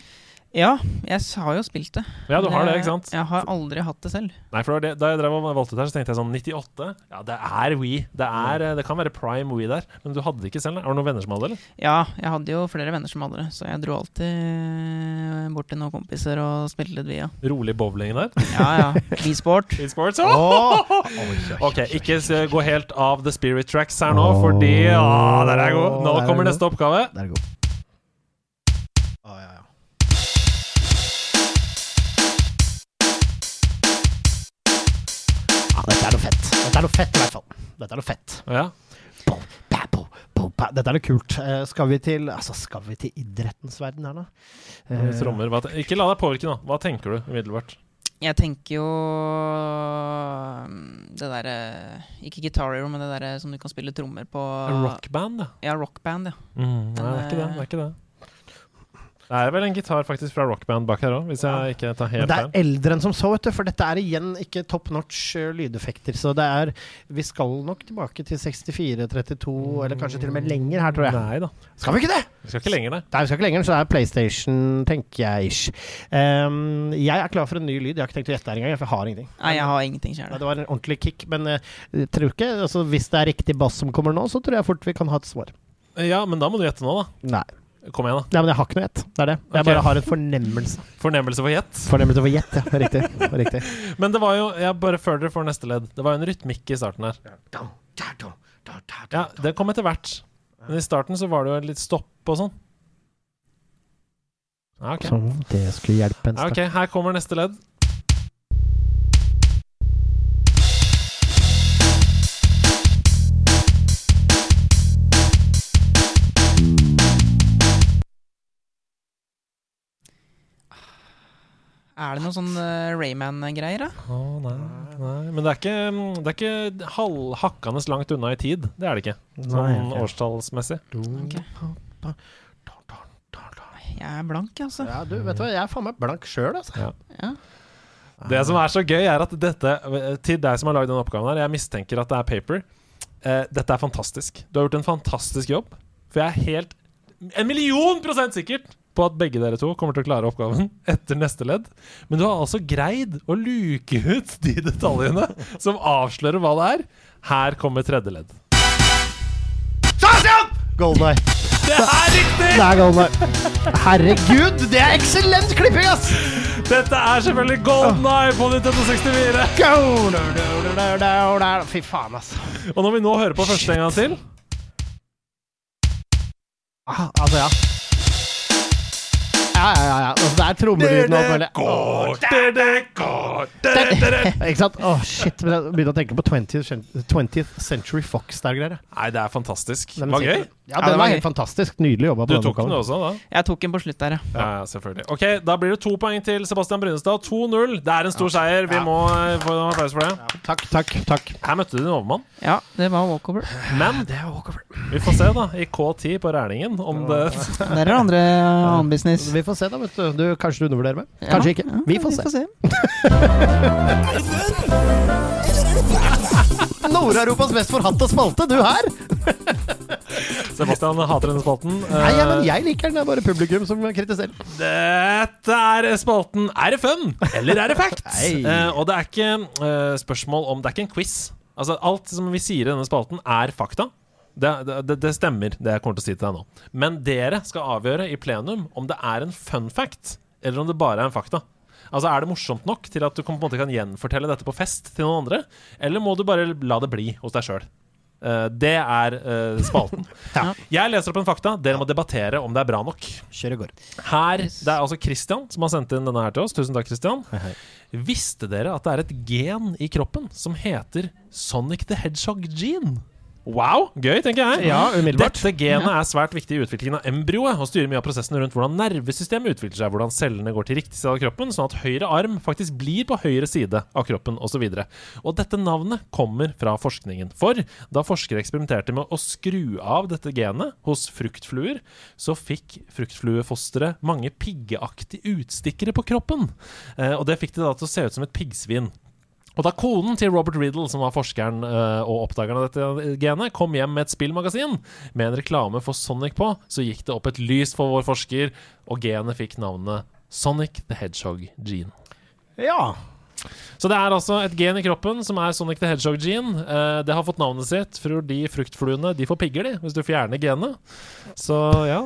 S3: Ja, jeg har jo spilt det.
S2: Ja, du har det, ikke sant?
S3: Jeg har aldri hatt det selv.
S2: Nei, for det, Da jeg drev og valgte ut her, så tenkte jeg sånn 98? Ja, det er Wii. Det, er, eh, det kan være prime Wii der. Men du hadde det ikke selv? Har du noen venner som hadde det?
S3: Ja, jeg hadde jo flere venner som hadde det, så jeg dro alltid bort til noen kompiser og spilte litt via.
S2: Rolig bowling der?
S3: Ja, ja. V-sport.
S2: E-sports?
S1: oh!
S2: Ok, ikke gå helt av the spirit tracks her nå, fordi ah, Der er jeg god. Nå
S1: er
S2: kommer neste oppgave.
S1: Der er god. Er noe fett, i hvert fall. Dette er noe fett.
S2: Ja.
S1: Bo, ba, bo, bo, ba. Dette er noe kult. Eh, skal vi til Altså, skal vi til idrettens verden her, da? Eh,
S2: Trommer. Hva Ikke la deg påvirke nå. Hva tenker du umiddelbart?
S3: Jeg tenker jo mm, Det derre Ikke Guitar Hero, men det derre som du kan spille trommer på.
S2: Rockband, ja.
S3: Ja, rockband, ja.
S2: Mm, nei, det er ikke det. det er ikke det. Det er vel en gitar faktisk fra rockband bak her òg, hvis jeg ikke tar helt
S1: det er
S2: feil.
S1: eldre enn som så, vet du, for dette er igjen ikke top notch eh, lydeffekter. Så det er Vi skal nok tilbake til 64, 32, eller kanskje til og med lenger her, tror jeg.
S2: Nei da.
S1: Skal vi ikke det?
S2: Vi skal ikke lenger, nei.
S1: Nei, vi skal ikke lenger, så det er PlayStation, tenker jeg ish. Um, jeg er klar for en ny lyd. Jeg har ikke tenkt å gjette her engang, for jeg har ingenting.
S3: Nei, jeg har ingenting
S1: Nei,
S3: sjøl.
S1: det var en ordentlig kick, men eh, jeg tror ikke altså, Hvis det er riktig bass som kommer nå, så tror jeg fort vi kan ha et svar.
S2: Ja, men da må du gjette nå, da.
S1: Nei.
S2: Kom igjen, da.
S1: Nei, men jeg har ikke noe gjett. Det er det. Jeg
S2: okay.
S1: bare har en fornemmelse.
S2: Fornemmelse for gjett.
S1: Fornemmelse for gjett, ja. Riktig. Riktig.
S2: Men det var jo Jeg bare før dere får neste ledd. Det var jo en rytmikk i starten her. Ja, det kom etter hvert. Men i starten så var det jo litt stopp og sånn. Ja, ok.
S1: Som det skulle hjelpe en
S2: Ja, ok, Her kommer neste ledd.
S3: Er det noe sånn uh, Rayman-greier, da?
S2: Å, nei, nei. Men det er ikke, det er ikke halv- hakkende langt unna i tid. Det er det ikke. Sånn
S1: Nei, okay.
S2: årstallsmessig.
S3: Okay. Jeg er blank, altså.
S1: Ja, du, vet du hva, jeg er faen meg blank sjøl, altså.
S3: Ja.
S2: Det som er så gøy, er at dette Til deg som har lagd denne oppgaven her, jeg mistenker at det er paper. Eh, dette er fantastisk. Du har gjort en fantastisk jobb. For jeg er helt en million prosent sikkert på at begge dere to kommer til å klare oppgaven etter neste ledd. Men du har altså greid å luke ut de detaljene som avslører hva det er. Her kommer tredje ledd.
S1: Golden Eye.
S2: Det er riktig!
S1: Det er Golden Eye. Herregud, det er eksellent klipping, ass!
S2: Dette er selvfølgelig Golden Eye på Nintendo 64.
S1: Go! Do, do, do, do, do, do. Fy faen, ass.
S2: Og når vi nå hører på første en gang til
S1: Ah, altså, ja. Ja, ja, ja. Altså, det er trommelyden og alt mulig. Ikke sant? Åh, shit. Men jeg begynner å tenke på 20th, 20th Century Fox der greier.
S2: Nei, det er fantastisk.
S1: Den
S2: Det var gøy.
S1: Ja, den
S3: det
S1: var
S3: var
S1: helt
S3: gøy.
S1: fantastisk. Nydelig jobba
S2: Du
S1: den
S2: tok den også, da?
S3: Jeg tok den på slutt der, ja.
S2: Ja, ja, selvfølgelig. Ok, Da blir det to poeng til Sebastian Brynestad. 2-0. Det er en stor seier. Vi må eh, få en applaus for det.
S1: Takk, takk, takk.
S2: Her møtte du din overmann.
S3: Ja, det var walkover.
S2: Men det er walkover. vi får se da i K10 på Rælingen om det
S3: Der er andre annen business.
S1: Vi får se, da, vet du. du kanskje du undervurderer meg? Kanskje ikke.
S3: Ja,
S1: Vi får se.
S3: se.
S1: Nord-Europas mest forhatte spalte, du her!
S2: Sebastian hater denne spalten.
S1: Nei, ja, men
S2: Eh,
S1: jeg liker den. Det er bare publikum som kritiserer.
S2: Dette er spalten Er det fun, eller er det fact? Eh, og det er ikke eh, spørsmål om Det er ikke en quiz. Altså Alt som vi sier i denne spalten, er fakta. Det, det, det stemmer, det jeg kommer til å si til deg nå. Men dere skal avgjøre i plenum om det er en fun fact, eller om det bare er en fakta. Altså Er det morsomt nok til at du kan, på en måte kan gjenfortelle dette på fest til noen andre? Eller må du bare la det bli hos deg sjøl? det er uh, spalten.
S1: Ja.
S2: Jeg leser opp en fakta. Dere må debattere om det er bra nok.
S1: Kjør i går.
S2: Her, Det er altså Christian som har sendt inn denne her til oss. Tusen takk, Christian. Visste dere at det er et gen i kroppen som heter Sonic the Hedgehog gene? Wow, gøy, tenker jeg.
S1: Ja, umiddelbart.
S2: Dette genet er svært viktig i utviklingen av embryoet og styrer mye av prosessen rundt hvordan nervesystemet utvikler seg, hvordan cellene går til riktig side av kroppen, sånn at høyre arm faktisk blir på høyre side av kroppen, osv. Og, og dette navnet kommer fra forskningen. For da forskere eksperimenterte med å skru av dette genet hos fruktfluer, så fikk fruktfluefosteret mange piggeaktige utstikkere på kroppen. Eh, og det fikk det da til å se ut som et piggsvin. Og da konen til Robert Riddle, som var forskeren eh, og oppdageren av dette genet, kom hjem med et spillmagasin med en reklame for Sonic på, så gikk det opp et lys for vår forsker, og genet fikk navnet Sonic the Hedgehog gene.
S1: Ja.
S2: Så det er altså et gen i kroppen som er Sonic the Hedgehog gene. Eh, det har fått navnet sitt fordi fruktfluene de får pigger, de, hvis du fjerner genet. Så ja.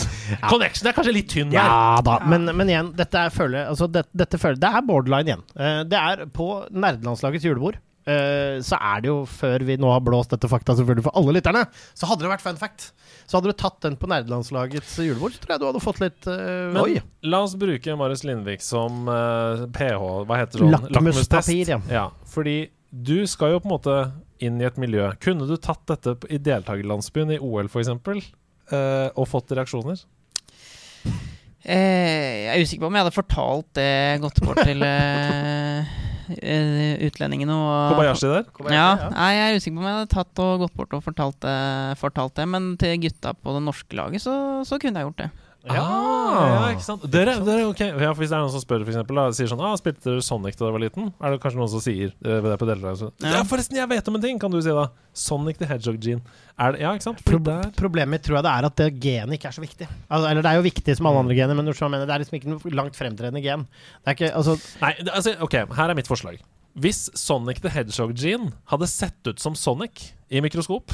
S2: Connection er kanskje litt tynn der.
S1: Ja da, men, men igjen, dette er, føler, altså, det, dette føler, det er borderline igjen. Eh, det er på nerdelandslagets julebord. Eh, så er det jo, før vi nå har blåst dette fakta selvfølgelig for alle lytterne, så hadde det vært fun fact. Så hadde du tatt den på nerdelandslagets julebord, så tror jeg du hadde fått litt uh,
S2: Men
S1: Oi!
S2: la oss bruke Marius Lindvik som uh, PH Hva heter det?
S1: Lakmustest. ja.
S2: ja. Fordi du skal jo på en måte inn i et miljø. Kunne du tatt dette i deltakerlandsbyen i OL f.eks., uh, og fått reaksjoner?
S3: Eh, jeg er usikker på om jeg hadde fortalt det godt bort til uh, eh, utlendingene. Og,
S2: Kobayashi der?
S3: Ja, nei, jeg er usikker på om jeg hadde tatt og gått bort og fortalt det, fortalt det men til gutta på det norske laget så, så kunne jeg gjort det.
S2: Ja, ja, ikke sant? Dere, dere, ok ja, for Hvis det er noen som spør, for eksempel, da, sier sånn ah, 'Spilte du Sonic da du var liten?' Er det kanskje noen som sier eh, det på deltakelse? Ja.
S3: Ja.
S2: forresten, jeg vet om en ting, kan du si da. Sonic the Hedgehog gene. Er det, ja, ikke sant?
S1: Pro
S2: der
S1: problemet mitt tror jeg det er at det genet ikke er så viktig. Altså, eller det er jo viktig som alle andre gener, men du skjønner hva jeg mener, det er liksom ikke noe langt fremtredende gen. Det er ikke, altså,
S2: Nei, det- altså, ok, her er mitt forslag. Hvis Sonic the Hedgehog gene hadde sett ut som Sonic i mikroskop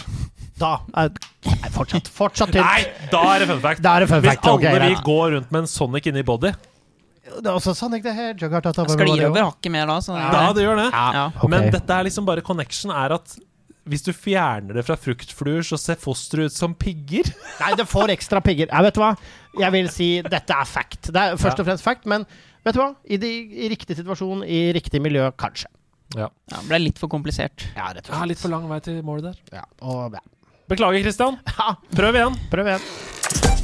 S1: da er, nei, Fortsatt, fortsatt tynt.
S2: Nei, da er det fun fact!
S1: Da er det fun
S2: Hvis
S1: fact, ok,
S2: alle vi
S1: greit.
S2: går rundt med en Sonic inni body
S1: Det er også Sonic the Hedgehog har tatt over.
S3: Sklir over hakket mer da. Så
S2: Ja, det gjør det.
S3: Ja.
S1: Ok.
S2: Men dette er liksom bare connection er at hvis du fjerner det fra fruktfluer, så ser fosteret ut som pigger.
S1: Nei, det får ekstra pigger. Jeg vet du hva? Jeg vil si dette er fact. Det er først og fremst fact, men vet du hva? I, de, i riktig situasjon, i riktig miljø, kanskje.
S2: Ja.
S3: Ja, det ble litt for komplisert.
S1: Ja, rett og
S2: Ja, litt for lang vei til målet der.
S1: Ja, og, ja.
S2: Beklager, Christian. Prøv igjen.
S1: prøv igjen.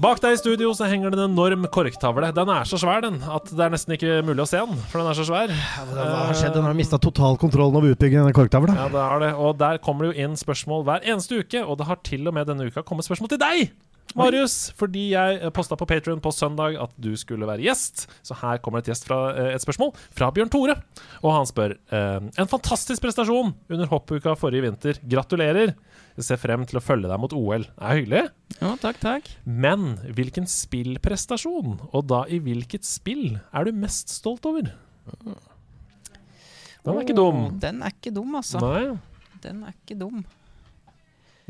S2: Bak deg i studio så henger det en enorm korktavle. Den er så svær den at det er nesten ikke mulig å se den, for den er så svær.
S1: Hva har skjedd? Den har mista totalkontrollen over utbyggingen av den korktavla.
S2: Ja, det er det. Og der kommer det jo inn spørsmål hver eneste uke, og det har til og med denne uka kommet spørsmål til deg! Marius, fordi jeg posta på Patrion på søndag at du skulle være gjest. Så her kommer et, fra, eh, et spørsmål fra Bjørn Tore. Og han spør eh, En fantastisk prestasjon under hoppuka forrige vinter. Gratulerer. Jeg ser frem til å følge deg mot OL. Det er hyggelig.
S3: Ja, takk, takk.
S2: Men hvilken spillprestasjon, og da i hvilket spill, er du mest stolt over? Den er ikke dum.
S3: Den er ikke dum, altså.
S2: Nei.
S3: Den er ikke dum.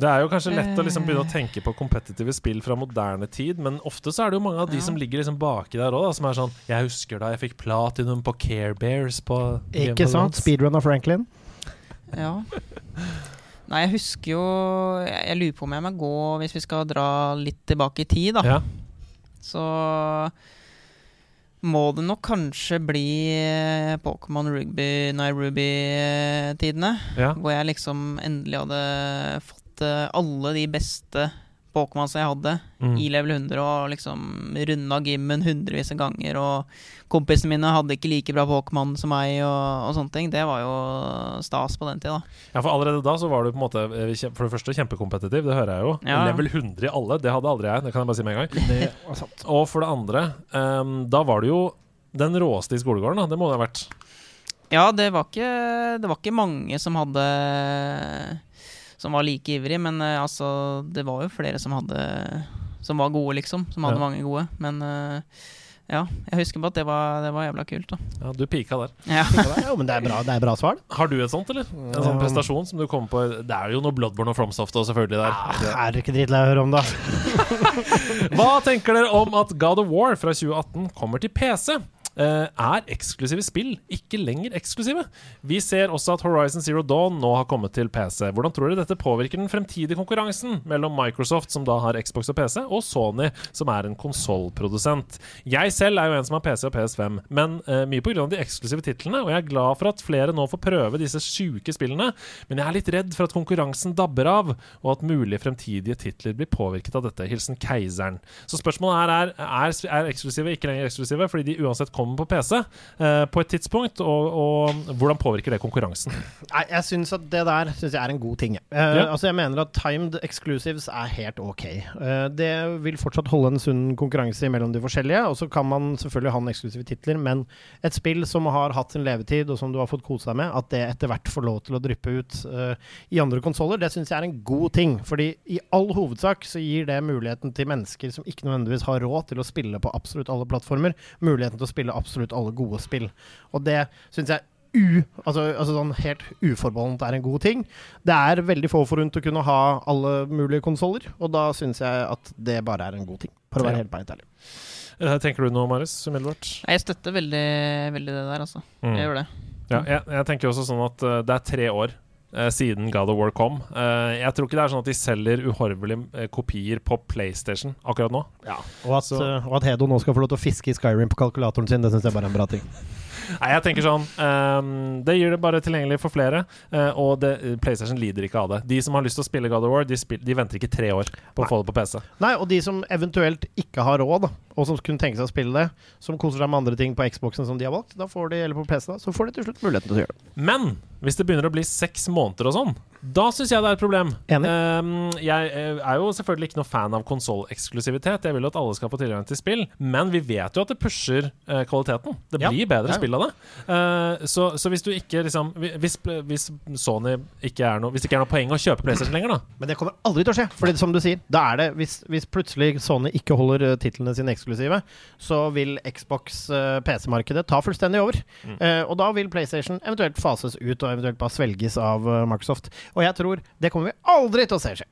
S2: Det er jo kanskje lett å liksom begynne å tenke på kompetitive spill fra moderne tid, men ofte så er det jo mange av de
S3: Ja.
S2: som ligger liksom baki der òg, som er sånn Jeg husker da jeg fikk platinum på Care Bears på
S1: Ikke sant?
S2: Thrones».
S1: Speedrun av Franklin.
S3: Ja. Nei, jeg husker jo Jeg, jeg lurer på om jeg må gå, hvis vi skal dra litt tilbake i tid, da.
S2: Ja.
S3: Så må det nok kanskje bli eh, Pokémon Rugby, Nei Ruby-tidene.
S2: Ja.
S3: Hvor jeg liksom endelig hadde fått eh, alle de beste Pokémons jeg hadde
S2: Mm.
S3: i level 100, og liksom runda gymmen hundrevis av ganger. Og kompisene mine hadde ikke like bra Pokémon som meg, og, og sånne ting. Det var jo stas på den tida.
S2: Ja, for allerede da så var du på en måte eh, for det første kjempekompetitiv, det hører jeg jo.
S3: Ja.
S2: Level 100 i alle, det hadde aldri jeg. Det kan jeg bare si med en gang. Og for det andre, um, da var du jo den råeste i skolegården, da. Det må det ha vært.
S3: Ja, det var ikke, det var ikke mange som hadde Som var like ivrig, men uh, altså Det var jo flere som hadde Som var gode, liksom. Som hadde
S2: Ja.
S3: mange gode. Men uh, ja, jeg husker bare at det var, det var jævla kult, da.
S2: Ja, du pika der.
S3: Ja.
S1: Jo, men det er bra, det er bra svar.
S2: Har du et sånt, eller? En sånn prestasjon som du kommer på Det er jo noe Bloodborne og FromSoft og selvfølgelig der.
S1: Ah, Er det ikke drittlei å høre om, da?
S2: Hva tenker dere om at God of War fra 2018 kommer til PC? Eh, er eksklusive spill ikke lenger eksklusive? Vi ser også at Horizon Zero Dawn nå har kommet til PC. Hvordan tror dere dette påvirker den fremtidige konkurransen mellom Microsoft, som da har Xbox og PC, og Sony, som er en konsollprodusent? Jeg selv er jo en som har PC og PS5, men uh, mye pga. de eksklusive titlene, og jeg er glad for at flere nå får prøve disse sjuke spillene, men jeg er litt redd for at konkurransen dabber av, og at mulige fremtidige titler blir påvirket av dette. Hilsen Keiseren. Så spørsmålet er er, er eksklusive ikke lenger eksklusive fordi de uansett kommer på PC eh, på et tidspunkt, og, og hvordan påvirker det konkurransen?
S1: Nei, jeg syns at det der synes jeg er en god ting. Eh,
S2: Ja.
S1: Altså, jeg mener at timed exclusives er helt ok. Eh, det vil fortsatt holde en sunn konkurranse mellom de forskjellige, og så kan man selvfølgelig ha en eksklusive titler, men et spill som har hatt sin levetid, og som du har fått kose deg med, at det etter hvert får lov til å dryppe ut eh, i andre konsoller, det syns jeg er en god ting. Fordi i all hovedsak så gir det muligheten til mennesker som ikke nødvendigvis har råd til å spille på absolutt alle plattformer, muligheten til å spille absolutt alle gode spill. Og det syns jeg u, altså, altså sånn helt uforbeholdent er en god ting. Det er veldig få forunt å kunne ha alle mulige konsoller, og da syns jeg at det bare er en god ting. For å
S2: Ja.
S1: være helt beint ærlig.
S2: Hva tenker du noe, Marius, umiddelbart?
S3: Jeg støtter veldig, veldig det der, altså.
S2: Mm.
S3: Jeg gjør det.
S2: Ja, jeg, jeg tenker også sånn at uh, det er tre år eh, siden God of War kom. Eh, jeg tror ikke det er sånn at de selger uhorvelige eh, kopier på PlayStation akkurat nå.
S1: Og at,
S2: Så-
S1: eh, og at Hedo nå skal få lov til å fiske i Skyrim på kalkulatoren sin, det syns jeg bare er en bra ting.
S2: Nei, jeg tenker sånn um, Det gir det bare tilgjengelig for flere, Uh, og det, PlayStation lider ikke av det. De som har lyst til å spille God of War, de, spill, de venter ikke tre år på å få det på PC.
S1: Nei, og de som eventuelt ikke har råd, da, og som kunne tenke seg å spille det, som koser seg med andre ting på Xboxen som de har valgt, da får de, eller på PC, da, så får de til slutt muligheten til å gjøre det.
S2: Men hvis det begynner å bli seks måneder og sånn, da syns jeg det er et problem. Ehm, jeg eh, er jo selvfølgelig ikke noe fan av konsolleksklusivitet. Jeg vil jo at alle skal få tilgang til spill, men vi vet jo at det pusher uh, kvaliteten. Det
S1: Ja.
S2: blir bedre
S1: Ja, ja.
S2: spill av det. Uh, så, så hvis du ikke liksom hvis, hvis Sony ikke er noe Hvis det ikke er noe poeng å kjøpe PlayStation lenger, da
S1: Men det kommer aldri til å skje. Fordi som du sier, da er det hvis, hvis plutselig Sony ikke holder titlene sine eksklusive, så vil Xbox uh, PC-markedet ta fullstendig over.
S2: Mm.
S1: Eh, og da vil PlayStation eventuelt fases ut og eventuelt bare svelges av uh, Microsoft. Og jeg tror det kommer vi aldri til å se skje.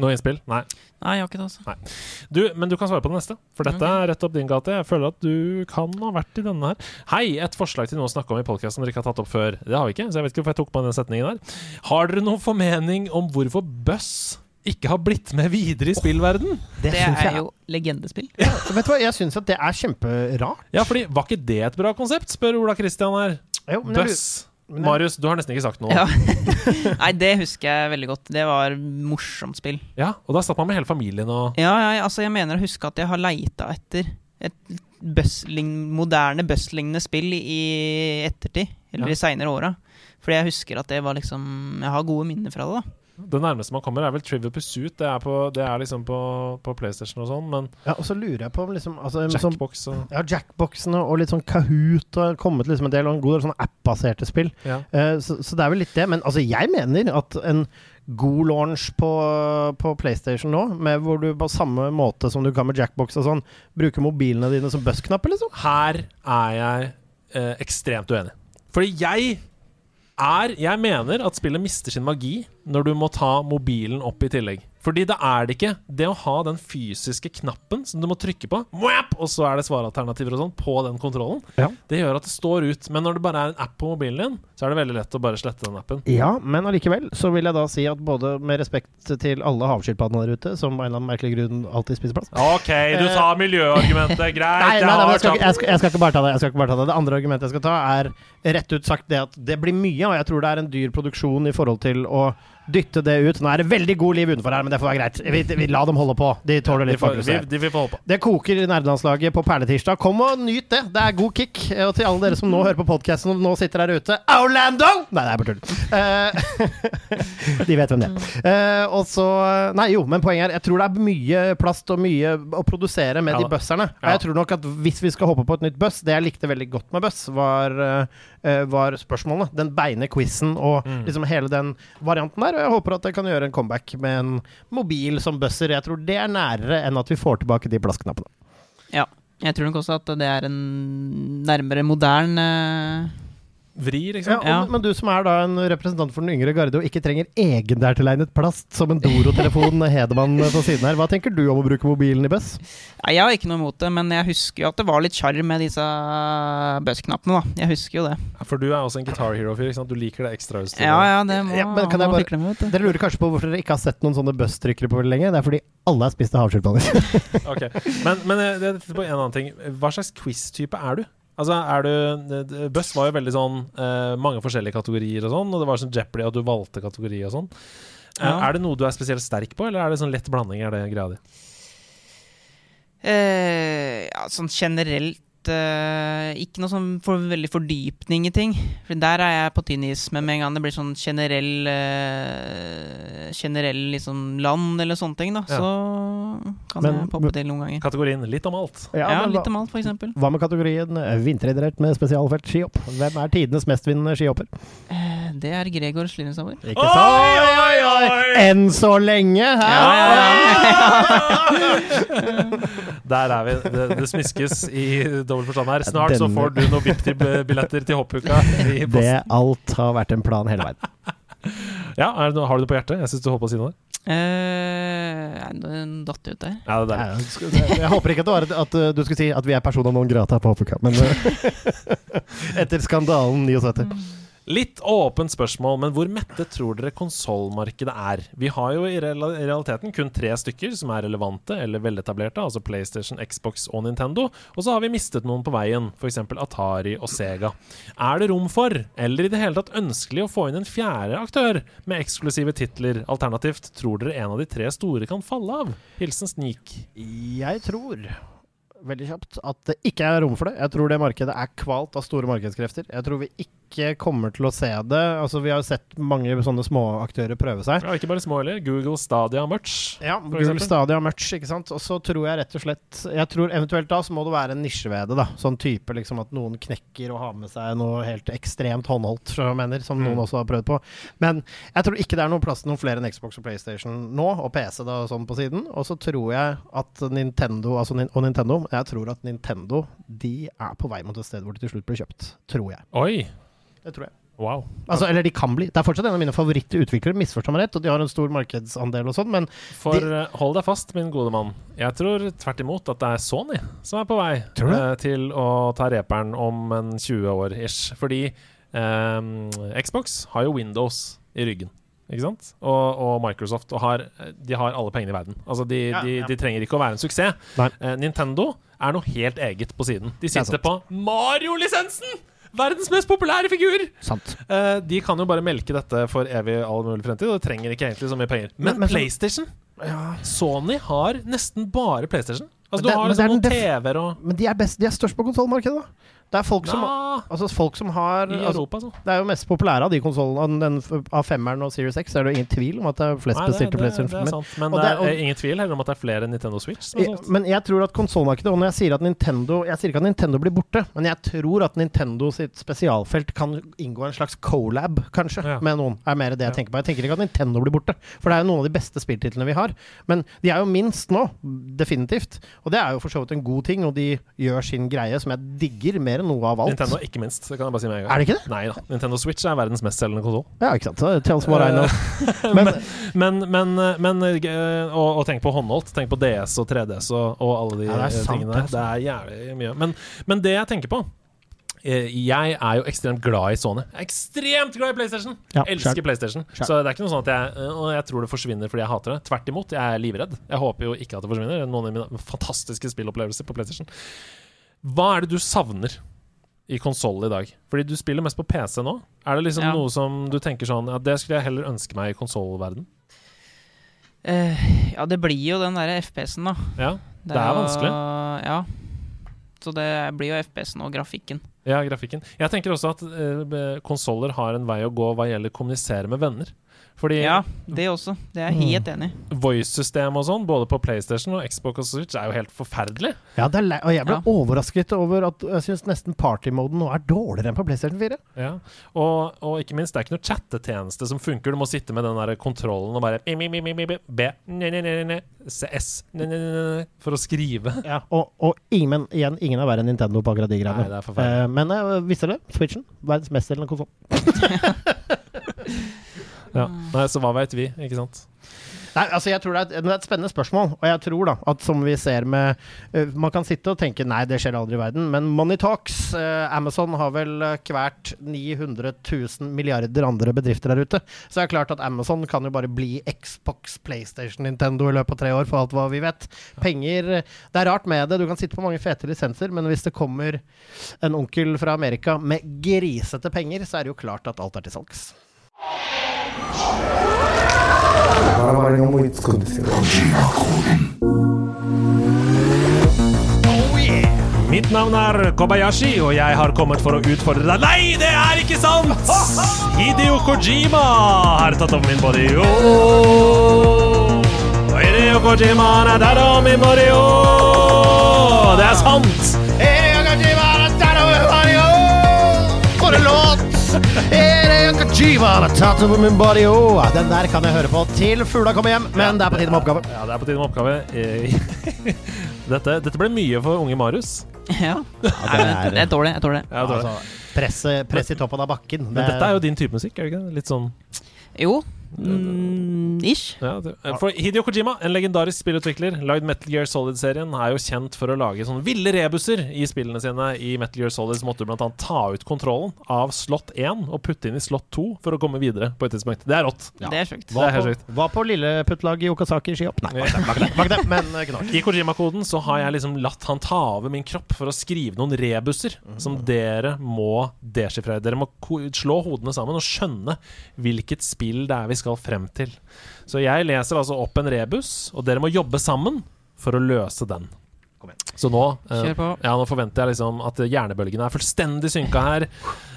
S2: Noe innspill? Nei.
S3: Nei, jeg har ikke det, altså.
S2: Du, men du kan svare på det neste, for dette er rett opp din gate. Jeg føler at du kan ha vært i denne her. Hei, et forslag til noe å snakke om i podkasten dere ikke har tatt opp før. Det har vi ikke, så jeg vet ikke hvorfor jeg tok på den setningen der. Har dere noen formening om hvorfor Buss ikke har blitt med videre i spillverden?
S3: Det
S1: jeg
S3: er jo legendespill.
S1: Vet du hva, jeg syns at det er kjemperart.
S2: Ja, fordi var ikke det et bra konsept, spør Ola Kristian her.
S1: Jo, men jeg men
S2: Marius, du har nesten ikke sagt noe.
S3: Ja. Nei, det husker jeg veldig godt. Det var morsomt spill.
S2: Ja, og da satt man med hele familien og
S3: Ja, ja, altså jeg mener å huske at jeg har leita etter et buzzling, moderne buzzlignende spill i ettertid. Eller
S2: Ja.
S3: i seinere åra. Fordi jeg husker at det var liksom Jeg har gode minner fra det, da.
S2: Det nærmeste man kommer, er vel Trivial Pursuit. Det er, på, det er liksom på, på PlayStation og sånn, men
S1: Ja, og så lurer jeg på om liksom altså, sånn,
S2: Jackbox og
S1: Ja, Jackboxene og litt sånn Kahoot og kommet liksom en del og en god del sånne app-baserte spill.
S2: ja.
S1: Uh, så, så det er vel litt det. Men altså, jeg mener at en god launch på, på PlayStation nå, med hvor du på samme måte som du kan med Jackbox og sånn, bruker mobilene dine som buss-knapper, liksom.
S2: Her er jeg uh, ekstremt uenig. Fordi jeg er Jeg mener at spillet mister sin magi når du må ta mobilen opp i tillegg. Fordi det er det ikke det å ha den fysiske knappen som du må trykke på, og så er det svaralternativer og sånn på den kontrollen.
S1: Ja.
S2: Det gjør at det står ut. Men når det bare er en app på mobilen din, så er det veldig lett å bare slette den appen.
S1: Ja, men allikevel så vil jeg da si at både med respekt til alle havskilpaddene der ute, som av en eller annen merkelig grunn alltid spiser plass
S2: OK, du tar miljøargumentet. Greit.
S1: Nei, nei, nei, jeg, skal, jeg, skal, jeg skal ikke bare ta det. Jeg skal ikke bare ta det. Det andre argumentet jeg skal ta, er rett ut sagt det at det blir mye, og jeg tror det er en dyr produksjon i forhold til å dytte det ut. Nå er det veldig god liv utenfor her, men det får være greit. Vi, vi La dem holde på. De tåler litt bakgrunnsstøy.
S2: de på.
S1: Det koker i nerdelandslaget på perletirsdag. Kom og nyt det. Det er god kick. Og til alle dere som nå hører på podkasten og nå sitter der ute Orlando! Nei, det er bare tull. Eh, de vet hvem det er. Uh, og så Nei, jo, men poenget er Jeg tror det er mye plast og mye å produsere med
S2: Ja
S1: de. Og
S2: Ja.
S1: jeg tror nok at hvis vi skal hoppe på et nytt buss Det jeg likte veldig godt med buss, var, eh, var spørsmålene. Den beine quizen og
S2: Mm.
S1: liksom hele den varianten der. Og jeg håper at jeg kan gjøre en comeback med en mobil som busser. Jeg tror det er nærere enn at vi får tilbake de plastknappene.
S3: Ja. Jeg tror nok også at det er en nærmere modern
S2: liksom.
S1: Ja, og,
S3: Ja.
S1: Men du som er da en representant for den yngre garde og ikke trenger egendertilegnet plast som en Doro-telefon Hedemann på siden her, hva tenker du om å bruke mobilen i buss?
S3: Ja, Jeg har ikke noe imot det, men jeg husker jo at det var litt sjarm med disse bussknappene. da Jeg husker jo det.
S2: For du er også en Guitar Hero-fyr. ikke sant? Du liker det ekstrautstyret.
S3: Ja, ja, det må
S1: Ja, men kan jeg bare-
S3: fikle med.
S1: Dere lurer kanskje på hvorfor dere ikke har sett noen sånne busstrykkere på veldig lenge? Det er fordi alle er spist av havskilpadder.
S2: okay. Men, men jeg- jeg på en annen ting. Hva slags quiz-type er du? Altså, er du Buss var jo veldig sånn uh, mange forskjellige kategorier og sånn, og det var sånn Jeopardy at du valgte kategori og sånn.
S3: Ja.
S2: Er det noe du er spesielt sterk på, eller er det sånn lett blanding? Er det greia di?
S3: Uh, ja, sånn generelt eh, Ikke noe sånn for veldig fordypning i ting. For der er jeg på tynn is. Men med en gang det blir sånn generell uh, Generell liksom land eller sånne ting, da,
S2: Ja.
S3: så kan
S1: Men-
S3: jeg poppe til noen ganger.
S2: Kategorien litt om alt.
S3: Ja,
S1: men
S3: litt
S1: hva,
S3: om alt, for eksempel.
S1: hva med kategorien eh, vinteridrett med spesialfelt skihopp? Hvem er tidenes mestvinnende skihopper?
S3: Uh, det er Gregor Slirensauer.
S1: Ikke sant? Oi, oi, oi! Enn så lenge! Hæ?
S2: Der er vi. Det, det smiskes i dobbelt forstand her. Snart så får du noen VIP-billetter til hoppuka i
S1: Det alt har vært en plan hele veien.
S2: Ja, er det noe, Har du det på hjertet? Jeg syns du holdt på å si noe.
S3: Eh, Uh, den datt ut der.
S2: Ja, det der.
S1: Jeg, jeg håper ikke at, det var at uh, du skulle si at vi er personer non grata på Hoppuka, men uh, etter skandalen 79.
S2: Litt åpent spørsmål, men hvor mette tror dere konsollmarkedet er? Vi har jo i realiteten kun tre stykker som er relevante eller veletablerte, altså PlayStation, Xbox og Nintendo. Og så har vi mistet noen på veien, f.eks. Atari og Sega. Er det rom for, eller i det hele tatt ønskelig, å få inn en fjerde aktør med eksklusive titler? Alternativt, tror dere en av de tre store kan falle av? Hilsen Snik.
S1: Jeg tror veldig kjapt at det ikke er rom for det. Jeg tror det markedet er kvalt av store markedskrefter. Jeg tror vi ikke kommer til å se det. Altså, vi har jo sett mange sånne småaktører prøve seg.
S2: Ja, ikke bare små heller. Google Stadia Merch.
S1: Ja, Google
S2: eksempel.
S1: Stadia Merch, ikke sant. Og så tror jeg rett og slett Jeg tror eventuelt da så må det være en nisje ved det, da. Sånn type liksom at noen knekker og har med seg noe helt ekstremt håndholdt, som jeg mener, som
S2: Mm.
S1: noen også har prøvd på. Men jeg tror ikke det er noen plass til noen flere enn Xbox og PlayStation nå, og PC da sånn på siden. Og så tror jeg at Nintendo, altså og Nintendo Jeg tror at Nintendo de er på vei mot et sted hvor de til slutt blir kjøpt. Tror jeg.
S2: Oi!
S1: Det tror jeg.
S2: Wow.
S1: Altså, eller de kan bli. Det er fortsatt en av mine favorittutviklere, misforstå meg rett, og de har en stor markedsandel og sånn, men
S2: For de, hold deg fast, min gode mann. Jeg tror tvert imot at det er Sony som er på vei eh, til å ta reperen om en 20 år ish. Fordi eh, Xbox har jo Windows i ryggen. Ikke sant? Og, og Microsoft og har, de har alle pengene i verden. Altså de,
S1: Ja,
S2: de,
S1: ja.
S2: de trenger ikke å være en suksess.
S1: Nei.
S2: Eh, Nintendo er noe helt eget på siden. De
S1: er
S2: sitter på Mario-lisensen! Verdens mest populære figur!
S1: sant.
S2: Eh, de kan jo bare melke dette for evig all mulig fremtid, og de trenger ikke egentlig så mye penger. Men,
S1: Men- men PlayStation
S2: PlayStation Sony har nesten bare PlayStation. Altså,
S1: Men
S2: du
S1: det-
S2: har liksom noen TV-er og
S1: Men de er, best, de er størst på konsollmarkedet, da. Det er folk som, altså folk som har
S2: i
S1: altså,
S2: Europa, altså.
S1: Det er jo mest populære av de konsollene. Av, den av femmeren og Series X er det jo ingen tvil om at det er flest
S2: Nei, det,
S1: bestilte PlayStation.
S2: er
S1: Men,
S2: det er,
S1: og-
S2: ingen tvil heller om at det er flere Nintendo Switch solgt.
S1: men jeg tror at konsollmarkedet Og når jeg sier at Nintendo Jeg sier ikke at Nintendo blir borte, men jeg tror at Nintendo sitt spesialfelt kan inngå en slags collab, kanskje,
S2: Ja.
S1: med noen. Er mer det jeg
S2: Ja.
S1: tenker på. Jeg tenker ikke at Nintendo blir borte, for det er jo noen av de beste spilltitlene vi har. Men de er jo minst nå, definitivt. Og det er jo for så vidt en god ting, og de gjør sin greie, som jeg digger mer mer enn noe av alt.
S2: Nintendo ikke minst. Det kan jeg bare si med en gang.
S1: Er det ikke det?
S2: Nei da. Nintendo Switch er verdens mestselgende konsoll.
S1: Ja, ikke sant. Us what I know. Men,
S2: Men, men, men eh, og, og tenk på håndholdt. Tenk på DS og 3DS og, og alle de
S1: Ja, det
S2: eh,
S1: sant,
S2: tingene der.
S1: altså.
S2: Det er jævlig mye. Men, men det jeg tenker på eh, Jeg er jo ekstremt glad i Sony. Jeg er ekstremt glad i PlayStation!
S1: Ja,
S2: Elsker
S1: selv.
S2: PlayStation.
S1: Selv.
S2: Så det er ikke noe sånn at jeg, eh, jeg tror det forsvinner fordi jeg hater det. Tvert imot. Jeg er livredd. Jeg håper jo ikke at det forsvinner. Noen av mine fantastiske spillopplevelser på PlayStation. Hva er det du savner i konsoll i dag? Fordi du spiller mest på PC nå. Er det liksom
S3: Ja.
S2: noe som du tenker sånn at det skulle jeg heller ønske meg i konsollverden?
S3: Uh, ja, det blir jo den derre FPS-en, da.
S2: Ja, det er
S3: er
S2: vanskelig.
S3: Ja. Så det blir jo FPS-en og grafikken.
S2: Ja, grafikken. Jeg tenker også at uh, konsoller har en vei å gå hva gjelder kommunisere med venner. Fordi
S3: Ja, det også. Det er jeg helt enig i.
S2: voice-system og sånn, både på PlayStation og Xbox og Switch, er jo helt forferdelig.
S1: ja, det er le og jeg ble
S3: Ja.
S1: overrasket over at jeg syns nesten partymoden nå er dårligere enn på PlayStation 4.
S2: Ja. Og, og ikke minst, det er ikke noe chattetjeneste som funker. Du må sitte med den der kontrollen og bare mi, mi, mi, mi, mi, B, ne, ne, ne, ne, ne, CS ne, ne, ne, ne, for å skrive.
S1: Ja, og, og ingen, men igjen, ingen er verre enn Nintendo på akkurat de greiene.
S2: Nei, det er forferdelig.
S1: Eh, men jeg visste det. Switchen. Verdens mestselgende konsoll.
S2: Ja. Nei, så hva veit vi, ikke sant?
S1: Nei, altså jeg tror det er, et, det er et spennende spørsmål, og jeg tror da at som vi ser med uh, Man kan sitte og tenke nei, det skjer aldri i verden, men Money Talks uh, Amazon har vel kvært 900 000 milliarder andre bedrifter der ute. Så det er klart at Amazon kan jo bare bli Xbox, PlayStation, Nintendo i løpet av tre år, for alt hva vi vet. Penger Det er rart med det. Du kan sitte på mange fete lisenser, men hvis det kommer en onkel fra Amerika med grisete penger, så er det jo klart at alt er til salgs.
S2: Mitt navn er Kobayashi, og jeg har kommet for å utfordre deg. Nei, det er ikke sant! Hideo Kojima har tatt over min body. Oh! Hideo Kojima har tatt over min body. Oh! Det er sant!
S1: For en! Hideo Kojima har tatt over min body, oh. Den der kan jeg høre på til fugla kommer hjem, men det er på tide med oppgave.
S2: Ja, det er på tide med oppgave. Eh, Dette, dette ble mye for unge Marius.
S3: Ja.
S1: det er-
S3: Jeg tåler det. Jeg tåler det.
S2: Ja, det.
S1: Altså, presset press i toppen av bakken.
S2: Men dette er jo din type musikk, er det ikke? det? Litt sånn
S3: Jo. Mm, ish.
S2: Ja, for Hideo Kojima, en legendarisk spillutvikler, lagd Metal Gear Solid-serien, er jo kjent for å lage sånne ville rebuser i spillene sine. I Metal Gear Solid så måtte du annet ta ut kontrollen av slott 1 og putte inn i slott 2 for å komme videre på et tidspunkt. Det er rått.
S1: Ja.
S3: Det er sjukt.
S2: Det er
S1: på,
S2: sjukt.
S1: var på lilleputtlaget i Okazaki skihopp. Nei, bak ikke det, var ikke det, var ikke men eh.
S2: I Kojima-koden så har jeg liksom latt han ta over min kropp for å skrive noen rebuser som dere må deschiffrere. Dere må slå hodene sammen og skjønne hvilket spill det er vi skal frem til. Så jeg leser altså opp en rebus, og dere må jobbe sammen for å løse den. Så nå, eh, ja, nå forventer jeg liksom at hjernebølgene er fullstendig synka her.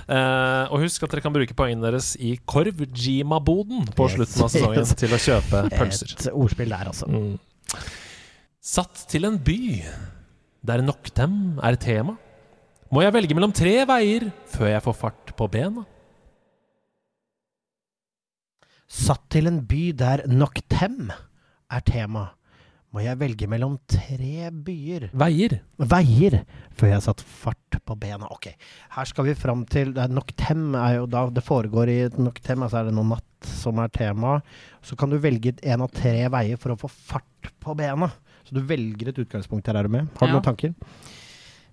S2: Eh, og husk at dere kan bruke poengene deres i Korv-Jima-boden på
S1: Yes,
S2: slutten av sesongen
S1: yes.
S2: til å kjøpe pølser.
S1: Et ordspill der, altså.
S2: Mm. Satt til en by der Noctem er tema, må jeg velge mellom tre veier før jeg får fart på bena.
S1: Satt til en by der Noctem er tema, må jeg velge mellom tre byer.
S2: Veier?
S1: Veier før jeg satt fart på bena. Ok, her skal vi fram til det er Noctem er jo da det foregår i Noctem, altså er det noe natt som er tema. Så kan du velge en av tre veier for å få fart på bena. Så du velger et utgangspunkt her, er du med? Har du
S3: Ja.
S1: noen tanker?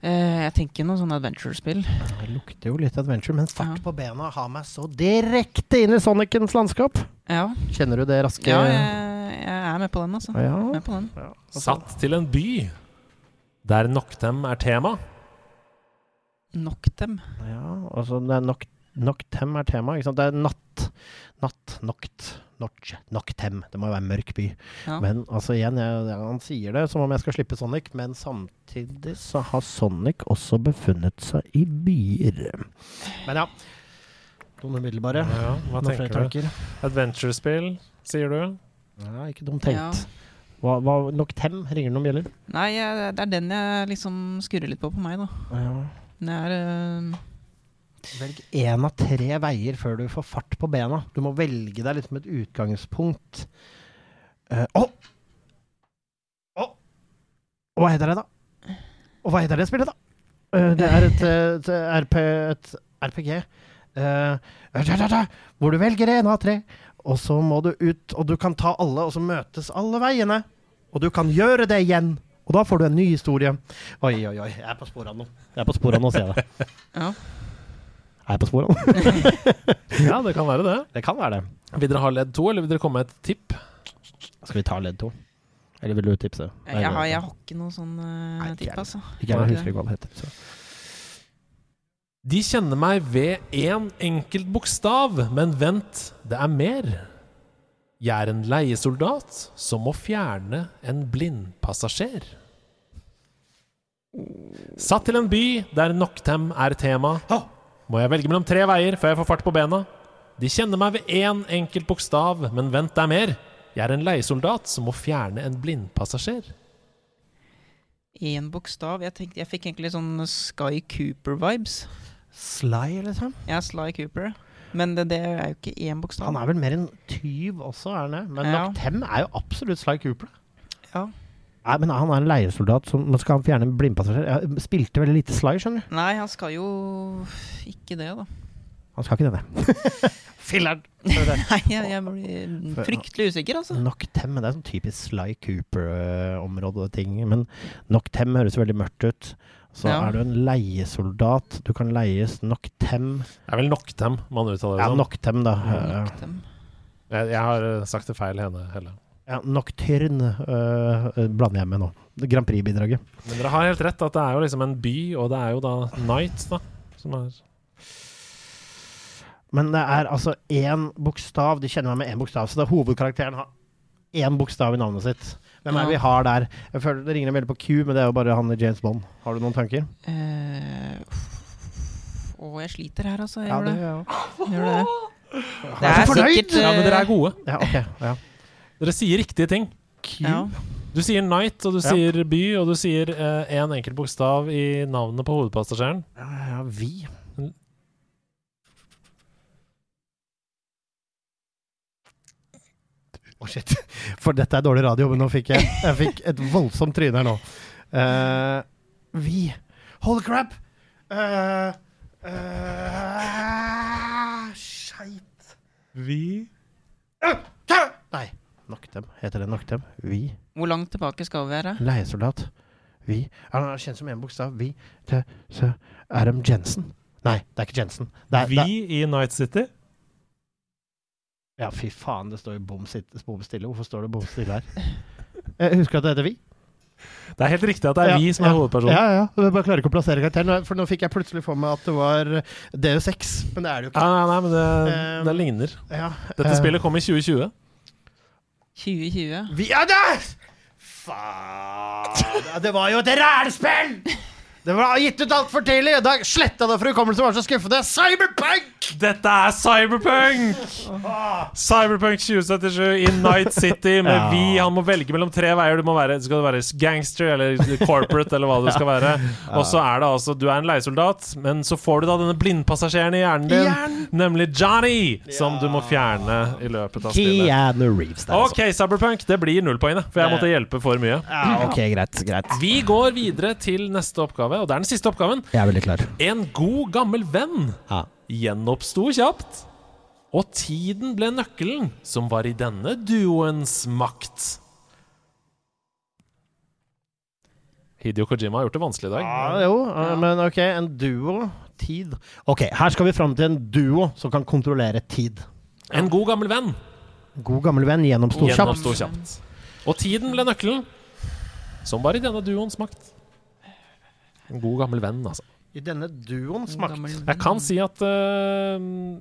S3: Eh, jeg tenker noe sånn adventure-spill.
S1: Det lukter jo litt adventure, men fart
S3: Ja.
S1: på bena har meg så direkte inn i Sonicens landskap.
S3: Ja,
S1: Kjenner du det raske
S3: ja jeg, jeg er med på den, altså.
S1: Ja.
S3: Med på den.
S1: Ja, altså,
S2: Satt til en by der Noctem er tema.
S3: Noctem.
S1: Ja, altså Noctem er tema, ikke sant. Det er natt. Natt, nokt, notch, noktem. Det må jo være en mørk by.
S3: Ja.
S1: Men altså igjen, jeg, jeg, han sier det som om jeg skal slippe Sonic, men samtidig så har Sonic også befunnet seg i byer. Men ja. Noen umiddelbare.
S2: Ja, hva
S1: Noen
S2: tenker du? Adventure-spill, sier du?
S1: Ja, ikke dumt tenkt.
S3: Ja.
S1: Hva, hva, Noctem ringer det noen bjeller?
S3: Nei, det er den jeg liksom skurrer litt på på meg, da.
S1: Ja.
S3: Det er eh,
S1: Velg én av tre veier før du får fart på bena. Du må velge deg liksom et utgangspunkt. Eh, Å! oh! Og hva heter det, da? Og hva heter det spillet, da? Uh, det er et, eh, et, RP, et RPG. eh, da, da, hvor du velger en av tre, og så må du ut, og du kan ta alle, og så møtes alle veiene. Og du kan gjøre det igjen. Og da får du en ny historie. Oi, oi, oi. Jeg er på sporet nå. Jeg er på sporet nå, ser jeg det.
S3: Ja.
S1: Er jeg på sporet?
S2: Ja, det kan være det.
S1: Det kan være det.
S2: Vil dere ha ledd to, eller vil dere komme med et tipp?
S1: Skal vi ta ledd to? Eller vil du tipse?
S3: Jeg har, jeg har ikke noe sånn uh, tipp, altså.
S1: Ikke jeg husker hva det heter. Så.
S2: De kjenner meg ved én enkelt bokstav, men vent, det er mer. Jeg er en leiesoldat som må fjerne en blindpassasjer. Satt til en by der Noctem er tema, må jeg velge mellom tre veier før jeg får fart på bena. De kjenner meg ved én enkelt bokstav, men vent, det er mer. Jeg er en leiesoldat som må fjerne en blindpassasjer.
S3: Én bokstav. Jeg, tenkte, jeg fikk egentlig sånn Sky Cooper-vibes.
S1: Sly, liksom?
S3: Ja, Sly Cooper. Men det, det er jo ikke én bokstav.
S1: Han er vel mer en tyv også, er han det? Men
S3: Ja.
S1: Noctem er jo absolutt Sly Cooper.
S3: Ja.
S1: Nei, men han er en leiesoldat som skal han fjerne en blindpassasjer. Jeg spilte veldig lite Sly, skjønner du.
S3: Nei, han skal jo ikke det, da.
S1: Han skal ikke det, nei. Filler'n!
S3: Nei, jeg, jeg blir fryktelig usikker, altså.
S1: Noctem, men det er sånn typisk Sly Cooper-område og ting. Men Noctem høres veldig mørkt ut. Så
S3: Ja.
S1: er du en leiesoldat. Du kan leies Noctem.
S2: Det er vel Noctem man uttaler det
S1: Ja,
S2: som.
S1: Noctem, da.
S3: Noctem.
S2: Jeg, jeg har eh, sagt det feil, henne, Helle.
S1: Ja, Nocturne uh, blander jeg med nå. Grand Prix-bidraget.
S2: Men dere har helt rett at det er jo liksom en by, og det er jo da Nights, da. Som er
S1: Men det er altså én bokstav. De kjenner meg med én bokstav, så det er hovedkarakteren har én bokstav i navnet sitt. Hvem er det vi har der? Jeg føler Det ringer veldig på Q, men det er jo bare han James Bond. Har du noen tanker?
S3: Eh. Å, jeg sliter her, altså. Jeg
S1: Ja,
S3: gjør
S1: det
S3: det.
S1: gjør
S3: det.
S1: er
S3: Det
S1: så
S3: er
S1: sikkert
S3: sikkert
S2: Ja, men dere er gode.
S1: Ja, ok. Ja.
S2: Dere sier riktige ting.
S1: Q?
S3: Ja.
S2: Du sier Night, og du
S1: Ja.
S2: sier by, og du sier én enkelt bokstav i navnet på hovedpassasjeren.
S1: Ja, ja, vi. Å, shit. For dette er dårlig radio, men nå fikk jeg, jeg fikk et voldsomt tryne her nå. Uh, vi. Holy crap! Uh, Skeit.
S2: Vi
S1: Nei. Noctem. Heter det Noctem? Vi.
S3: Hvor langt tilbake skal vi være?
S1: Leiesoldat. Vi. Han er kjent som én bokstav. Vi. Til så Adam Jensen. Nei, det er ikke Jensen. Det er,
S2: Vi
S1: det er,
S2: i Night City.
S1: ja, fy faen, det står jo bom, stille. Hvorfor står det bom stille her? Jeg husker at det heter Vi.
S2: Det er helt riktig at det er
S1: Ja,
S2: vi som er
S1: ja.
S2: hovedpersonen.
S1: Ja, ja. Jeg bare klarer ikke å plassere karakteren. For nå fikk jeg plutselig for meg at det var DU6, men det er det jo
S2: Ja,
S1: ikke.
S2: nei, nei, men det,
S1: Um,
S2: det ligner.
S1: Ja,
S2: Dette
S1: uh,
S2: spillet kom i 2020.
S3: 2020.
S1: Vi er der! Faen! Det var jo et rælspill! Det var gitt ut altfor tidlig! Da sletta det for hukommelsen, var så skuffende. Cyberpunk!
S2: Dette er Cyberpunk! Cyberpunk 2077 i Night City med
S1: Ja.
S2: vi. Han må velge mellom tre veier. Du må være, skal du være gangster eller corporate eller hva du skal være. Og så er det altså Du er en leiesoldat, men så får du da denne blindpassasjeren i hjernen din, nemlig Johnny, som du må fjerne i løpet av spillet.
S1: Keanu Reeves der, altså.
S2: OK, Cyberpunk. Det blir nullpoenget, for jeg måtte hjelpe for mye.
S1: Ja, ok, greit, greit.
S2: Vi går videre til neste oppgave, og det er den siste oppgaven.
S1: Jeg er veldig klar.
S2: En god, gammel venn
S1: Ja.
S2: gjenoppsto kjapt. Og tiden ble nøkkelen som var i denne duoens makt. Hidio Kojima har gjort det vanskelig i dag.
S1: Ja, jo, ja. men ok, en duo. Tid. Ok, her skal vi fram til en duo som kan kontrollere tid.
S2: En god, gammel venn
S1: God gammel venn gjennomsto kjapt.
S2: kjapt. Og tiden ble nøkkelen som var i denne duoens makt. En god, gammel venn, altså.
S1: I denne duoens makt.
S2: Jeg kan si at uh,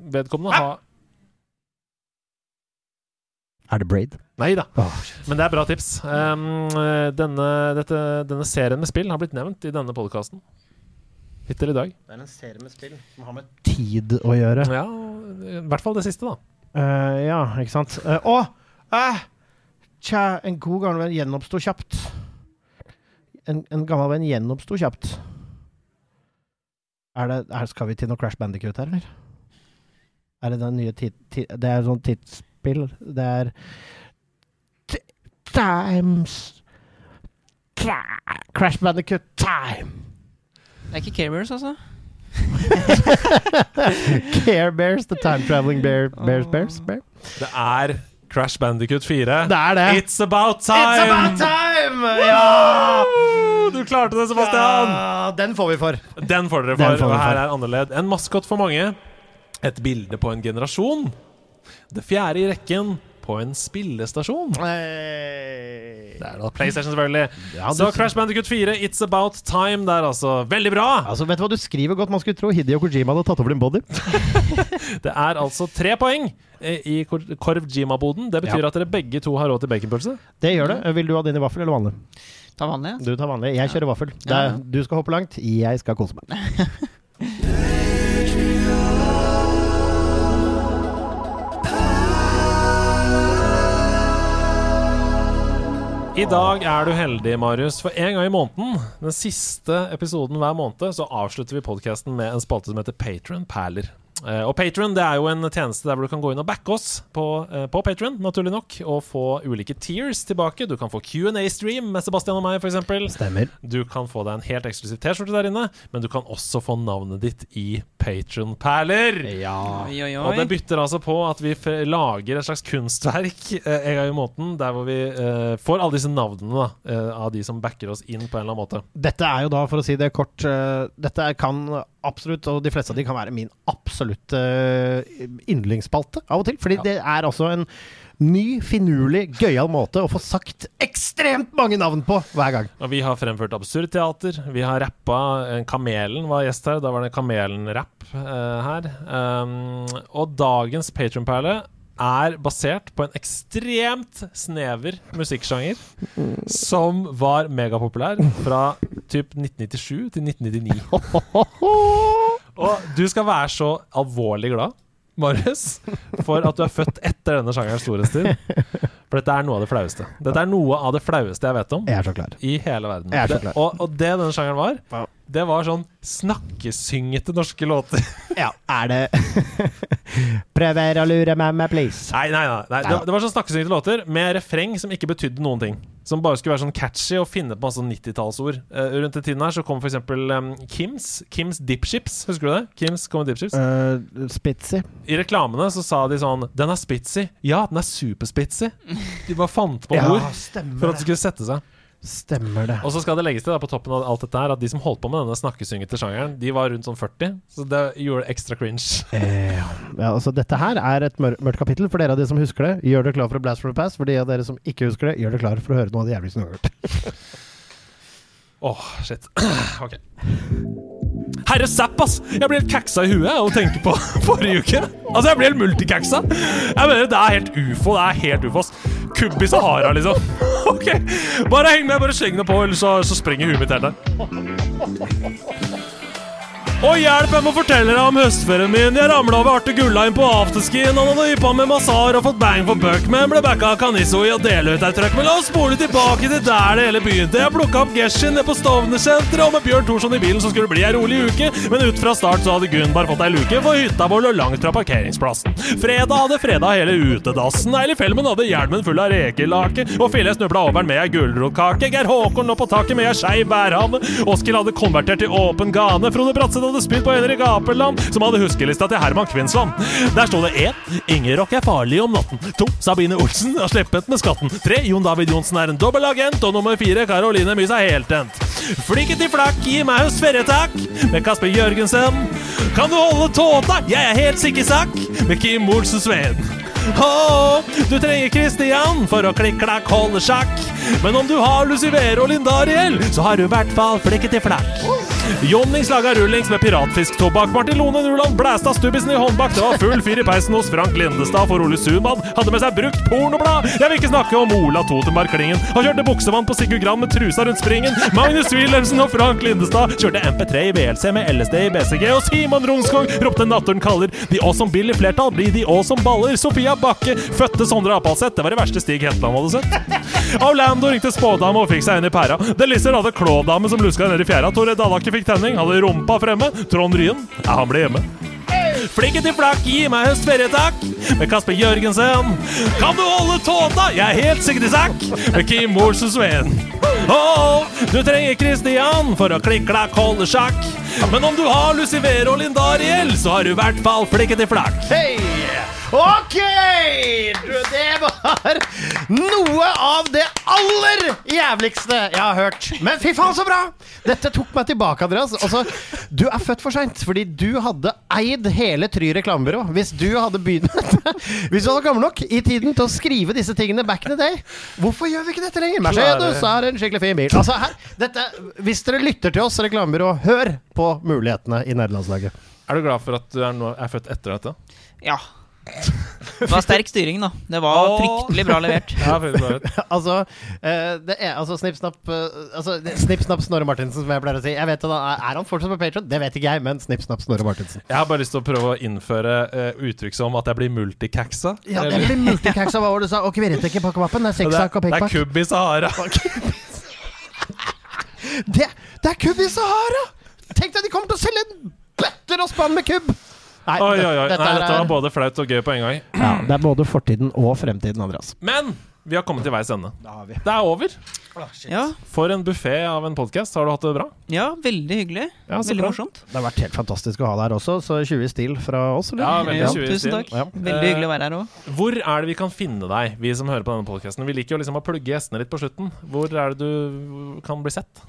S2: vedkommende har
S1: Er det Braid?
S2: Nei da.
S1: oh.
S2: Men det er bra tips. Um, denne, dette, denne serien med spill har blitt nevnt i denne podkasten. Hittil i dag.
S1: Det er en serie med spill som har med tid å gjøre.
S2: Ja, I hvert fall det siste, da.
S1: Uh, ja, ikke sant. Å! uh, tja, en god gammel venn gjenoppsto kjapt. En, en gammel venn gjenoppsto kjapt. Er det, er, skal vi til noe Crash Bandicoot her, eller? Er det den nye tid... ti- det er sånn tidsspill. Det er T Times Tra- Crash Bandicoot Time.
S3: Det er ikke Care Bears, altså?
S1: Care Bears, The Time Traveling Bear, Bears, Bears, Bear.
S2: Det er Crash Bandicut 4.
S1: Det er det.
S2: It's about time!
S1: It's about time! Ja!
S2: Du klarte det, Sebastian!
S1: Ja, den får vi for.
S2: Den får dere for.
S1: får
S2: og her
S1: for.
S2: er annerledes. En maskot for mange. Et bilde på en generasjon. Det fjerde i rekken på en spillestasjon. Det er da PlayStation, selvfølgelig.
S1: Ja,
S2: Så Crash Bandicut 4, It's About Time. Det er altså veldig bra!
S1: Altså, vet du hva du skriver godt? Man skulle tro Hideo Kojima hadde tatt over din body.
S2: Det er altså tre poeng i Korv-Jima-boden. Det betyr
S1: Ja.
S2: at dere begge to har råd til baconpølse.
S1: Det gjør det. Vil du ha din i vaffel eller vanlig?
S3: Ta vanlig.
S1: Du tar vanlig. Jeg kjører vaffel.
S3: Ja,
S1: er,
S3: ja.
S1: du skal hoppe langt, jeg skal kose meg.
S2: I dag er du heldig, Marius, for en gang i måneden, den siste episoden hver måned, så avslutter vi podkasten med en spalte som heter Patron Perler. Eh, og Patron det er jo en tjeneste der hvor du kan gå inn og backe oss på, eh, på Patron, naturlig nok, og få ulike tiers tilbake. Du kan få Q&A-stream med Sebastian og meg, f.eks.
S1: Stemmer.
S2: Du kan få deg en helt eksklusiv T-skjorte der inne, men du kan også få navnet ditt i Patron-perler.
S1: Ja.
S3: Oi, oi,
S2: Og det bytter altså på at vi lager et slags kunstverk eh, en gang i måneden, der hvor vi eh, får alle disse navnene da, eh, av de som backer oss inn på en eller annen måte.
S1: Dette er jo da, for å si det kort Dette er- kan absolutt, og de fleste av de kan være min absolutte eh, yndlingsspalte av og til. Fordi
S2: Ja.
S1: det er altså en ny, finurlig, gøyal måte å få sagt ekstremt mange navn på hver gang.
S2: Og vi har fremført absurdteater. Vi har rappa. eh, Kamelen var gjest her. Da var det Kamelen-rapp uh, her. Um, og dagens Patron-perle er basert på en ekstremt snever musikksjanger som var megapopulær fra typ 1997 til 1999. Og du skal være så alvorlig glad, Marius, for at du er født etter denne sjangerens storhetstid. For dette er noe av det flaueste. Dette er noe av det flaueste jeg vet om
S1: Jeg er så klar.
S2: i hele verden.
S1: Jeg er så
S2: Det,
S1: klar.
S2: og, og det denne sjangeren var,
S1: Ja.
S2: det var sånn snakkesyngete norske låter.
S1: Ja, er det Prøver å lure meg med, please.
S2: Nei, nei, nei. nei. Det, det var sånn snakkesyngete låter med refreng som ikke betydde noen ting. Som bare skulle være sånn catchy og finne på masse sånn 90-tallsord. Uh, rundt den tiden her så kom eksempel um, Kims. Kims Dipships. Husker du det? Kims kom med Dipships.
S1: Uh, Spitzy.
S2: I reklamene så sa de sånn Den er spitsy. Ja, den er superspitsy. De bare fant på ord
S1: stemmer
S2: for at det skulle sette seg.
S1: Stemmer det.
S2: Og så skal det legges til da, på toppen av alt dette her at de som holdt på med denne snakkesyngete sjangeren, de var rundt sånn 40. Så det gjorde det ekstra cringe.
S1: Eh, ja, altså Dette her er et mør mørkt kapittel for dere av de som husker det. Gjør dere klar for a blast from the past. For de av dere som ikke husker det, gjør dere klar for å høre noe av det jævligste du har hørt.
S2: Åh, shit. ok. Herre zapp, ass! Jeg blir helt kaksa i huet å tenke på forrige uke. Altså, jeg blir helt multikaksa. Jeg mener, det er helt ufo. Det er helt ufo, ass. Kubb i Sahara, liksom. Ok, bare heng med, bare sleng det på, ellers så, så sprenger huet mitt helt der. Å hjelp, jeg må fortelle deg om høstferien min. Jeg ramla over Arte Gullheim på afterskien. Han hadde yppa med Mazar og fått bang for buck, men ble backa av Kanisso i å dele ut ei trøkk. Men la oss spole tilbake til der det hele begynte. Jeg plukka opp Geshin nede på Stovner-senteret, og med Bjørn Thorsson i bilen så skulle det bli ei rolig uke. Men ut fra start så hadde Gunn bare fått ei luke, for hytta vår lå langt fra parkeringsplassen. Fredag hadde freda hele utedassen. Eilif Felmen hadde hjelmen full av rekelake, og Fille snubla over med ei gulrotkake. Geir Håkon lå på taket med ei skeiv værhane. Oskil hadde konvertert til åpen gane. Frode Bratseth hadde spydd på Henrik Apeland, som hadde huskelista til Herman Kvinnsland. Der sto det én Ingerock er farlig om natten. To Sabine Olsen har sleppet med skatten. Tre Jon David Johnsen er en dobbelagent. Og nummer fire Caroline Mys er heltent. i flakk, gi meg hos ferietakk med Kasper Jørgensen. Kan du holde tåta? Jeg er helt sikkesak med Kim Olsen Sveen. Oh, du trenger Christian for å klikk-klakk holde sjakk. Men om du har Lucivero Lindariel, så har du i hvert fall flikketi flakk. Jonnings slaga rullings med piratfisktobakk. Martin Lone Nuland blæsta stubbisen i håndbak. Det var full fyr i peisen hos Frank Lindestad, for Ole Sunmann hadde med seg brukt pornoblad. Jeg vil ikke snakke om Ola Totenberg Klingen. Han kjørte buksevann på Sigurd Gram med trusa rundt springen. Magnus Wilhelmsen og Frank Lindestad kjørte MP3 i VLC med LSD i BCG. Og Simon Rungskog ropte 'Naturen kaller'. De òg som Bill i flertall blir de òg som baller. Sofia Bakke fødte Sondre Apalseth. Det var det verste Stig Hetland hadde sett. Orlando ringte spådame og fikk seg inn i pæra. Delisser hadde klådame som luska ned i fjæra. Tore Dallaker fikk tenning, hadde rumpa fremme. Trond Ryen, ja, han ble hjemme. Flinke til flakk, gi meg høstferie, takk. Med Kasper Jørgensen. Kan du holde tåta? Jeg er helt sikkert i sakk. Med Kim Olsen Sveen. Åh, du trenger Christian for å klikk-klakk holde sjakk. Men om du har Lucifer og Lindariel, så har du i hvert fall flikke til flakk.
S1: Hei! Ok! Du, det var noe av det aller jævligste jeg har hørt. Men fy faen, så bra! Dette tok meg tilbake, Andreas. Altså, du er født for seint, fordi du hadde eid hele Try reklamebyrå. Hvis du hadde begynt Hvis du hadde gammel nok i tiden til å skrive disse tingene back in the day, hvorfor gjør vi ikke dette lenger? Mercedes er en skikkelig fin bil. Altså, her, dette, hvis dere lytter til oss, reklamebyrå, hør på mulighetene i nederlandslaget.
S2: Er du glad for at du er, nå, er født etter dette?
S3: Ja. Det var sterk styring, da. Det var fryktelig bra levert.
S2: Ja, bra.
S1: altså, eh, det er, altså Snipp, snapp eh, altså, Snipp, snapp, Snorre Martinsen, som jeg pleier å si. Jeg vet Er han fortsatt på Patron? Det vet ikke jeg, men Snipp, snapp, Snorre Martinsen.
S2: Jeg har bare lyst til å prøve å innføre uh, uttrykk som at jeg blir multicaxa.
S1: Ja, det blir multicaxa. Hva var det du sa? Og kvirretekke på kvappen? Det er
S2: det,
S1: og pikkpakk.
S2: det er kubb i Sahara.
S1: Det, det er kubb i Sahara! Tenk deg, de kommer til å selge en bøtter og spann med kubb! Nei,
S2: Oi, oi, oi.
S1: dette,
S2: Nei,
S1: dette,
S2: var både flaut og gøy på en gang.
S1: ja, det er både fortiden og fremtiden, Andreas.
S2: Men vi har kommet til veis ende.
S1: Det.
S2: Det er over.
S3: Ja,
S2: For en buffé av en podkast. Har du hatt det bra?
S3: ja veldig hyggelig.
S2: Ja,
S3: veldig
S2: bra.
S3: morsomt.
S1: Det har vært helt fantastisk å ha deg her også, så 20 stil fra oss, eller?
S2: Ja, veldig
S3: Ja,
S2: 20
S3: tusen takk.
S1: Ja.
S3: Veldig hyggelig å være her òg.
S2: Hvor er det vi kan finne deg, vi som hører på denne podkasten? Vi liker jo liksom å plugge gjestene litt på slutten. Hvor er det du kan bli sett?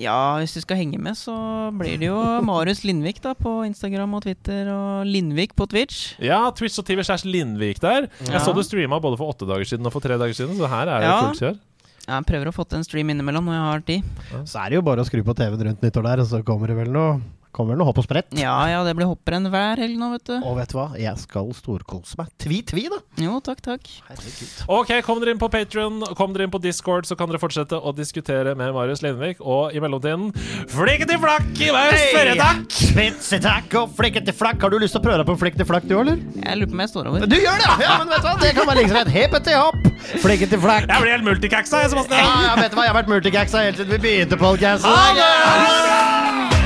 S3: Ja, hvis du skal henge med, så blir det jo Marius Lindvik da på Instagram og Twitter, og Lindvik på Twitch.
S2: Ja, Twitch og TV slash Lindvik der. Jeg så du streama både for åtte dager siden og for tre dager siden, så her er det
S3: Ja.
S2: fullt kjør.
S3: Jeg prøver å få til en stream innimellom når jeg har tid.
S1: Så er det jo bare å skru på TV-en rundt nyttår der, og så kommer det vel noe Kommer vel noe hopp og sprett.
S3: Ja ja, det blir hopprenn hver helg nå, vet du.
S1: Og vet du hva? Jeg skal storkose meg. Tvi-tvi, da!
S3: Jo, takk, takk.
S1: Herregud.
S2: Ok, kom dere inn på Patrion, kom dere inn på Discord, så kan dere fortsette å diskutere med Marius Lindvik. Og i mellomtiden Flikke til flakk i hver ferietakk!
S1: Spitsetakk og flikkete flakk. Har du lyst til å prøve deg på flikkete flakk, du, eller?
S3: Jeg lurer på om jeg står over.
S1: Du gjør det! Ja, ja men vet du hva? Det kan være like greit. Hepete hopp, flikkete flakk.
S2: Jeg blir helt multicaxa, jeg,
S1: Ja,
S2: Sebastian.
S1: ja, vet du hva? Jeg har vært multicaxa helt siden vi begynte podkasten.
S2: Ha det!